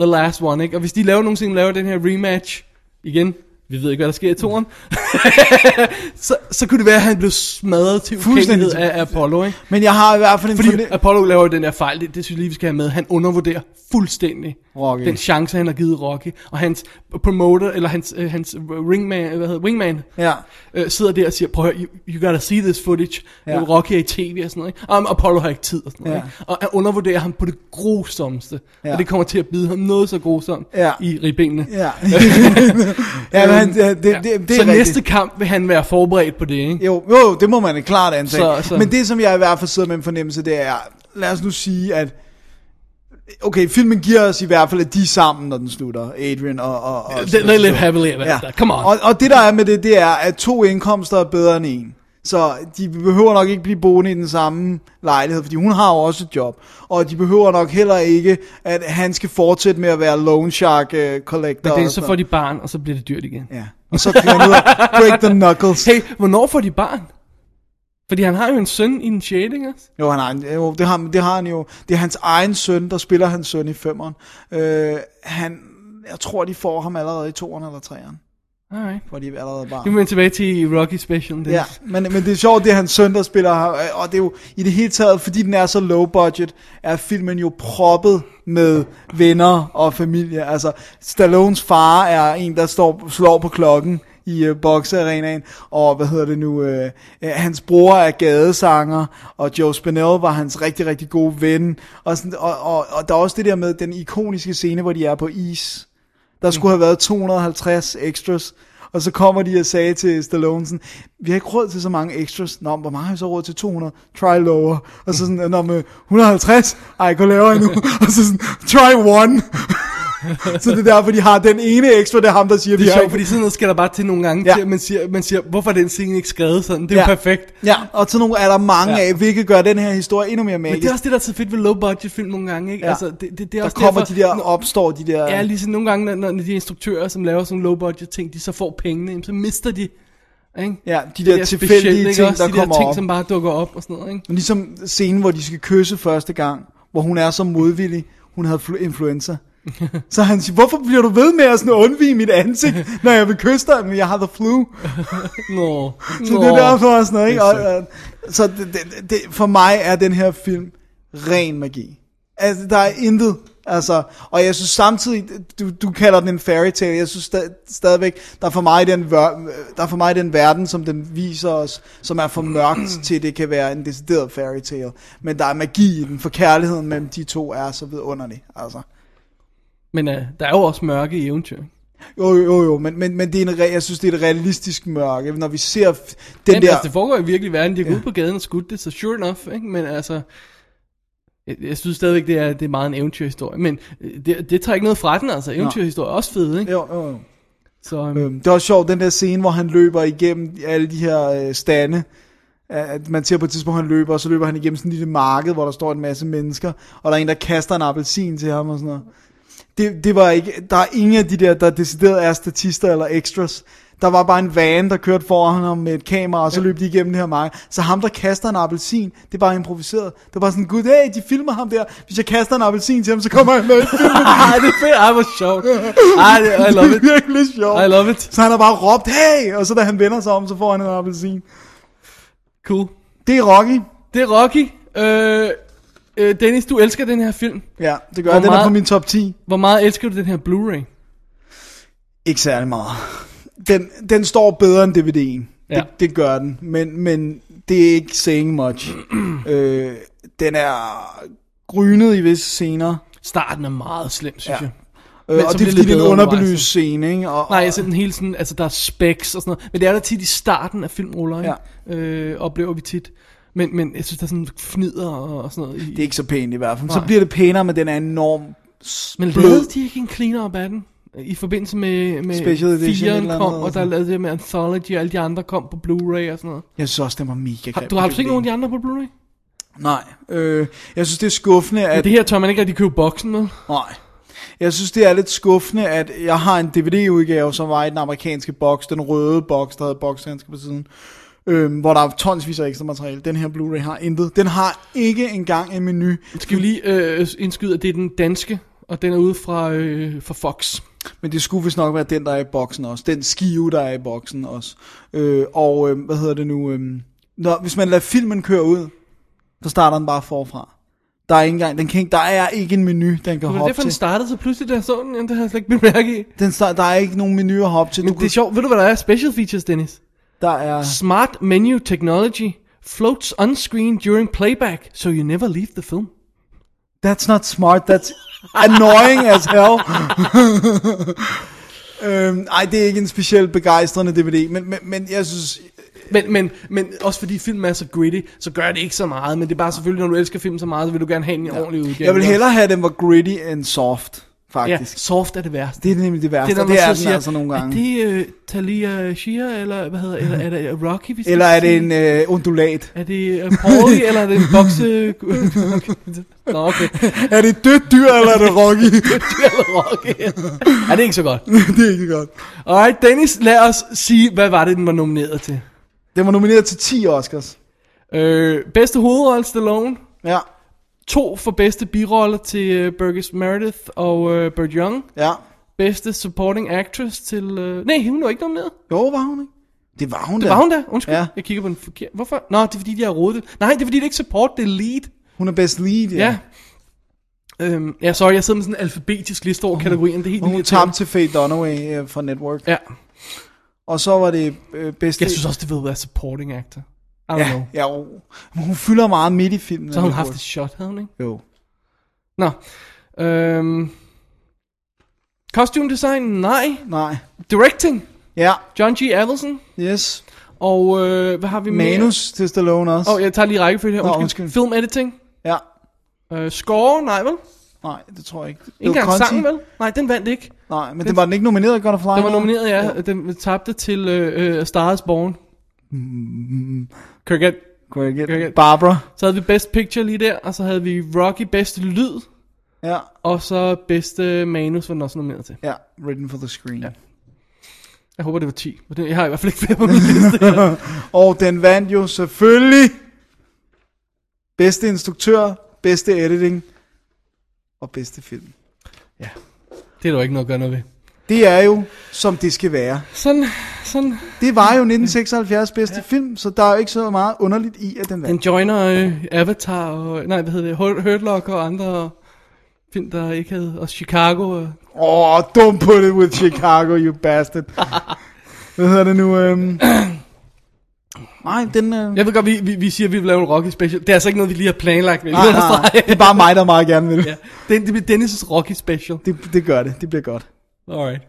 the last one, ikke? Og hvis de laver nogensinde laver den her rematch igen, vi ved ikke, hvad der sker i toren, [LAUGHS] så, så kunne det være, at han blev smadret til ukendelighed af Apollo, ikke? Men jeg har i hvert fald en Fordi forne- Apollo laver jo den der fejl, det, det synes jeg lige, vi skal have med. Han undervurderer fuldstændig Rocky. den chance, han har givet Rocky. Og hans promoter, eller hans, øh, hans ringman, hvad hedder, wingman, Ja. øh, sidder der og siger, prøv at høre, you, you gotta see this footage. Ja. Ja. Rocky er i tv og sådan noget. Ikke? Og Apollo har ikke tid og sådan noget. Ja. Ikke? Og han undervurderer ham på det grusomste. Ja. Ja. Og det kommer til at bide ham noget så grusomt Ja. i ribbenene. Ja. [LAUGHS] [LAUGHS] ja, men han, det, det, det, det er så rigtigt. næste kamp vil han være forberedt på det, ikke? Jo, jo, det må man klart antage. Så- så- Men det, som jeg i hvert fald sidder med en fornemmelse, det er, lad os nu sige, at okay, filmen giver os i hvert fald, at de er sammen, når den slutter, Adrian og... og, og They- live happily ever after. Come on. Og, og det, der er med det, det er, at to indkomster er bedre end en. Så de behøver nok ikke blive boende i den samme lejlighed, fordi hun har jo også et job. Og de behøver nok heller ikke, at han skal fortsætte med at være loan shark uh, collector. Men det er så får de barn, og så bliver det dyrt igen. Ja. Og så kan han ud og break the knuckles. Hey, hvornår får de barn? Fordi han har jo en søn i den 6. ikke? Jo, han har, en- jo det, har, det har han jo. Det er hans egen søn, der spiller hans søn i femeren. Øh, han, jeg tror, de får ham allerede i toeren eller treeren. Alright. Hvor de er allerede bare. Nu er tilbage til Rocky Special. Det. Ja, men, men det er sjovt, det er hans søn, der spiller øh, og det er jo i det hele taget, fordi den er så low budget, er filmen jo proppet med venner og familie. Altså, Stallones far er en, der står, slår på klokken i uh, boksearenaen, og hvad hedder det nu, uh, uh, hans bror er gadesanger, og Joe Spinell var hans rigtig, rigtig gode ven, og, sådan, og, og, og der er også det der med den ikoniske scene, hvor de er på is. Der skulle have været 250 extras, og så kommer de og sagde til Stallone sådan, vi har ikke råd til så mange extras. Nå, hvor meget har vi så råd til? 200? Try lower. Og så sådan, nå, med 150? Ej, gå lavere endnu. [LAUGHS] og så sådan, try one. [LAUGHS] så det er derfor, de har den ene ekstra, det er ham, der siger, Det er sjovt, fordi sådan noget skal der bare til nogle gange, Ja. til, at man siger, man siger, hvorfor er den scene ikke skrevet sådan? Det er ja. jo perfekt. Ja, og sådan nogle er der mange Ja. af, hvilket gør den her historie endnu mere Men magisk. det er også det, der er så fedt ved low budget film nogle gange, ikke? Ja. Altså, det, det, det er der også kommer derfor, de der, opstår de der... Ja, ligesom nogle gange, når, når de instruktører, som laver sådan low budget ting, de så får pengene, så mister de, ikke? Ja, de Det der er tilfældige ting, Også der de der kommer ting, op. som bare dukker op og sådan noget, ikke? Men ligesom scenen, hvor de skal kysse første gang, hvor hun er så modvillig, hun havde flu- influenza. Så han siger, hvorfor bliver du ved med at sådan undvige mit ansigt, når jeg vil kysse dig, men jeg har the flu. [LAUGHS] Nå, Så det er derfor og sådan noget, ikke? Og, og, så det, det, det, for mig er den her film ren magi. Altså, der er intet, altså, og jeg synes samtidig, du, du kalder den en fairy tale, jeg synes sta- stadigvæk, der er for mig den, der er for mig den verden, som den viser os, som er for mørkt [CLEARS THROAT] til, det kan være en decideret fairy tale. Men der er magi i den, for kærligheden mellem de to er så vidunderlig, altså. Men uh, der er jo også mørke i eventyr. Jo, jo, jo, men, men, men det er en, jeg synes, det er et realistisk mørke, når vi ser den Den der... altså, det foregår i virkelig verden. De har gået ud på gaden og skudt det, så sure enough, ikke? Men altså, Jeg, jeg synes stadigvæk, det er, det er meget en eventyrhistorie, men øh, det, det tager ikke noget fra den, altså. Eventyrhistorie er også fed, ikke? Jo, jo, jo. Så, um, Øhm, det er også sjovt, den der scene, hvor han løber igennem alle de her øh, stande. At man ser på et tidspunkt, han løber, og så løber han igennem sådan et lille marked, hvor der står en masse mennesker, og der er en, der kaster en appelsin til ham og sådan noget. Det, det var ikke, der er ingen af de der, der decideret er statister eller extras. Der var bare en van, der kørte foran ham med et kamera, og så løb de igennem det her marked. Så ham, der kaster en appelsin, det er bare improviseret. Det var sådan, gud, hey, de filmer ham der. Hvis jeg kaster en appelsin til ham, så kommer han med i filmen. [LAUGHS] Ej, det er fedt. Ej, hvor sjovt. Ej, det, I love [LAUGHS] det it. er virkelig sjovt. I love it. Så han har bare råbt, hey! Og så da han vender sig om, så får han en appelsin. Cool. Det er Rocky. Det er Rocky. Øh, øh, Dennis, du elsker den her film. Ja, det gør Hvor jeg. Den er meget- på min top 10. Hvor meget elsker du den her Blu-ray? Ikke særlig meget. Den, den står bedre end DVD'en. Ja. Det, det gør den. Men, men det er ikke saying much. [CLEARS THROAT] øh, den er grynet i visse scener. Starten er meget slem, synes Ja. jeg. Øh, Men og så det er fordi, det er en underbelyst scene, ikke? Og, Nej, altså den hele sådan, altså der er specs og sådan noget. Men det er der tit i starten af filmruller, ikke? Ja. Øh, oplever vi tit. Men, men jeg synes, der er sådan fnider og, og sådan noget. I, Det er ikke så pænt i hvert fald. Så Nej. bliver det pænere, men den er enormt men lavede de ikke en cleaner af den? I forbindelse med, med Special edition firen eller kom, noget, og der lavede det med Anthology, og alle de andre kom på Blu-ray og sådan noget. Jeg synes også, den var mega Har, grim du har du set nogen af de andre på Blu-ray? Nej. Øh, jeg synes, det er skuffende, Men at... det her tør man ikke rigtig købe boksen med. Nej. Jeg synes, det er lidt skuffende, at jeg har en DVD-udgave, som var i den amerikanske boks, den røde boks, der havde bokshandsker på siden, øhm, hvor der er tonsvis af ekstra materiale. Den her Blu-ray har intet. Den har ikke engang en menu. Skal vi lige øh, indskyde, at det er den danske, og den er ude fra, øh, fra Fox. Men det skulle vist nok være den, der er i boksen også. Den skive, der er i boksen også. Øh, og øh, hvad hedder det nu? Øh, når, hvis man lader filmen køre ud, så starter den bare forfra. Der er ikke engang, den kan ikke, der er ikke en menu, den kan Det var hoppe derfor, den til. startede så pludselig, jeg så den, det har jeg slet ikke bemærket i. Den start, der er ikke nogen menu at hoppe til. Men Du det er sjovt, ved du hvad der er? Special features, Dennis. Der er... Smart menu technology floats on screen during playback, so you never leave the film. That's not smart, that's annoying as hell. [LAUGHS] øhm, ej, det er ikke en specielt begejstrende DVD, men, men, men jeg synes... Men, men, men også fordi filmen er så gritty, så gør det ikke så meget. Men det er bare selvfølgelig, når du elsker film så meget, så vil du gerne have en ordentlig udgave. Jeg vil hellere have, at den var gritty end soft, Ja, faktisk. soft er det værste. Det er nemlig det værste, når og man det er så den altså nogle gange. Er det uh, Talia Shire, eller hvad hedder eller er det Rocky, vi skal Eller er det en øh, undulat? Er det uh, Paulie, eller er det en bokse... Nå, okay. Er det et dødt dyr, eller er det Rocky? [LAUGHS] eller Rocky. [LAUGHS] Ja, [LAUGHS] det er ikke så godt. det er ikke godt. Alright, Dennis, lad os sige, hvad var det, den var nomineret til? Den var nomineret til 10 Oscars. Øh, bedste hovedrolle, Stallone. Ja. To for bedste biroller til uh, Burgess Meredith og uh, Burt Young. Ja. Bedste supporting actress til... Uh, nej, hun var ikke nomineret. Jo, var hun ikke? Det var hun Det da. var hun da. Undskyld, Ja. jeg kigger på den forkert. Hvorfor? Nå, det er fordi, de har rodet det. Nej, det er fordi, det er ikke support, det er lead. Hun er best lead, ja. Ja. Øhm, ja, sorry, jeg sidder med sådan en alfabetisk liste over kategorien. Det er helt Og hun tabte til Faye Dunaway øh, fra Network. Ja. Og så var det øh, bedste... Jeg synes også, det vil være supporting actor. I don't ja, know. ja, jo. Men hun fylder meget midt i filmen. Så har hun haft et shot, havde hun ikke? Jo. Nå. Øhm. Costume design? Nej. Nej. Directing? Ja. John G. Avildsen? Yes. Og øh, hvad har vi mere? Manus til Stallone også. Åh, oh, jeg tager lige rækkefølge her. Nå, Undskyld. undskyld. Film editing? Ja. Øh, score? Nej, vel? Nej, det tror jeg ikke. Engang Conti. sangen, vel? Nej, den vandt ikke. Nej, men den var den ikke nomineret i God of? Den var nomineret, ja. ja. Den tabte til øh, øh, Stars Born. Mm, Cricket. Cricket. Cricket. Barbara. Så havde vi Best Picture lige der, og så havde vi Rocky bedste lyd, Ja. og så bedste manus var den også nomineret til. Ja, written for the screen. Ja. Jeg håber, det var 10. men det- Jeg har i hvert fald ikke flere på min liste. her. [LAUGHS] Og den vandt jo selvfølgelig bedste instruktør, bedste editing og bedste film. det er der jo ikke noget at gøre noget ved. Det er jo, som det skal være. Sådan, sådan. Det var jo 1976 bedste ja. film, så der er jo ikke så meget underligt i, at den vandt. Den joiner øh, Avatar, og, nej, hvad hedder det, Hurt Locker og andre film, der ikke havde, og Chicago. Og, Åh, oh, don't put it with Chicago, you bastard. [LAUGHS] Hvad hedder det nu? Øhm... Nej, den... Øh... jeg ved godt, vi, vi, vi siger, at vi vil lave en Rocky special. Det er altså ikke noget, vi lige har planlagt. jeg Nej, nej. [LAUGHS] Det er bare mig, der meget gerne vil. ja. det, det bliver Dennis' Rocky special. Det, det gør det. Det bliver godt. Alright.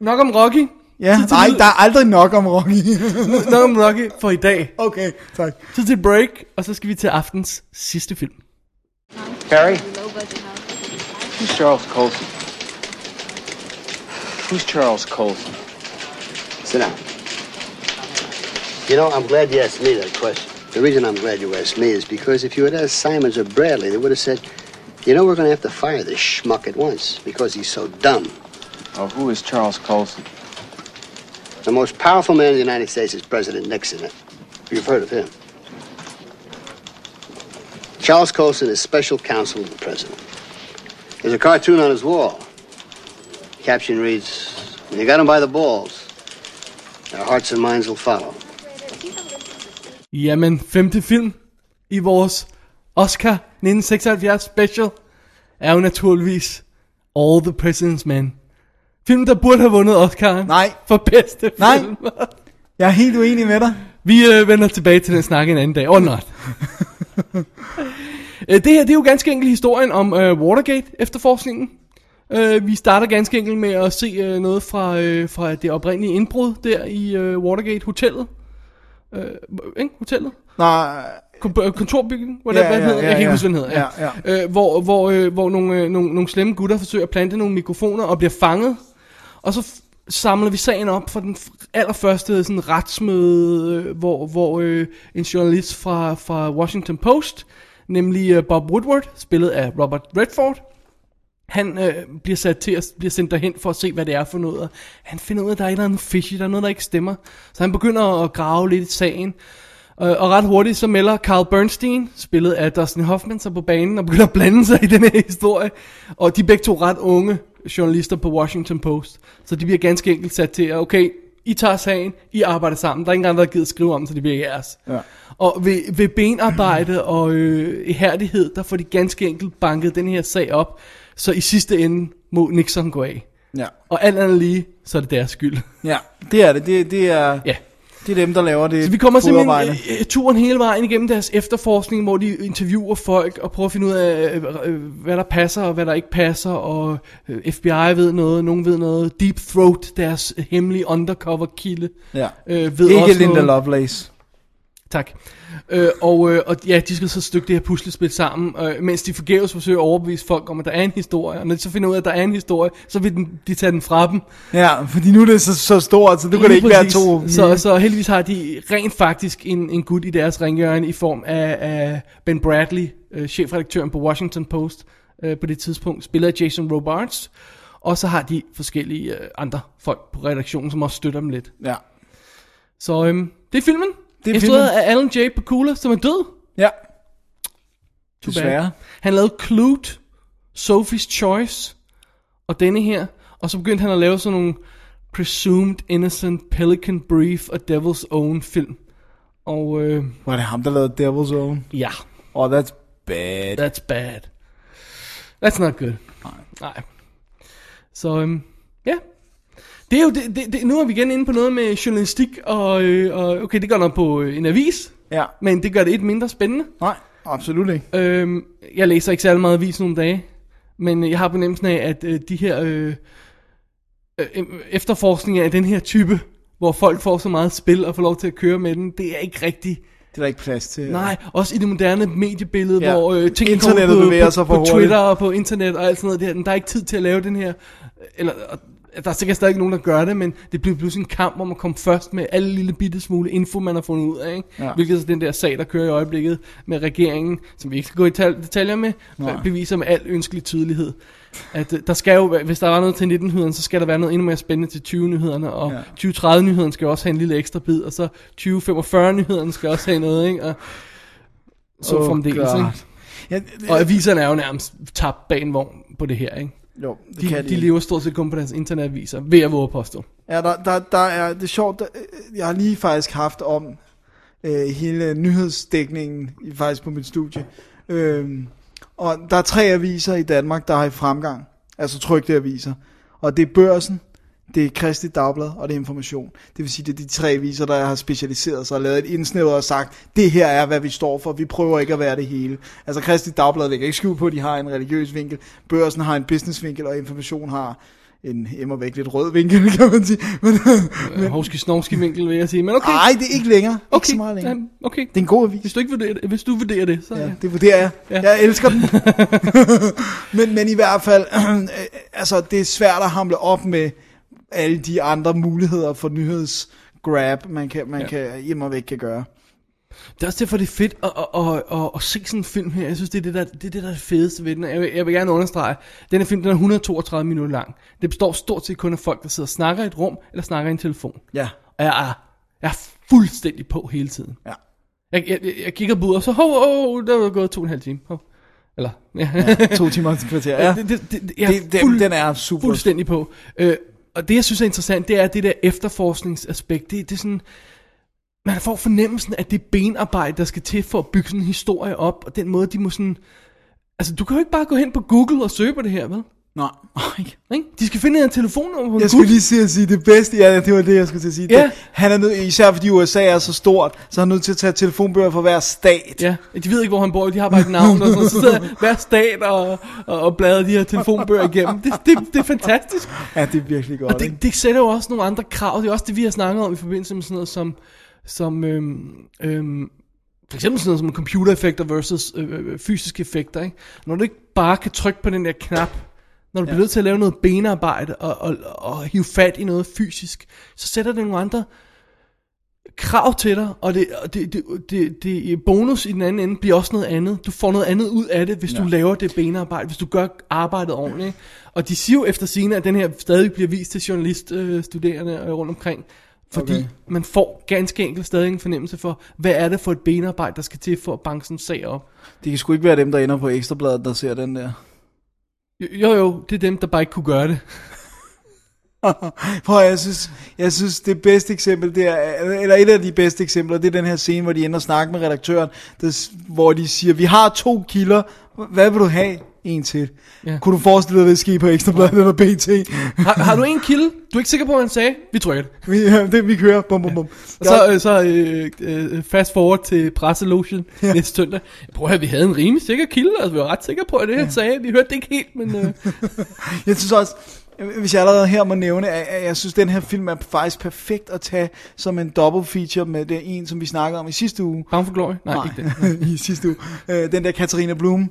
Nok om Rocky. Ja, Så til nej, lyd- der er aldrig nok om Rocky. [LAUGHS] Nok om Rocky for i dag. okay, tak. Så til break, og så skal vi til aftens sidste film. Perry? Who's Charles Colson? Who's Charles Colson? Sit down. You know, I'm glad you asked me that question. The reason I'm glad you asked me is because if you had asked Simons or Bradley, they would have said, you know, we're going to have to fire this schmuck at once because he's so dumb. Oh, who is Charles Colson? The most powerful man in the United States is President Nixon. You've heard of him. Charles Colson is special counsel to the president. There's a cartoon on his wall. Caption reads, When you got him by the balls, our hearts and minds will follow. Jamen, femte film i vores Oscar 1976 special er jo naturligvis All the President's Men. Film, der burde have vundet Oscar Nej. for bedste Nej. film. Jeg er helt uenig med dig. Vi øh, vender tilbage til den snak en anden dag. Or not. [LAUGHS] Øh, det her, det er jo ganske enkelt historien om øh, Watergate efterforskningen. Øh, vi starter ganske enkelt med at se øh, noget fra, øh, fra det oprindelige indbrud der i øh, Watergate Hotellet. Øh, ikke? Hotellet? Nej, Kon- øh, kontorbygning, hvad, Ja, ja, hvad ja, hedder, ja, jeg kan ikke huske, hvad den hedder. Ja. Ja. Øh, hvor hvor, øh, hvor nogle, øh, nogle, nogle slemme gutter forsøger at plante nogle mikrofoner og bliver fanget. Og så samler vi sagen op for den allerførste sådan, retsmøde, øh, hvor, hvor øh, en journalist fra, fra Washington Post, nemlig øh, Bob Woodward, spillet af Robert Redford, han øh, bliver sat til at bliver sendt derhen for at se, hvad det er for noget. Han finder ud af, at der er et eller andet fishy, der er noget, der ikke stemmer. Så han begynder at grave lidt i sagen. Øh, og ret hurtigt så melder Carl Bernstein, spillet af Dustin Hoffman, sig på banen og begynder at blande sig i den her historie. Og de er begge to ret unge journalister på Washington Post. Så de bliver ganske enkelt sat til, at okay, I tager sagen, I arbejder sammen. Der er ingen andre, der gider skrive om, så det bliver jeres. Ja. Og ved, ved benarbejde og øh, ihærdighed, der får de ganske enkelt banket den her sag op, så i sidste ende må Nixon gå af. Ja. Og alt andet lige, så er det deres skyld. Ja, det er det. Det, det, er, ja. Det er dem, der laver det Så vi kommer simpelthen øh, øh, turen hele vejen igennem deres efterforskning, hvor de interviewer folk og prøver at finde ud af, øh, øh, hvad der passer og hvad der ikke passer, og øh, FBI ved noget, nogen ved noget, Deep Throat, deres hemmelige undercover kilde, Ja. øh, ved Ikke også Linda noget. Lovelace. Tak. Øh, og, øh, og ja, de skal så stykke det her puslespil sammen, øh, mens de forgæves forsøger at overbevise folk om, at der er en historie. Og når de så finder ud af, at der er en historie, så vil den, de tage den fra dem. Ja, fordi nu er det så, så stort, så nu kan det ikke være præcis. to Så, så heldigvis har de rent faktisk en, en gut i deres ringhjørne i form af, af Ben Bradley, øh, chefredaktøren på Washington Post øh, på det tidspunkt, spiller Jason Robards. Og så har de forskellige øh, andre folk på redaktionen, som også støtter dem lidt. Ja. Så øhm, det er filmen. Det er Instrueret af Alan J. Pakula, som er død. Ja. Too Desværre. bad. Han lavede Clute, Sophie's Choice og denne her. Og så begyndte han at lave sådan nogle Presumed Innocent, Pelican Brief og Devil's Own film. Og øh, Var det ham, der lavede Devil's Own? ja, Oh, that's bad. that's bad. That's not good. Nej. Nej. Så øhm, ja. Det er jo det, det, det, nu er vi igen inde på noget med journalistik, og, øh, og okay, det gør noget på øh, en avis, Ja. men det gør det et mindre spændende. Nej, absolut ikke. Øhm, jeg læser ikke særlig meget avis nogle dage, men jeg har på nemmelsen af, at øh, de her øh, øh, efterforskninger af den her type, hvor folk får så meget spil og får lov til at køre med den, det er ikke rigtigt. Det er der ikke plads til. Nej, også i det moderne mediebillede, Ja. ja. hvor øh, ting Internettet kommer på, bevæger sig på, for på hurtigt. Twitter og på internet og alt sådan noget der. Der er ikke tid til at lave den her, eller og der er sikkert stadig nogen, der gør det, men det bliver pludselig en kamp om at komme først med alle lille bitte smule info, man har fundet ud af. Ikke? Ja. Hvilket er den der sag, der kører i øjeblikket med regeringen, som vi ikke skal gå i tal- detaljer med, Nej. beviser med al ønskelig tydelighed. At øh, der skal jo, hvis der var noget til 19-nyhederne, så skal der være noget endnu mere spændende til 20-nyhederne, og Ja. 20-30-nyhederne skal også have en lille ekstra bid, og så 20-45-nyhederne skal også have noget, ikke? Og så Oh fremdeles, ikke? Ja, det, Og aviserne er jo nærmest tabt bag en vogn på det her, ikke? Jo, det De, kan de de. lever stort set kun på deres internetaviser, ved at våge påstå. Ja, der, der, der er, det er sjovt, der, jeg har lige faktisk haft om øh, hele nyhedsdækningen faktisk på mit studie. Øhm, og der er tre aviser i Danmark, der har i fremgang, altså trygte aviser. Og det er Børsen, det er Kristi Dagblad, og det er Information. Det vil sige, det er de tre aviser, der har specialiseret sig og lavet et indsnævret og sagt, det her er, hvad vi står for, vi prøver ikke at være det hele. Altså Kristi Dagblad lægger ikke skjul på, at de har en religiøs vinkel, Børsen har en business vinkel, og Information har en emmer væk lidt rød vinkel, [LAUGHS] kan man sige. Men, Men... Hovski snovski vinkel, vil jeg sige. Men okay. Nej, det er ikke længere. okay. Ikke så meget længere. Okay. Det er en god avis. Hvis du ikke vurderer det, hvis du vurderer det, så... Ja, det vurderer jeg. Ja. Ja. Jeg elsker den. [LAUGHS] [LAUGHS] men, men i hvert fald, øh, [CLEARS THROAT] altså det er svært at hamle op med alle de andre muligheder for nyhedsgrab, man kan, man Ja. kan hjemme væk kan gøre. Det er også derfor, det er fedt at, at, at, at, at se sådan en film her. Jeg synes, det er det, der, det, er det, der er fedeste ved den. Jeg vil, jeg vil gerne understrege, den her film den er 132 minutter lang. Det består stort set kun af folk, der sidder og snakker i et rum, eller snakker i en telefon. Ja. Og jeg er, jeg er fuldstændig på hele tiden. Ja. Jeg, jeg, jeg, kigger på ud, og så, hov, hov, der er gået to og en halv time. Hov. Eller, ja. Ja, to timer og et kvarter, [LAUGHS] ja. Det, det, det, jeg er fuld, den er super. Fuldstændig på. Øh, og det, jeg synes er interessant, det er det der efterforskningsaspekt. Det, det er sådan, man får fornemmelsen af det benarbejde, der skal til for at bygge sådan en historie op, og den måde, de må sådan... Altså, du kan jo ikke bare gå hen på Google og søge på det her, vel? Nej. Ikke? De skal finde en telefonnummer på en Jeg skulle lige sige, at sige det bedste, ja, det var det, jeg skulle til at sige. Ja. Det, han er nødt, især fordi USA er så stort, så er han nødt til at tage telefonbøger for hver stat. Ja, de ved ikke, hvor han bor, de har bare et navn, og sådan, så sidder [LAUGHS] hver stat og, og, og bladrer de her telefonbøger igennem. Det, det, det er fantastisk. Ja, det er virkelig godt. Og det, det sætter jo også nogle andre krav. Det er også det, vi har snakket om i forbindelse med sådan noget som, som øhm, øhm, for eksempel sådan noget som computereffekter versus øh, øh, fysiske effekter. Ikke? Når du ikke bare kan trykke på den der knap, når du bliver nødt til at lave noget benarbejde og, og, og hive fat i noget fysisk, så sætter det nogle andre krav til dig, og det, og det, det, det, det bonus i den anden ende bliver også noget andet. Du får noget andet ud af det, hvis ja. du laver det benarbejde, hvis du gør arbejdet ordentligt. Og de siger jo efter scene, at den her stadig bliver vist til journaliststuderende øh, rundt omkring, fordi okay. man får ganske enkelt stadig en fornemmelse for, hvad er det for et benarbejde, der skal til for at banke sådan en sag op. Det kan sgu ikke være dem, der ender på ekstrabladet, der ser den der. Jo jo, det er dem, der bare ikke kunne gøre det. [LAUGHS] Prøv, jeg synes, jeg synes det bedste eksempel, det er, eller et af de bedste eksempler, det er den her scene, hvor de ender og snakker med redaktøren, der, hvor de siger, vi har to kilder, hvad vil du have? En til. Ja. Ja. Kunne du forestille dig, at det sker på Ekstrabladet eller BT? Har, har du en kilde? Du er ikke sikker på, hvad han sagde? Vi trykker det. Vi, ja, det, vi kører. Bum, bum, bum. Og så, øh, så øh, øh, fast forward til presselotion ja. næste søndag. Prøv at høre, vi havde en rimelig sikker kilde, altså vi var ret sikre på, at det han sagde. Vi hørte det ikke helt, men... Øh, [LAUGHS] Jeg synes også, hvis jeg allerede her må nævne, at jeg synes, at den her film er faktisk perfekt at tage som en double feature med det en, som vi snakkede om i sidste uge. Bound for Glory? Nej, ikke det. [LAUGHS] I sidste uge. Øh, den der Katarina Blum,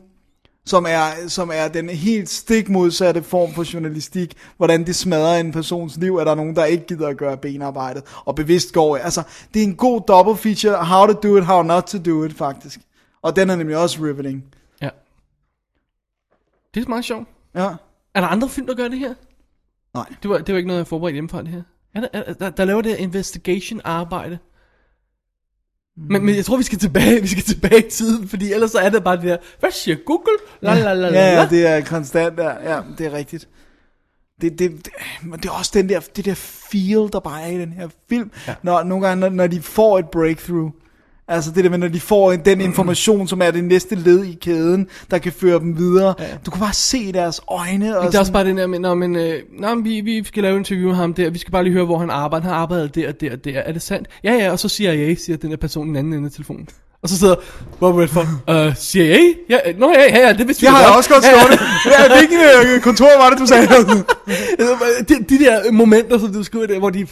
som er, som er den helt stik modsatte form for journalistik. Hvordan det smadrer en persons liv, at der er nogen, der ikke gider at gøre benarbejdet, og bevidst går. Altså, det er en god double feature, how to do it, how not to do it, faktisk. Og den er nemlig også riveting. ja. Det er meget sjovt. Ja. Er der andre film, der gør det her? Nej. Det var, det var ikke noget, jeg forberedte hjemmefra, det her. Er der, er, der, der laver det her investigation-arbejde. Men, men jeg tror, vi skal tilbage, [LAUGHS] vi skal tilbage i tiden, fordi ellers så er det bare det der, hvad siger Google? La, la, la, la, Ja, det er konstant der. Ja, det er rigtigt. Det, det, det, det er også den der, det der feel, der bare er i den her film. Ja. Når, nogle gange, når, når de får et breakthrough. Altså det der med, når de får en- den information, som er det næste led i kæden, der kan føre dem videre. Ja. Du kan bare se deres øjne. Og det er også bare den der med, nå, men, øh, nå, men vi, vi skal lave en interview med ham der, vi skal bare lige høre, hvor han arbejder. Han har arbejdet der og der der. Er det sandt? Ja, ja, og så CIA, siger den der person i den anden ende af telefonen. Og så sidder Bob Redford, [LAUGHS] øh, CIA? Ja, øh, nå ja, ja, ja, det vidste vi Det har jeg også godt skrevet. Ja, hvilken øh, kontor var det, du sagde? [LAUGHS] de, de der momenter, som du skriver der, hvor de...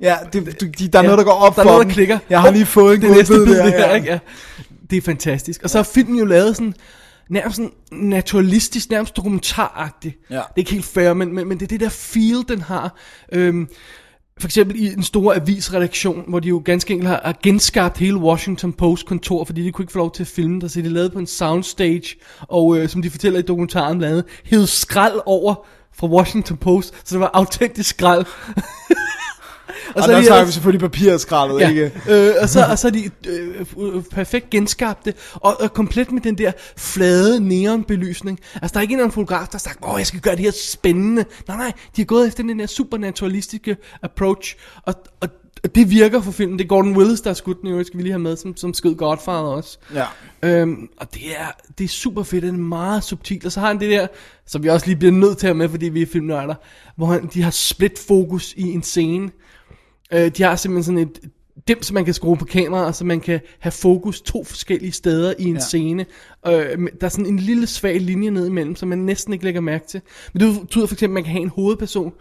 Ja, det, du, de, der er noget, der går op der er for noget, dem. der klikker. Jeg har lige fået en det god næste bid der, der, ja. ikke? Ja. Det er fantastisk. Og så har filmen jo lavet sådan, nærmest sådan naturalistisk, nærmest dokumentaragtigt. Ja. Det er ikke helt fair, men, men, men det er det der feel, den har. Øhm, for eksempel i en stor avisredaktion, hvor de jo ganske enkelt har, har genskabt hele Washington Post kontor, fordi de kunne ikke få lov til at filme der, så de lavede på en soundstage, og øh, som de fortæller i dokumentaren blandt andet, hævede skrald over fra Washington Post, så det var autentisk skrald. [LAUGHS] Og, så der er de snakker vi selvfølgelig papirskraldet, Ja, ikke? øh, og, så, og så er de øh, øh, perfekt genskabte, og, og komplet med den der flade neonbelysning. Altså, der er ikke en eller anden fotograf, der har sagt, åh, jeg skal gøre det her spændende. Nej, nej, de har gået efter den der supernaturalistiske approach, og, og, og det virker for filmen. Det er Gordon Willis, der har skudt den, øvrigt, skal vi lige have med, som, som skød Godfather også. Ja. Øhm, og det er, det er super fedt, det er meget subtilt. Og så har han det der, som vi også lige bliver nødt til at have med, fordi vi er filmnørder, hvor han, de har split fokus i en scene. Øh, de har simpelthen sådan et dims, man kan skrue på kameraet, så man kan have fokus to forskellige steder i en Ja. scene. Øh, der er sådan en lille svag linje ned imellem, som man næsten ikke lægger mærke til. Men det betyder for eksempel, at man kan have en hovedperson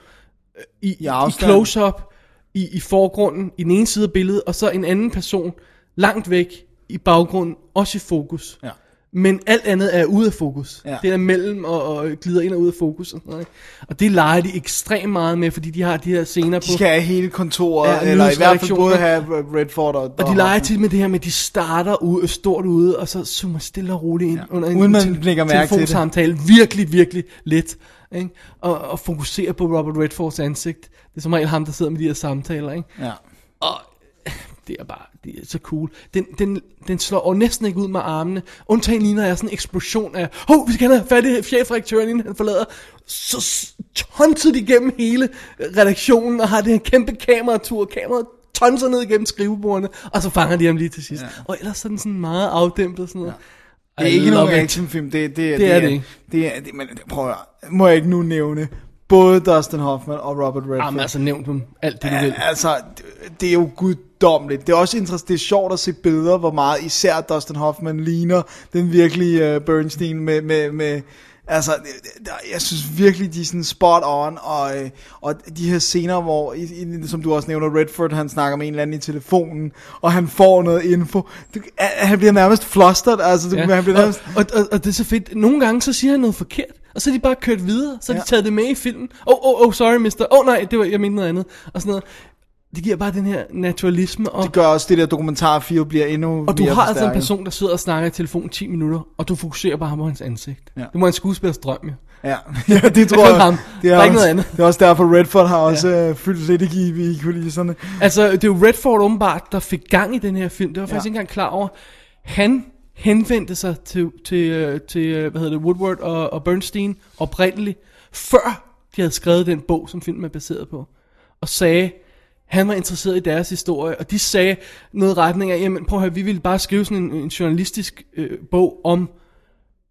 øh, i, i, i afstand. close-up, i, i forgrunden, i den ene side af billedet, og så en anden person langt væk i baggrunden, også i fokus. Ja. Men alt andet er ude af fokus. Ja. Det er mellem og, og glider ind og ud af fokus. Og, sådan noget, ikke? og det leger de ekstremt meget med, fordi de har de her scener på... De skal have hele kontoret, Ja, eller i hvert fald både have Redford og... Og de leger til med det her med, at de starter ude, stort ude, og så zoomer stille og roligt ind ja. under en Uden man te- lægger mærke til det. telefonsamtale. Virkelig, virkelig let. Ikke? Og, og fokusere på Robert Redfords ansigt. Det er som regel ham, der sidder med de her samtaler. Ikke? Ja. Og det er bare det er så cool. Den, den, den slår over næsten ikke ud med armene. Undtagen lige når jeg er sådan en eksplosion af, hov, vi skal have fat i chefredaktøren, inden han forlader. Så de igennem hele redaktionen, og har det her kæmpe kameratur. Kameraet tonser ned igennem skrivebordene, og så fanger de ham lige til sidst. Ja. Og ellers er den sådan meget afdæmpet sådan noget. Det er I ikke nogen actionfilm, det, det, Det er det ikke. Det er, det, men prøv at må jeg ikke nu nævne både Dustin Hoffman og Robert Redford. Jamen altså nævnt dem alt det du vil. Altså, det, det er jo guddommeligt. Det er også interessant, det er sjovt at se billeder, hvor meget især Dustin Hoffman ligner den virkelige uh, Bernstein med, med, med Altså, jeg synes virkelig, de er sådan spot on, og, øh, og de her scener, hvor, som du også nævner, Redford, han snakker med en eller anden i telefonen, og han får noget info. Det, han bliver nærmest flustered, altså, det, han bliver og, nærmest... og, og, og det er så fedt. Nogle gange så siger han noget forkert, og så er de bare kørt videre, så har Ja. de taget det med i filmen. Oh, oh, oh, sorry mister. Oh nej, det var, jeg mente noget andet. Og sådan noget. Det giver bare den her naturalisme. Og, Det gør også, det der dokumentarfilm bliver endnu og du mere har altså en forstærket. person, der sidder og snakker i telefon 10 minutter, og du fokuserer bare på hans ansigt. Ja. Det må en skuespillers drøm, jo. Ja, [LAUGHS] ja det tror jeg. ham. Det Der er, ikke også, noget andet. det er også derfor, Redford har også ja. fyldt lidt i, i kulisserne. Altså, det er jo Redford åbenbart, der fik gang i den her film. Det var jeg faktisk Ja. ikke engang klar over. Han henvendte sig til, til, øh, til øh, hvad hedder det, Woodward og, og Bernstein oprindeligt, før de havde skrevet den bog, som filmen er baseret på. Og sagde, han var interesseret i deres historie, og de sagde noget i retning af, jamen prøv at høre, vi ville bare skrive sådan en, en journalistisk øh, bog om,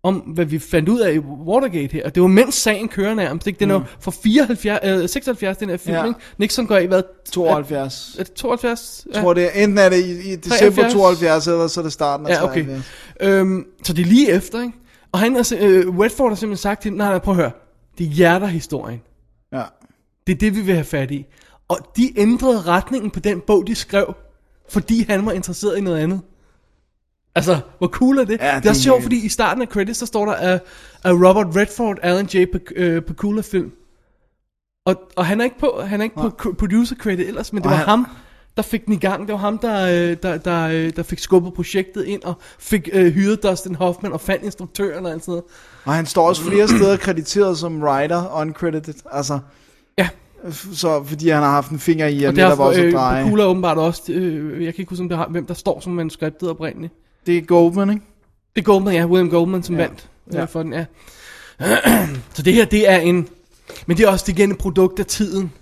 om, hvad vi fandt ud af i Watergate her. Og det var mens sagen kører nærmest, ikke? Den er jo fra 74, øh, 76, den her film, Ja. ikke? Nixon går i, hvad? 72. Er det 72? Jeg tror, det er, enten er det i, i december 73? 72, eller så er det starten af Ja, okay. 73. Øhm, så det er lige efter, ikke? Og han sim- øh, Redford har simpelthen sagt til nej, nej, prøv at høre. Det er hjerterhistorien. Ja. Det er det, vi vil have fat i. Og de ændrede retningen på den bog, de skrev, fordi han var interesseret i noget andet. Altså, hvor cool er det? Ja, det det er også sjovt, fordi i starten af credits, så står der af uh, uh, Robert Redford, Alan J. Pak- øh, Pakula film. Og, og han er ikke på, han er ikke på co- producer credit ellers, men det Og var han- ham, der fik den i gang. Det var ham, der, øh, der, der, øh, der fik skubbet projektet ind, og fik øh, hyret Dustin Hoffman, og fandt instruktøren og alt sådan noget. Og han står også flere steder krediteret som writer, uncredited. Altså, Ja. så fordi han har haft en finger i, at Og netop også at øh, dreje. Pakula åbenbart også, øh, jeg kan ikke huske, hvem der står som manuskriptet oprindeligt. Det er Goldman, ikke? Det er Goldman, ja, William Goldman, som Ja. vandt øh, Ja. for den, ja. [CLEARS THROAT] Så det her, det er en... Men det er også det igen et produkt af tiden.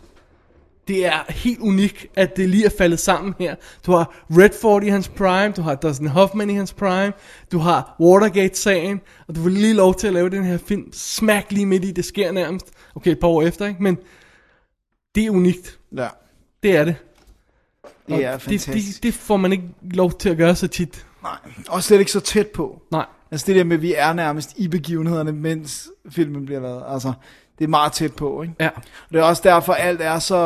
Det er helt unikt, at det lige er faldet sammen her. Du har Redford i hans prime, du har Dustin Hoffman i hans prime, du har Watergate-sagen, og du får lige lov til at lave den her film smack lige midt i, det sker nærmest. Okay, et par år efter, ikke? Men det er unikt. Ja. Det er det. Det Og er det, fantastisk. det, det får man ikke lov til at gøre så tit. Nej, og slet ikke så tæt på. Nej. Altså det der med, at vi er nærmest i begivenhederne, mens filmen bliver lavet. Altså, det er meget tæt på, ikke? Ja. Og det er også derfor, alt er så,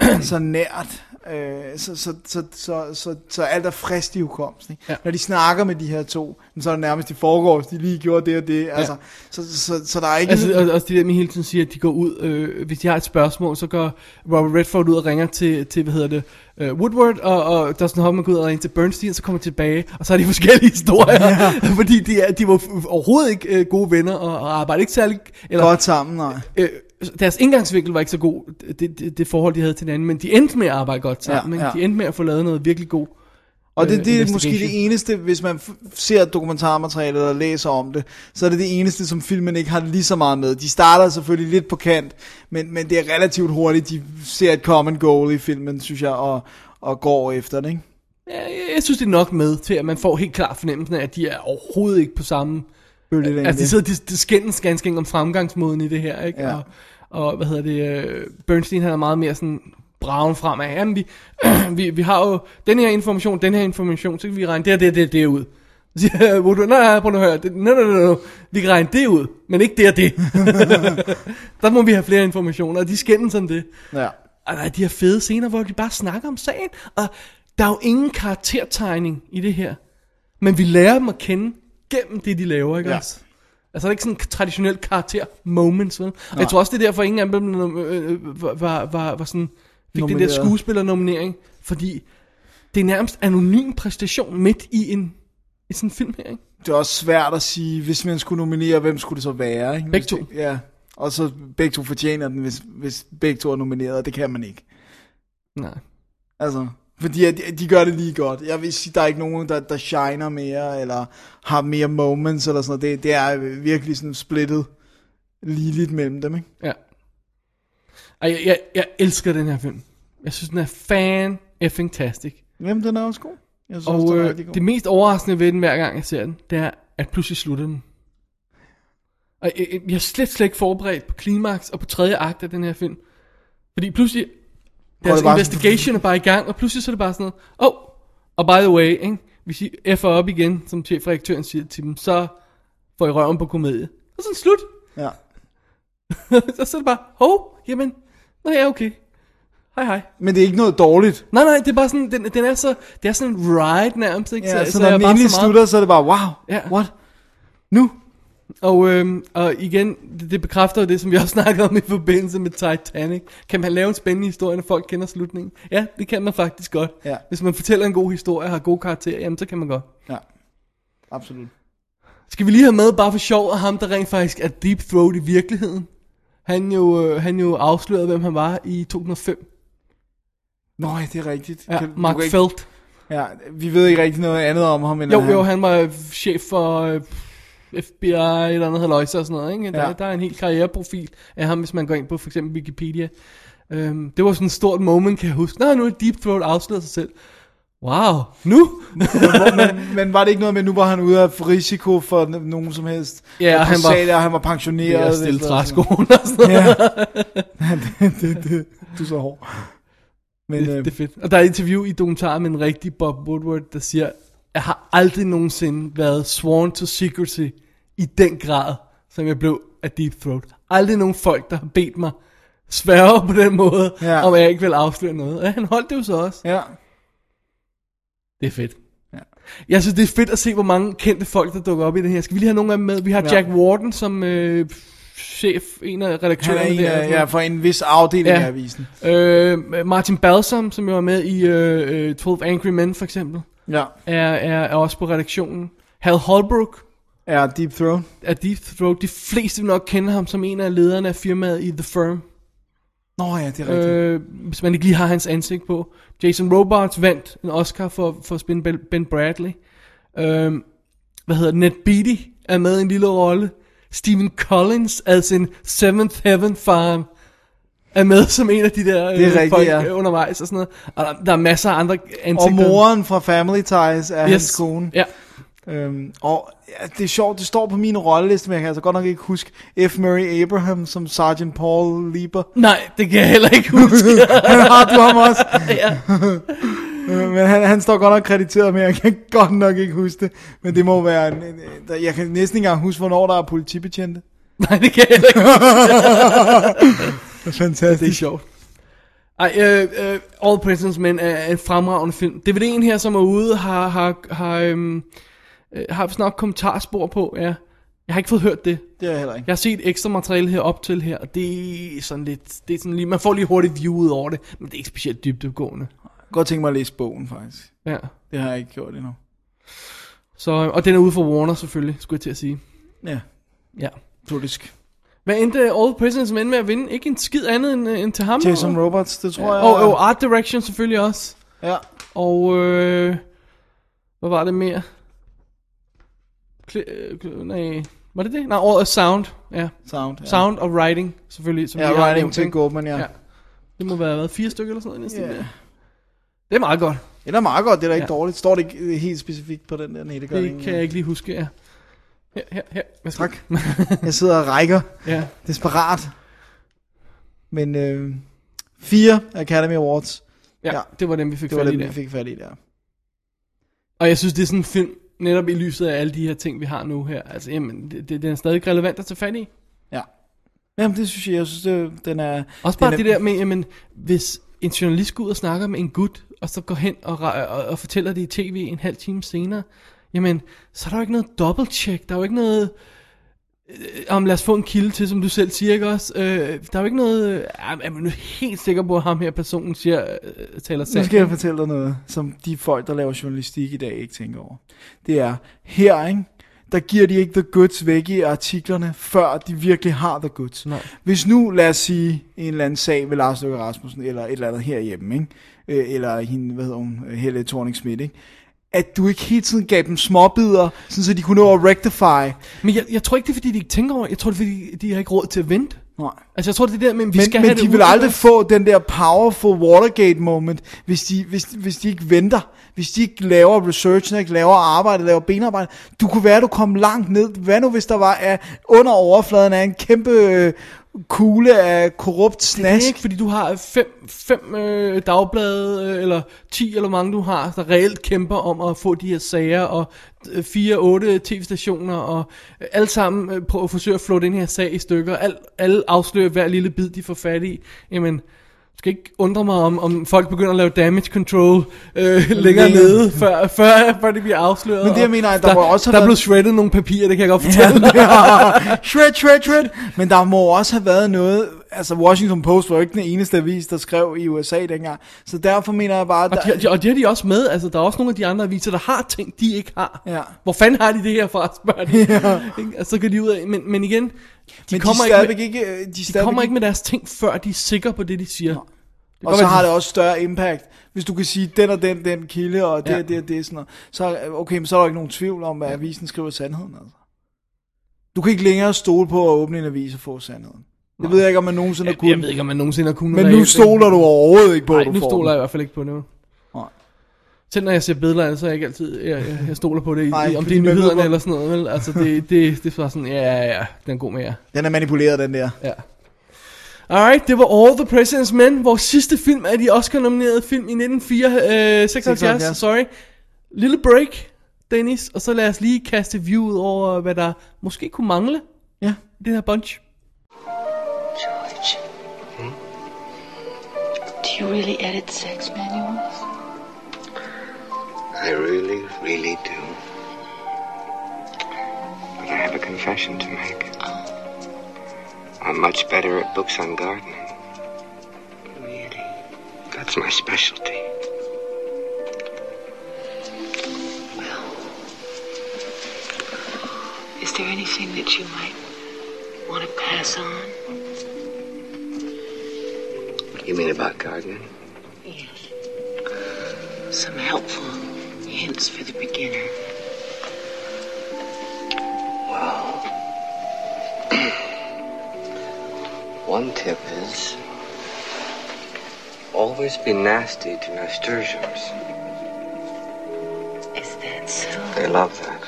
øh, [CLEARS THROAT] så nært. Øh, så, så, så, så, så, så alt er frist i hukommelsen. Ikke? Ja. Når de snakker med de her to, så er det nærmest i forgårs, de lige gjorde det og det. Altså, så, så, så, der er ikke... Altså, og, også det der med hele tiden siger, at de går ud, øh, hvis de har et spørgsmål, så går Robert Redford ud og ringer til, til hvad hedder det, øh, Woodward, og, og Dustin Hoffman går ud og ringer til Bernstein, så kommer de tilbage, og så er de [LAUGHS] forskellige historier, ja. fordi de, er, de var overhovedet ikke øh, gode venner, og, og arbejdede ikke særlig, eller, Godt sammen, nej. øh, deres indgangsvinkel var ikke så god, det, det, det forhold, de havde til hinanden, men de endte med at arbejde godt sammen, Ja, ja, ja. de endte med at få lavet noget virkelig god Og det, øh, det er måske det eneste, hvis man ser dokumentarmaterialet og læser om det, så er det det eneste, som filmen ikke har lige så meget med. De starter selvfølgelig lidt på kant, men, men det er relativt hurtigt, de ser et common goal i filmen, synes jeg, og, og går efter det, ikke? Jeg, jeg synes, det er nok med til, at man får helt klart fornemmelsen af, at de er overhovedet ikke på samme... Bølgelængde. Altså, de sidder de, de skændes ganske om fremgangsmåden i det her, ikke? Ja. Og, og, hvad hedder det, øh, Bernstein han er meget mere sådan bragen fremad. Jamen, vi, [CLEARS THROAT] vi, vi har jo den her information, den her information, så kan vi regne det og det og det, og det ud. Så siger jeg, "Hvor du, nej, nej, prøv nu at høre, det, nej, nej, nej, nej, vi kan regne det ud, men ikke det og det. [LAUGHS] der må vi have flere informationer, og de skændes om det. Ja. Og der er de her fede scener, hvor de bare snakker om sagen, og der er jo ingen karaktertegning i det her. Men vi lærer dem at kende gennem det, de laver, ikke Ja. også? Altså, der er ikke sådan en traditionel karakter moments, vel? Og Nej. jeg tror også, det er derfor, ingen af dem øh, øh, var, var, var, var sådan, fik den der Nomineret. skuespillernominering, fordi det er nærmest anonym præstation midt i en i sådan en film her, ikke? Det er også svært at sige, hvis man skulle nominere, hvem skulle det så være? Ikke? Begge det, ja, og så begge to fortjener den, hvis, hvis begge to er nomineret, og det kan man ikke. Nej. Altså, fordi de, de gør det lige godt. Jeg vil sige, der er ikke nogen, der, der shiner mere, eller har mere moments, eller sådan noget. Det, det er virkelig sådan splittet ligeligt mellem dem, ikke? Ja. Ej, jeg, jeg, jeg elsker den her film. Jeg synes, den er fan effing tastic. Jamen, den er også god. Jeg synes også, Og er øh, god. det mest overraskende ved den, hver gang jeg ser den, det er, at pludselig slutter den. Og jeg, jeg, jeg er slet, slet ikke forberedt på klimaks og på tredje akt af den her film. Fordi pludselig, deres bare investigation er bare i gang, og pludselig så er det bare sådan noget, oh, og by the way, ikke, hvis I F'er op igen, som chefredaktøren siger til dem, så får I røven på komedie. Og så det slut. Ja. [LAUGHS] så, så er det bare, hov, jamen, nå ja, okay. Hej hej. Men det er ikke noget dårligt. Nej, nej, det er bare sådan, den, den er så, det er sådan en ride nærmest, ikke? Ja, så, så jeg når den endelig så meget- slutter, så er det bare, wow, Ja. what? Nu. Og, øhm, og igen, det, det bekræfter jo det, som vi også [LAUGHS] snakkede om i forbindelse med Titanic. Kan man lave en spændende historie, når folk kender slutningen? Ja, det kan man faktisk godt. Ja. Hvis man fortæller en god historie og har gode karakterer, jamen så kan man godt. Ja, absolut. Skal vi lige have med, bare for sjov, at ham, der rent faktisk er Deep Throat i virkeligheden, han jo, øh, han jo afslørede, hvem han var i 2005. Nå, ja, det er rigtigt. Ja, Kan- Mark kan ikke- Felt. Ja, vi ved ikke rigtig noget andet om ham. End Jo, at jo, han var chef for øh, FBI eller andet haløjse og sådan noget. Ikke? Der, Ja. der er en helt karriereprofil af ham, hvis man går ind på for eksempel Wikipedia. Øhm, det var sådan et stort moment, kan jeg huske. Nå, nu er Deep Throat afsløret sig selv. Wow, nu? [LAUGHS] men, men var det ikke noget med, nu var han ude af risiko for nogen som helst? Ja, Og han var- og han var pensioneret. At stille vist, og sådan træskoen noget. Ja, [LAUGHS] noget. det, det, det, du er så hård. Men, det, øh, det er fedt. Og der er et interview i dokumentaren med en rigtig Bob Woodward, der siger, har aldrig nogensinde været sworn to secrecy i den grad, som jeg blev af Deep Throat. Aldrig nogen folk, der har bedt mig sværge på den måde, Ja. om jeg ikke vil afsløre noget. Og han holdt det jo så også. Ja. Det er fedt. Ja. Jeg synes, det er fedt at se, hvor mange kendte folk, der dukker op i det her. Skal vi lige have nogle af dem med? Vi har Ja. Jack Warden som øh, chef, en af Han redaktørerne er en der. af, ja, for en vis afdeling Ja. af avisen. Øh, Martin Balsam, som jo er med i øh, øh, 12 Angry Men for eksempel, Ja. er, er, er også på redaktionen. Hal Holbrook Er Deep Throat. er Deep Throat. De fleste vil nok kende ham som en af lederne af firmaet i The Firm. Nå ja, det er rigtigt. Øh, hvis man ikke lige har hans ansigt på. Jason Robards vandt en Oscar for, for at spille Ben- Bradley. Øh, hvad hedder det? Ned Beatty er med i en lille rolle. Stephen Collins, altså en Seventh Heaven Farm, er med som en af de der Det er øh, rigtigt, folk ja. øh, undervejs og sådan noget. Og der, der er masser af andre ansigter. Og moren fra Family Ties er yes. hans kone. Ja. Øhm, og ja, det er sjovt, det står på min rolleliste, men jeg kan altså godt nok ikke huske F. Murray Abraham som Sergeant Paul Lieber. Nej, det kan jeg heller ikke huske. [LAUGHS] han har du ham også. [LAUGHS] ja. [LAUGHS] Øh, men han, han står godt nok krediteret med, jeg kan godt nok ikke huske det. Men det må være, en, en, en, jeg kan næsten ikke engang huske, hvornår der er politibetjente. Nej, det kan jeg heller ikke fantastisk. Det er sjovt. Ej, øh, øh, All President's Men er en fremragende film. DVD'en her, som er ude, har, har, har, øhm, øh, har vist nok kommentarspor på, ja. Jeg har ikke fået hørt det. Det er jeg heller ikke. Jeg har set ekstra materiale her op til her, og det er sådan lidt, det er sådan lige, man får lige hurtigt view ud over det, men det er ikke specielt dybdegående. Godt tænke mig at læse bogen, faktisk. Ja. Det har jeg ikke gjort endnu. Så, og den er ude for Warner selvfølgelig, skulle jeg til at sige. Ja. Ja. Politisk. Hvad endte All President's Men med at vinde? Ikke en skid andet end, øh, end til ham? Jason og- Roberts, det tror ja. jeg. Og, og Art Direction selvfølgelig også. Ja. Og øh, hvad var det mere? Kli- øh, nej, var det det? Nej, året Sound. Ja. Sound, ja. Sound og Writing selvfølgelig. Som Ja, writing til? Goldman, ja. Det må være været fire stykker eller sådan noget. næsten. Ja. Det er meget godt. Det er meget godt, det er da ikke Ja. dårligt. Står det ikke helt specifikt på den der nettegørning? Det kan jeg ikke lige huske, ja. Her, her, her. Værsgo. Tak. Jeg sidder og rækker. Ja. Desperat. Men øh, Fire Academy Awards. Ja, ja, det var dem, vi fik Det var fat i dem, der. vi fik fat i der. Og jeg synes, det er sådan en film, netop i lyset af alle de her ting, vi har nu her. Altså, jamen, det, det, den er stadig relevant at tage fat i. Ja. Jamen, det synes jeg, jeg synes, det, den er... Også bare den er, det der med, jamen, hvis en journalist går ud og snakker med en gut, og så går hen og, og, og fortæller det i tv en halv time senere, jamen, så er der jo ikke noget dobbelt-check, der er jo ikke noget, øh, om lad os få en kilde til, som du selv siger, ikke også? Øh, der er jo ikke noget, øh, er man nu helt sikker på, at ham her personen siger, øh, taler Nu sandt? skal jeg fortælle dig noget, som de folk, der laver journalistik i dag, ikke tænker over. Det er, her, ikke? der giver de ikke the goods væk i artiklerne, før de virkelig har the goods. Nej. Hvis nu, lad os sige, en eller anden sag ved Lars Løkke Rasmussen, eller et eller andet herhjemme, ikke? Øh, eller hende, hvad hedder hun, Helle thorning ikke? At du ikke hele tiden gav dem småbider, sådan så de kunne nå at rectify. Men jeg, jeg tror ikke, det er fordi, de ikke tænker over. Jeg tror, det er fordi, de har ikke råd til at vente. Nej. Altså, jeg tror, det er der, men vi men, skal men have de det vil aldrig få den der powerful Watergate moment, hvis de, hvis, hvis de ikke venter. Hvis de ikke laver research, ikke laver arbejde, laver benarbejde. Du kunne være, du kom langt ned. Hvad nu, hvis der var uh, under overfladen af en kæmpe øh, kugle af korrupt Det er snask? ikke, fordi du har fem, fem øh, dagblade, øh, eller ti eller mange du har, der reelt kæmper om at få de her sager, og øh, fire, otte tv-stationer, og øh, alle sammen øh, prøver at forsøge at flå den her sag i stykker. Al, alle afslører hver lille bid, de får fat i. Jamen, du skal ikke undre mig, om, om folk begynder at lave damage control øh, længere Længere. nede, før, før, før det bliver afsløret. Men det, jeg Og mener, at der der, må også have der er været- blevet shredded nogle papirer, det kan jeg godt fortælle. [LAUGHS] shred, shred, shred. Men der må også have været noget, altså Washington Post var ikke den eneste avis, der skrev i USA dengang. Så derfor mener jeg bare, Og der, de, de, og det har de også med, altså der er også nogle af de andre aviser, der har ting, de ikke har. Ja. Hvor fanden har de det her fra, spørger de. [LAUGHS] Altså, så kan de ud af, men, men igen, de men kommer, de, ikke, med, ikke, øh, de, de kommer ikke med deres ting, før de er sikre på det, de siger. Det kan Og så har de- det også større impact. Hvis du kan sige, den og den, den kilde, og det Ja. og det og det, sådan noget. Så, okay, men så er der ikke nogen tvivl om, at avisen skriver sandheden. Altså. Du kan ikke længere stole på at åbne en avis og få sandheden. Det ved jeg ikke, om man nogensinde har kunnet. jeg ved ikke, om man nogensinde har kunnet Men nu stoler du overhovedet ikke på, Nej, at du nu får stoler jeg i hvert fald ikke på det. Selv når jeg ser billeder, så er jeg ikke altid, jeg, jeg, jeg stoler på det, i, Nej, om det er ved nyhederne eller sådan noget, vel? Altså, det, det, det er bare sådan, ja, ja, ja, den er god med jer. Den er manipuleret, den der. Ja. Alright, det var All the President's Men, vores sidste film af de Oscar-nominerede film i 1976, øh, 76, 76. sorry. Lille break, Dennis, og så lad os lige kaste view ud over, hvad der måske kunne mangle Ja. i det her bunch. George. Do you really edit sex manuals? I really, really do. But I have a confession to make. I'm much better at books on gardening. Really? That's my specialty. Well, is there anything that you might want to pass on? You mean about gardening? Yes. Some helpful hints for the beginner. Well, [CLEARS THROAT] one tip is always be nasty to nasturtiums. Is that so? They love that.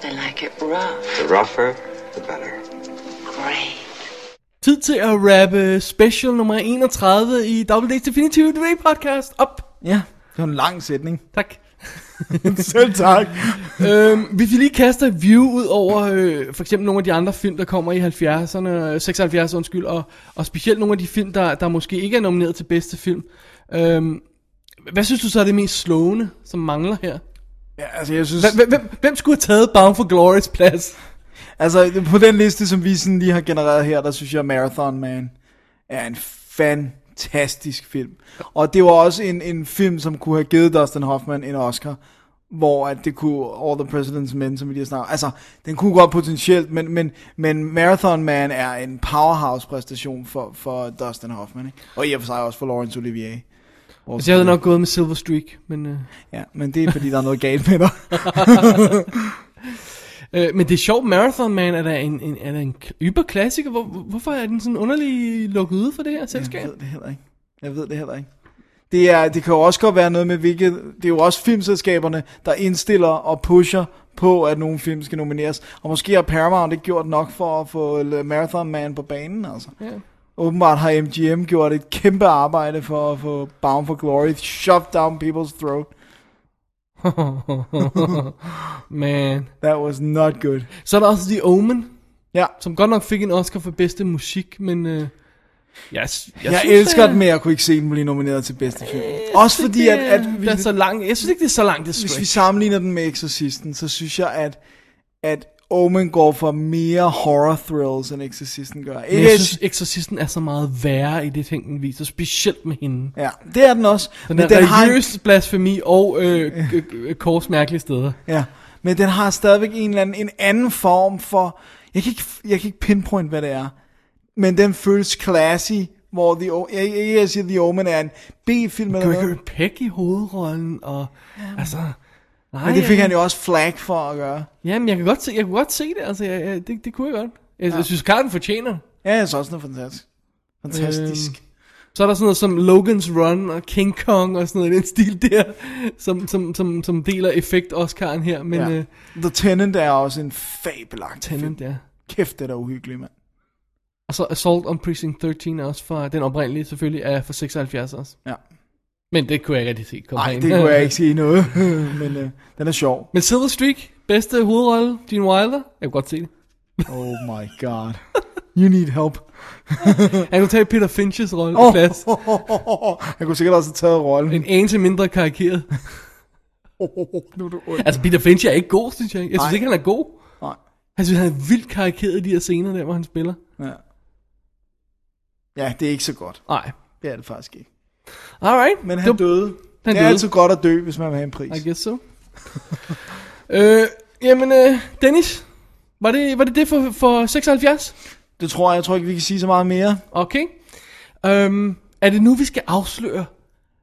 They like it rough. The rougher, the better. Great. Tid til at rappe special nummer 31 i Double Days Definitive Debate Podcast op. Ja, det var en lang sætning. Tak. [LAUGHS] Selv tak. øhm, hvis vi lige kaster et view ud over øh, for eksempel nogle af de andre film, der kommer i 70'erne, øh, 76 undskyld, og, og specielt nogle af de film, der, der måske ikke er nomineret til bedste film. Øhm, hvad synes du så er det mest slående, som mangler her? Ja, altså jeg synes... Hvem, hvem, hvem skulle have taget Bound for Glory's plads? Altså, på den liste, som vi sådan lige har genereret her, der synes jeg, Marathon Man er en fantastisk film. Og det var også en, en film, som kunne have givet Dustin Hoffman en Oscar, hvor at det kunne, All the President's Men, som vi lige har snakket altså, den kunne godt potentielt, men, men, men Marathon Man er en powerhouse-præstation for, for Dustin Hoffman, ikke? og i og for sig også for Laurence Olivier. Altså, jeg havde nok gået med Silver Streak, men... Øh, Ja, men det er fordi, der er noget galt med dig. [LAUGHS] øh, men det er sjovt, Marathon Man er der en, en, er der en yberklassiker. Hvor, hvorfor er den sådan underlig lukket ude for det her selskab? Jeg ved det heller ikke. Jeg ved det heller ikke. Det, er, det kan jo også godt være noget med, hvilket... Det er jo også filmselskaberne, der indstiller og pusher på, at nogle film skal nomineres. Og måske har Paramount ikke gjort nok for at få Marathon Man på banen, altså. Ja. Åbenbart har MGM gjort et kæmpe arbejde for at få Bound for Glory shoved down people's throat. [LAUGHS] Man. That was not good. Så er der også The Omen. Ja. Som godt nok fik en Oscar for bedste musik, men... Øh, jeg, Jeg, jeg synes, elsker det den, men jeg kunne ikke se den blive nomineret til bedste film. Også fordi, at, at vi, det er så langt. Jeg synes ikke, det er så langt, det er hvis vi sammenligner den med Exorcisten, så synes jeg, at, at Omen går for mere horror thrills, end Exorcisten gør. Men jeg synes, Exorcisten er så meget værre i det ting, den viser. Specielt med hende. Ja, det er den også. Den men er den har religiøs blasfemi og øh, [LAUGHS] g- g- kors mærkelige steder. Ja, men den har stadigvæk en eller anden en anden form for... Jeg kan ikke, jeg kan ikke pinpoint, hvad det er. Men den føles classy, hvor The, O- jeg, jeg, jeg siger, The Omen er en B-film eller Gregory noget. Peck i hovedrollen, og altså... Nej, Men det fik jeg- han jo også flag for at gøre. Jamen, jeg kan godt se, jeg kunne godt se det, altså, jeg, jeg, det, det kunne jeg godt. Jeg, ja. jeg synes, Carden fortjener. Ja, jeg synes også, den er fantastisk. Fantastisk. Øhm, så er der sådan noget som Logan's Run og King Kong og sådan noget i den [LAUGHS] stil der, som, som, som, som deler effekt Oscar'en her, men ja. øh, The Tenant er også en fabelagt Tenant, film. ja. Kæft, det er da uhyggeligt, mand. Og så Assault on Precinct 13 er også fra, den oprindelige selvfølgelig, er fra 76 også. Ja. Men det kunne jeg ikke rigtig se. komme Nej, det kunne jeg ikke [LAUGHS] sige noget, [LAUGHS] men øh, den er sjov. Men Silver Streak, bedste hovedrolle, Gene Wilder, jeg kunne godt se det. Oh [LAUGHS] my god. You need help. Han kunne tage Peter Finches rolle oh. plads. Han kunne sikkert også have taget rollen. En anelse mindre karikeret. nu er du. Altså, Peter Finch er ikke god, synes jeg. Jeg synes Nej. ikke, han er god. Nej. Jeg synes, han er vildt karikeret i de her scener der, hvor han spiller. Ja. Ja, det er ikke så godt. Nej. Det er det faktisk ikke. Alright. Men han døde. Han det er døde. altid godt at dø, hvis man vil have en pris. I guess so. [LAUGHS] øh, jamen, øh, Dennis, var det, var det det for, for 76? Det tror jeg. Jeg tror ikke, vi kan sige så meget mere. Okay. Øhm, er det nu, vi skal afsløre,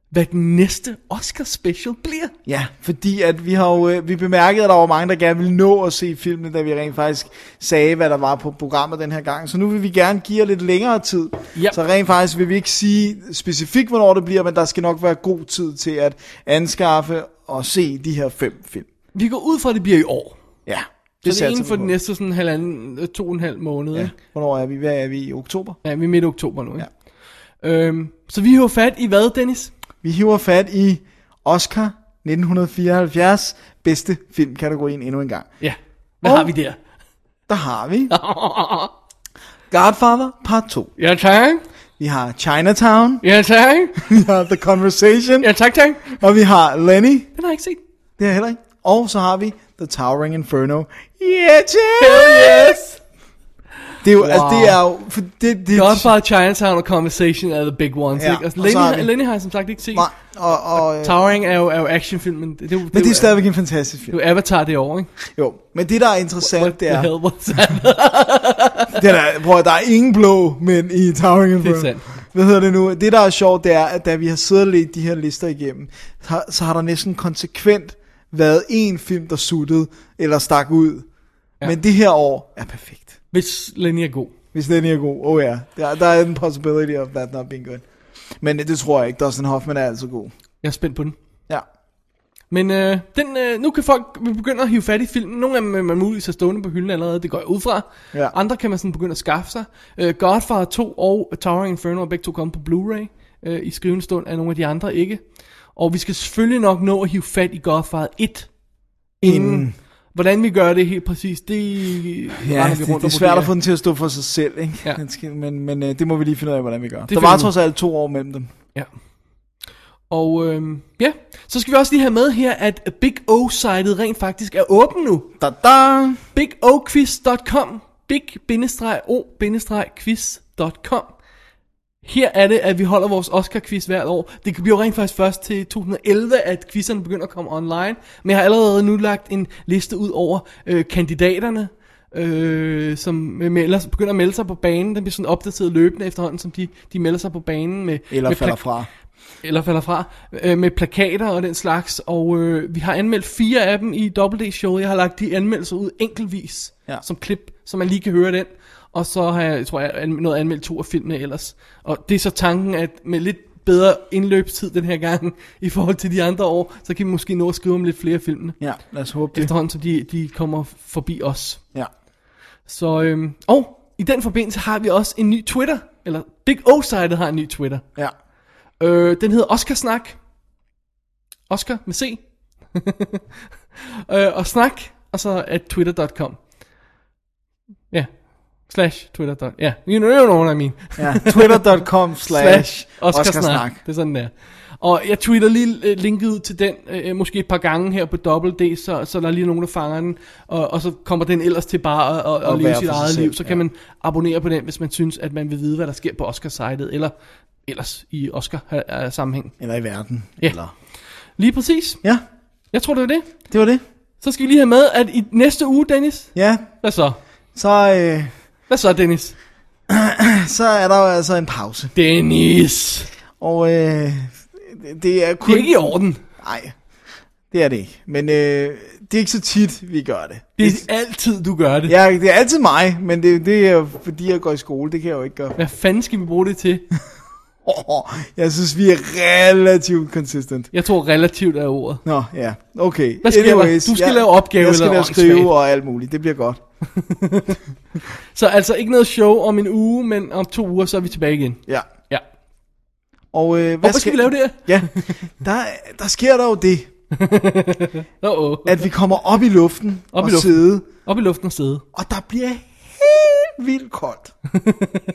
hvad den næste Oscar special bliver? Ja, fordi at vi har jo, øh, vi bemærkede, at der var mange, der gerne ville nå at se filmen, da vi rent faktisk sagde, hvad der var på programmet den her gang. Så nu vil vi gerne give jer lidt længere tid. Ja. Så rent faktisk vil vi ikke sige specifikt, hvornår det bliver, men der skal nok være god tid til at anskaffe og se de her fem film. Vi går ud fra, at det bliver i år. Ja, Det så det er inden for de næste sådan halvanden, øh, to og en halv måned. Ja. ikke? Hvornår er vi? Hvad er vi i oktober? Ja, vi er midt i oktober nu. Ja. Øhm, så vi har fat i hvad, Dennis? Vi hiver fat i Oscar 1974, bedste filmkategorien endnu en gang. Ja, hvad Og har vi der? Der har vi [LAUGHS] Godfather part 2. Ja, tak. Vi har Chinatown. Ja, tak. [LAUGHS] Vi har The Conversation. Ja, tak, tak. Og vi har Lenny. Den har jeg ikke set. Det har jeg heller ikke. Og så har vi The Towering Inferno. Yeah, Hell yes! Det er jo, Wow. altså det er jo, for det, det Godfather, Chinatown og Conversation er the big ones, Ja, ikke? Altså, og Lenny, har har, vi- Lenny har jeg som sagt ikke set. Nej, og, og, øh, Towering er jo, er jo actionfilmen. Det, det, det, men det er stadigvæk en fantastisk film. Det er jo Avatar det år, ikke? Jo, men det der er interessant, What det the er, hell was that? det er, prøv, [LAUGHS] der er ingen blå mænd i Towering Inferno. Det er sandt. Hvad hedder det nu? Det der er sjovt, det er, at da vi har siddet og læst de her lister igennem, så, så har der næsten konsekvent været en film, der suttede eller stak ud. Ja. Men det her år er perfekt. Hvis Lenny er god. Hvis den er god. Oh ja. Der, der er en possibility of that not being good. Men det tror jeg ikke. Dustin Hoffman er altid god. Jeg er spændt på den. Ja. Men øh, den, øh, nu kan folk begynde at hive fat i filmen. Nogle af dem er man muligvis har stående på hylden allerede, det går jeg ud fra. Ja. Andre kan man sådan begynde at skaffe sig. Øh, Godfather 2 og Towering Inferno er begge to kommet på Blu-ray. Øh, I skrivende stund er nogle af de andre ikke. Og vi skal selvfølgelig nok nå at hive fat i Godfather 1 inden. Inden. Hvordan vi gør det helt præcis, det Ja, vi det, rundt det er og svært at få den til at stå for sig selv, ikke? Ja. Skal, men men øh, det må vi lige finde ud af, hvordan vi gør. Det der var trods alt to år mellem dem. Ja. Og øhm, ja, så skal vi også lige have med her, at Big O-sitet rent faktisk er åben nu. Da da! BigOQuiz.com Big-O-quiz.com Her er det, at vi holder vores Oscar-quiz hvert år. Det bliver jo rent faktisk først til 2011, at quizerne begynder at komme online. Men jeg har allerede nu lagt en liste ud over øh, kandidaterne, øh, som melder, begynder at melde sig på banen. Den bliver sådan opdateret løbende efterhånden, som de, de melder sig på banen med... Eller med falder fra. eller falder fra, øh, med plakater og den slags, og øh, vi har anmeldt fire af dem i WD-showet. Jeg har lagt de anmeldelser ud enkeltvis, Ja. som klip, så man lige kan høre den. Og så har jeg, tror jeg, nået anmeldt to af filmene ellers. Og det er så tanken, at med lidt bedre indløbstid den her gang, [LAUGHS] i forhold til de andre år, så kan vi måske nå at skrive om lidt flere filmene. Ja, lad os håbe det. Efterhånden, så de, de kommer forbi os. Ja. Så, øhm, og i den forbindelse har vi også en ny Twitter, eller Dick Oside har en ny Twitter. Ja. Øh, den hedder Oscarsnak. Oscar med C. [LAUGHS] øh, og snak, og så at twitter.com. Slash twitter. Ja, you know, you know what I mean. Ja, twitter.com [LAUGHS] slash. Oscarsnak. Det er sådan der. Og jeg tweeter lige øh, linket ud til den, øh, måske et par gange her på Double D, så, så der er lige nogen, der fanger den. Og, og så kommer den ellers til bare at, at, at leve sit eget selv, liv. Så kan ja. man abonnere på den, hvis man synes, at man vil vide, hvad der sker på Oscar-sitet, eller ellers i Oscar-sammenhæng. Eller i verden. Ja. Eller... Lige præcis. Ja. Jeg tror, det var det. Det var det. Så skal vi lige have med, at i næste uge, Dennis, Ja, hvad så? så, øh, Hvad så, Dennis? [CLEARS THROAT] så er der jo altså en pause. Dennis! Og øh, det er kun... Det er ikke i orden. Nej, det er det ikke. Men øh, det er ikke så tit, vi gør det. Det er altid, du gør det. Ja, det er altid mig, men det, det er jo fordi, jeg går i skole. Det kan jeg jo ikke gøre. Hvad fanden skal vi bruge det til? [LAUGHS] Oh, jeg synes, vi er relativt consistent. Jeg tror relativt er ordet. Nå, ja. Okay. Hvad der? Anyways, Du skal jeg, lave opgave Jeg skal eller lave skrive og alt muligt. Det bliver godt. [LAUGHS] Så altså ikke noget show om en uge, men om to uger, så er vi tilbage igen. Ja. Ja. Og øh, hvad, hvad skal vi lave der? [LAUGHS] Ja, der, der sker der jo det, [LAUGHS] Uh-oh. at vi kommer op i luften Op og i luften. sidde, Op i luften og sidde. og der bliver helt vildt koldt.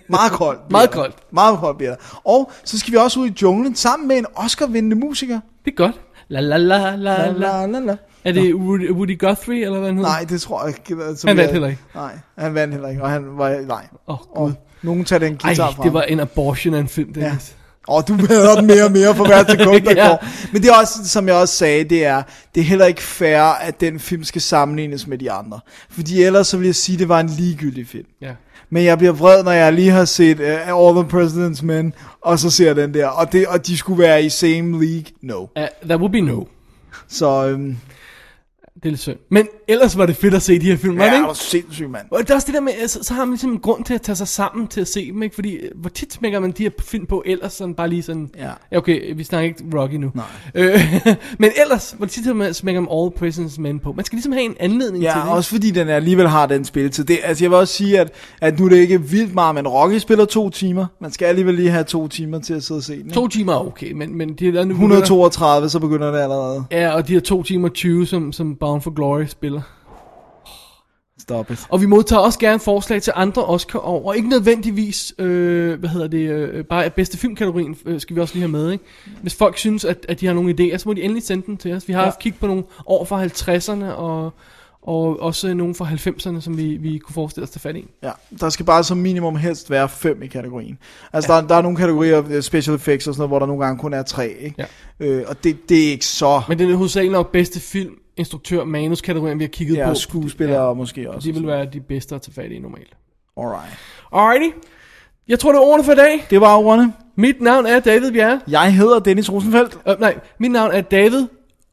Meget koldt. Meget koldt. Meget koldt bliver der. Og så skal vi også ud i junglen sammen med en Oscar-vindende musiker. Det er godt. La la la la la. La, la. Er det Woody, Woody Guthrie, eller hvad han hedder? Nej, det tror jeg ikke. Som Han vandt heller ikke. Nej, han vandt heller ikke. Og han var, nej. Åh, Og Gud. nogen tager den Ej, guitar fra det var en abortion af en film, Dennis. Og du hader den mere og mere for hver [LAUGHS] sekund, der Ja. går. Men det er også, som jeg også sagde, det er, det er heller ikke fair, at den film skal sammenlignes med de andre. Fordi ellers så vil jeg sige, at det var en ligegyldig film. Ja. Men jeg bliver vred, når jeg lige har set uh, All the President's Men, og så ser jeg den der. Og, det, og de skulle være i same league. No. Uh, that would be no. Så øhm, Det er lidt synd. Men ellers var det fedt at se de her film, var ja, det det ikke? var sindssygt, mand. Og det er også det der med, så, så har man ligesom en grund til at tage sig sammen til at se dem, ikke? Fordi, øh, hvor tit smækker man de her film på, ellers sådan bare lige sådan... Ja. Okay, vi snakker ikke Rocky nu. Nej. Øh, [LAUGHS] men ellers, hvor tit man smækker man All Prisoners Men på? Man skal ligesom have en anledning til Ja, det. også fordi den alligevel har den spilletid. Det, altså jeg vil også sige, at, at nu er det ikke vildt meget, men Rocky spiller to timer. Man skal alligevel lige have to timer til at sidde og se den. ikke? To timer er okay, men, men de er nu... 132, så begynder det allerede. Ja, og de her to timer 20, som, som Bound for Glory spiller. Stop it. Og vi modtager også gerne forslag til andre Oscar og ikke nødvendigvis, øh, hvad hedder det, øh, bare bedste filmkategorien øh, skal vi også lige have med, ikke? Hvis folk synes, at, at de har nogle idéer, så må de endelig sende dem til os. Vi har Ja. haft kig på nogle år fra 50'erne, og, og også nogle fra 90'erne, som vi, vi kunne forestille os at tage fat i. Ja, der skal bare som minimum helst være fem i kategorien. Altså ja. der, der er nogle kategorier, øh, special effects og sådan noget, hvor der nogle gange kun er tre, ikke? Ja. Øh, og det, det er ikke så... Men det er hovedsageligt nok bedste film, instruktør, manus kategorien, vi har kigget Ja, på. skuespillere ja. måske også. De vil være de bedste at tage fat i normalt. Alright. Alrighty. Jeg tror, det er ordene for i dag. Det var ordene. Mit navn er David Bjerre. Jeg hedder Dennis Rosenfeldt. Øh, nej, mit navn er David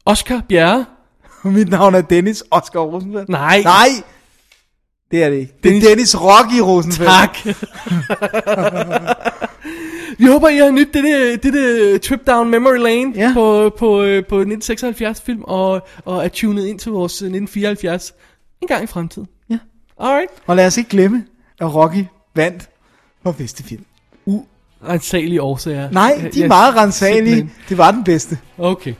Oscar Bjerre. [LAUGHS] Mit navn er Dennis Oscar Rosenfeldt. Nej. Nej! Det er det ikke. Det er Dennis- Rocky Rosenfeldt. Tak. Vi håber, I har nydt dette, dette trip down memory lane Ja. på, på, øh, på 1976 film, og, og er tunet ind til vores øh, 1974 en gang i fremtiden. Ja. Alright. Og lad os ikke glemme, at Rocky vandt for bedste film. Rensagelige årsager. Nej, de er meget rensagelige. Det var den bedste. Okay.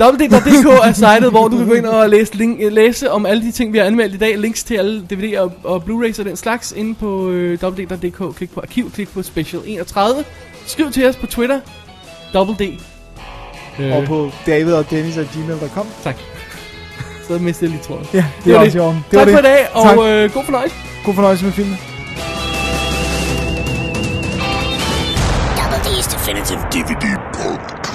www.dk er sitet, hvor du kan gå ind og læse, link, læse om alle de ting, vi har anmeldt i dag. Links til alle DVD'er og, og Blu-rays og den slags inde på øh, www.dk. Klik på arkiv, klik på special 31. Skriv til os på Twitter. Double D. Øh, Og på David og Dennis og gmail.com. Tak. Så mistede jeg lige tråden. Ja, det, Det var var også i det. orden. Tak var for i det. dag, Tak. og øh, god fornøjelse. God fornøjelse med filmen. Definitive DVD Podcast.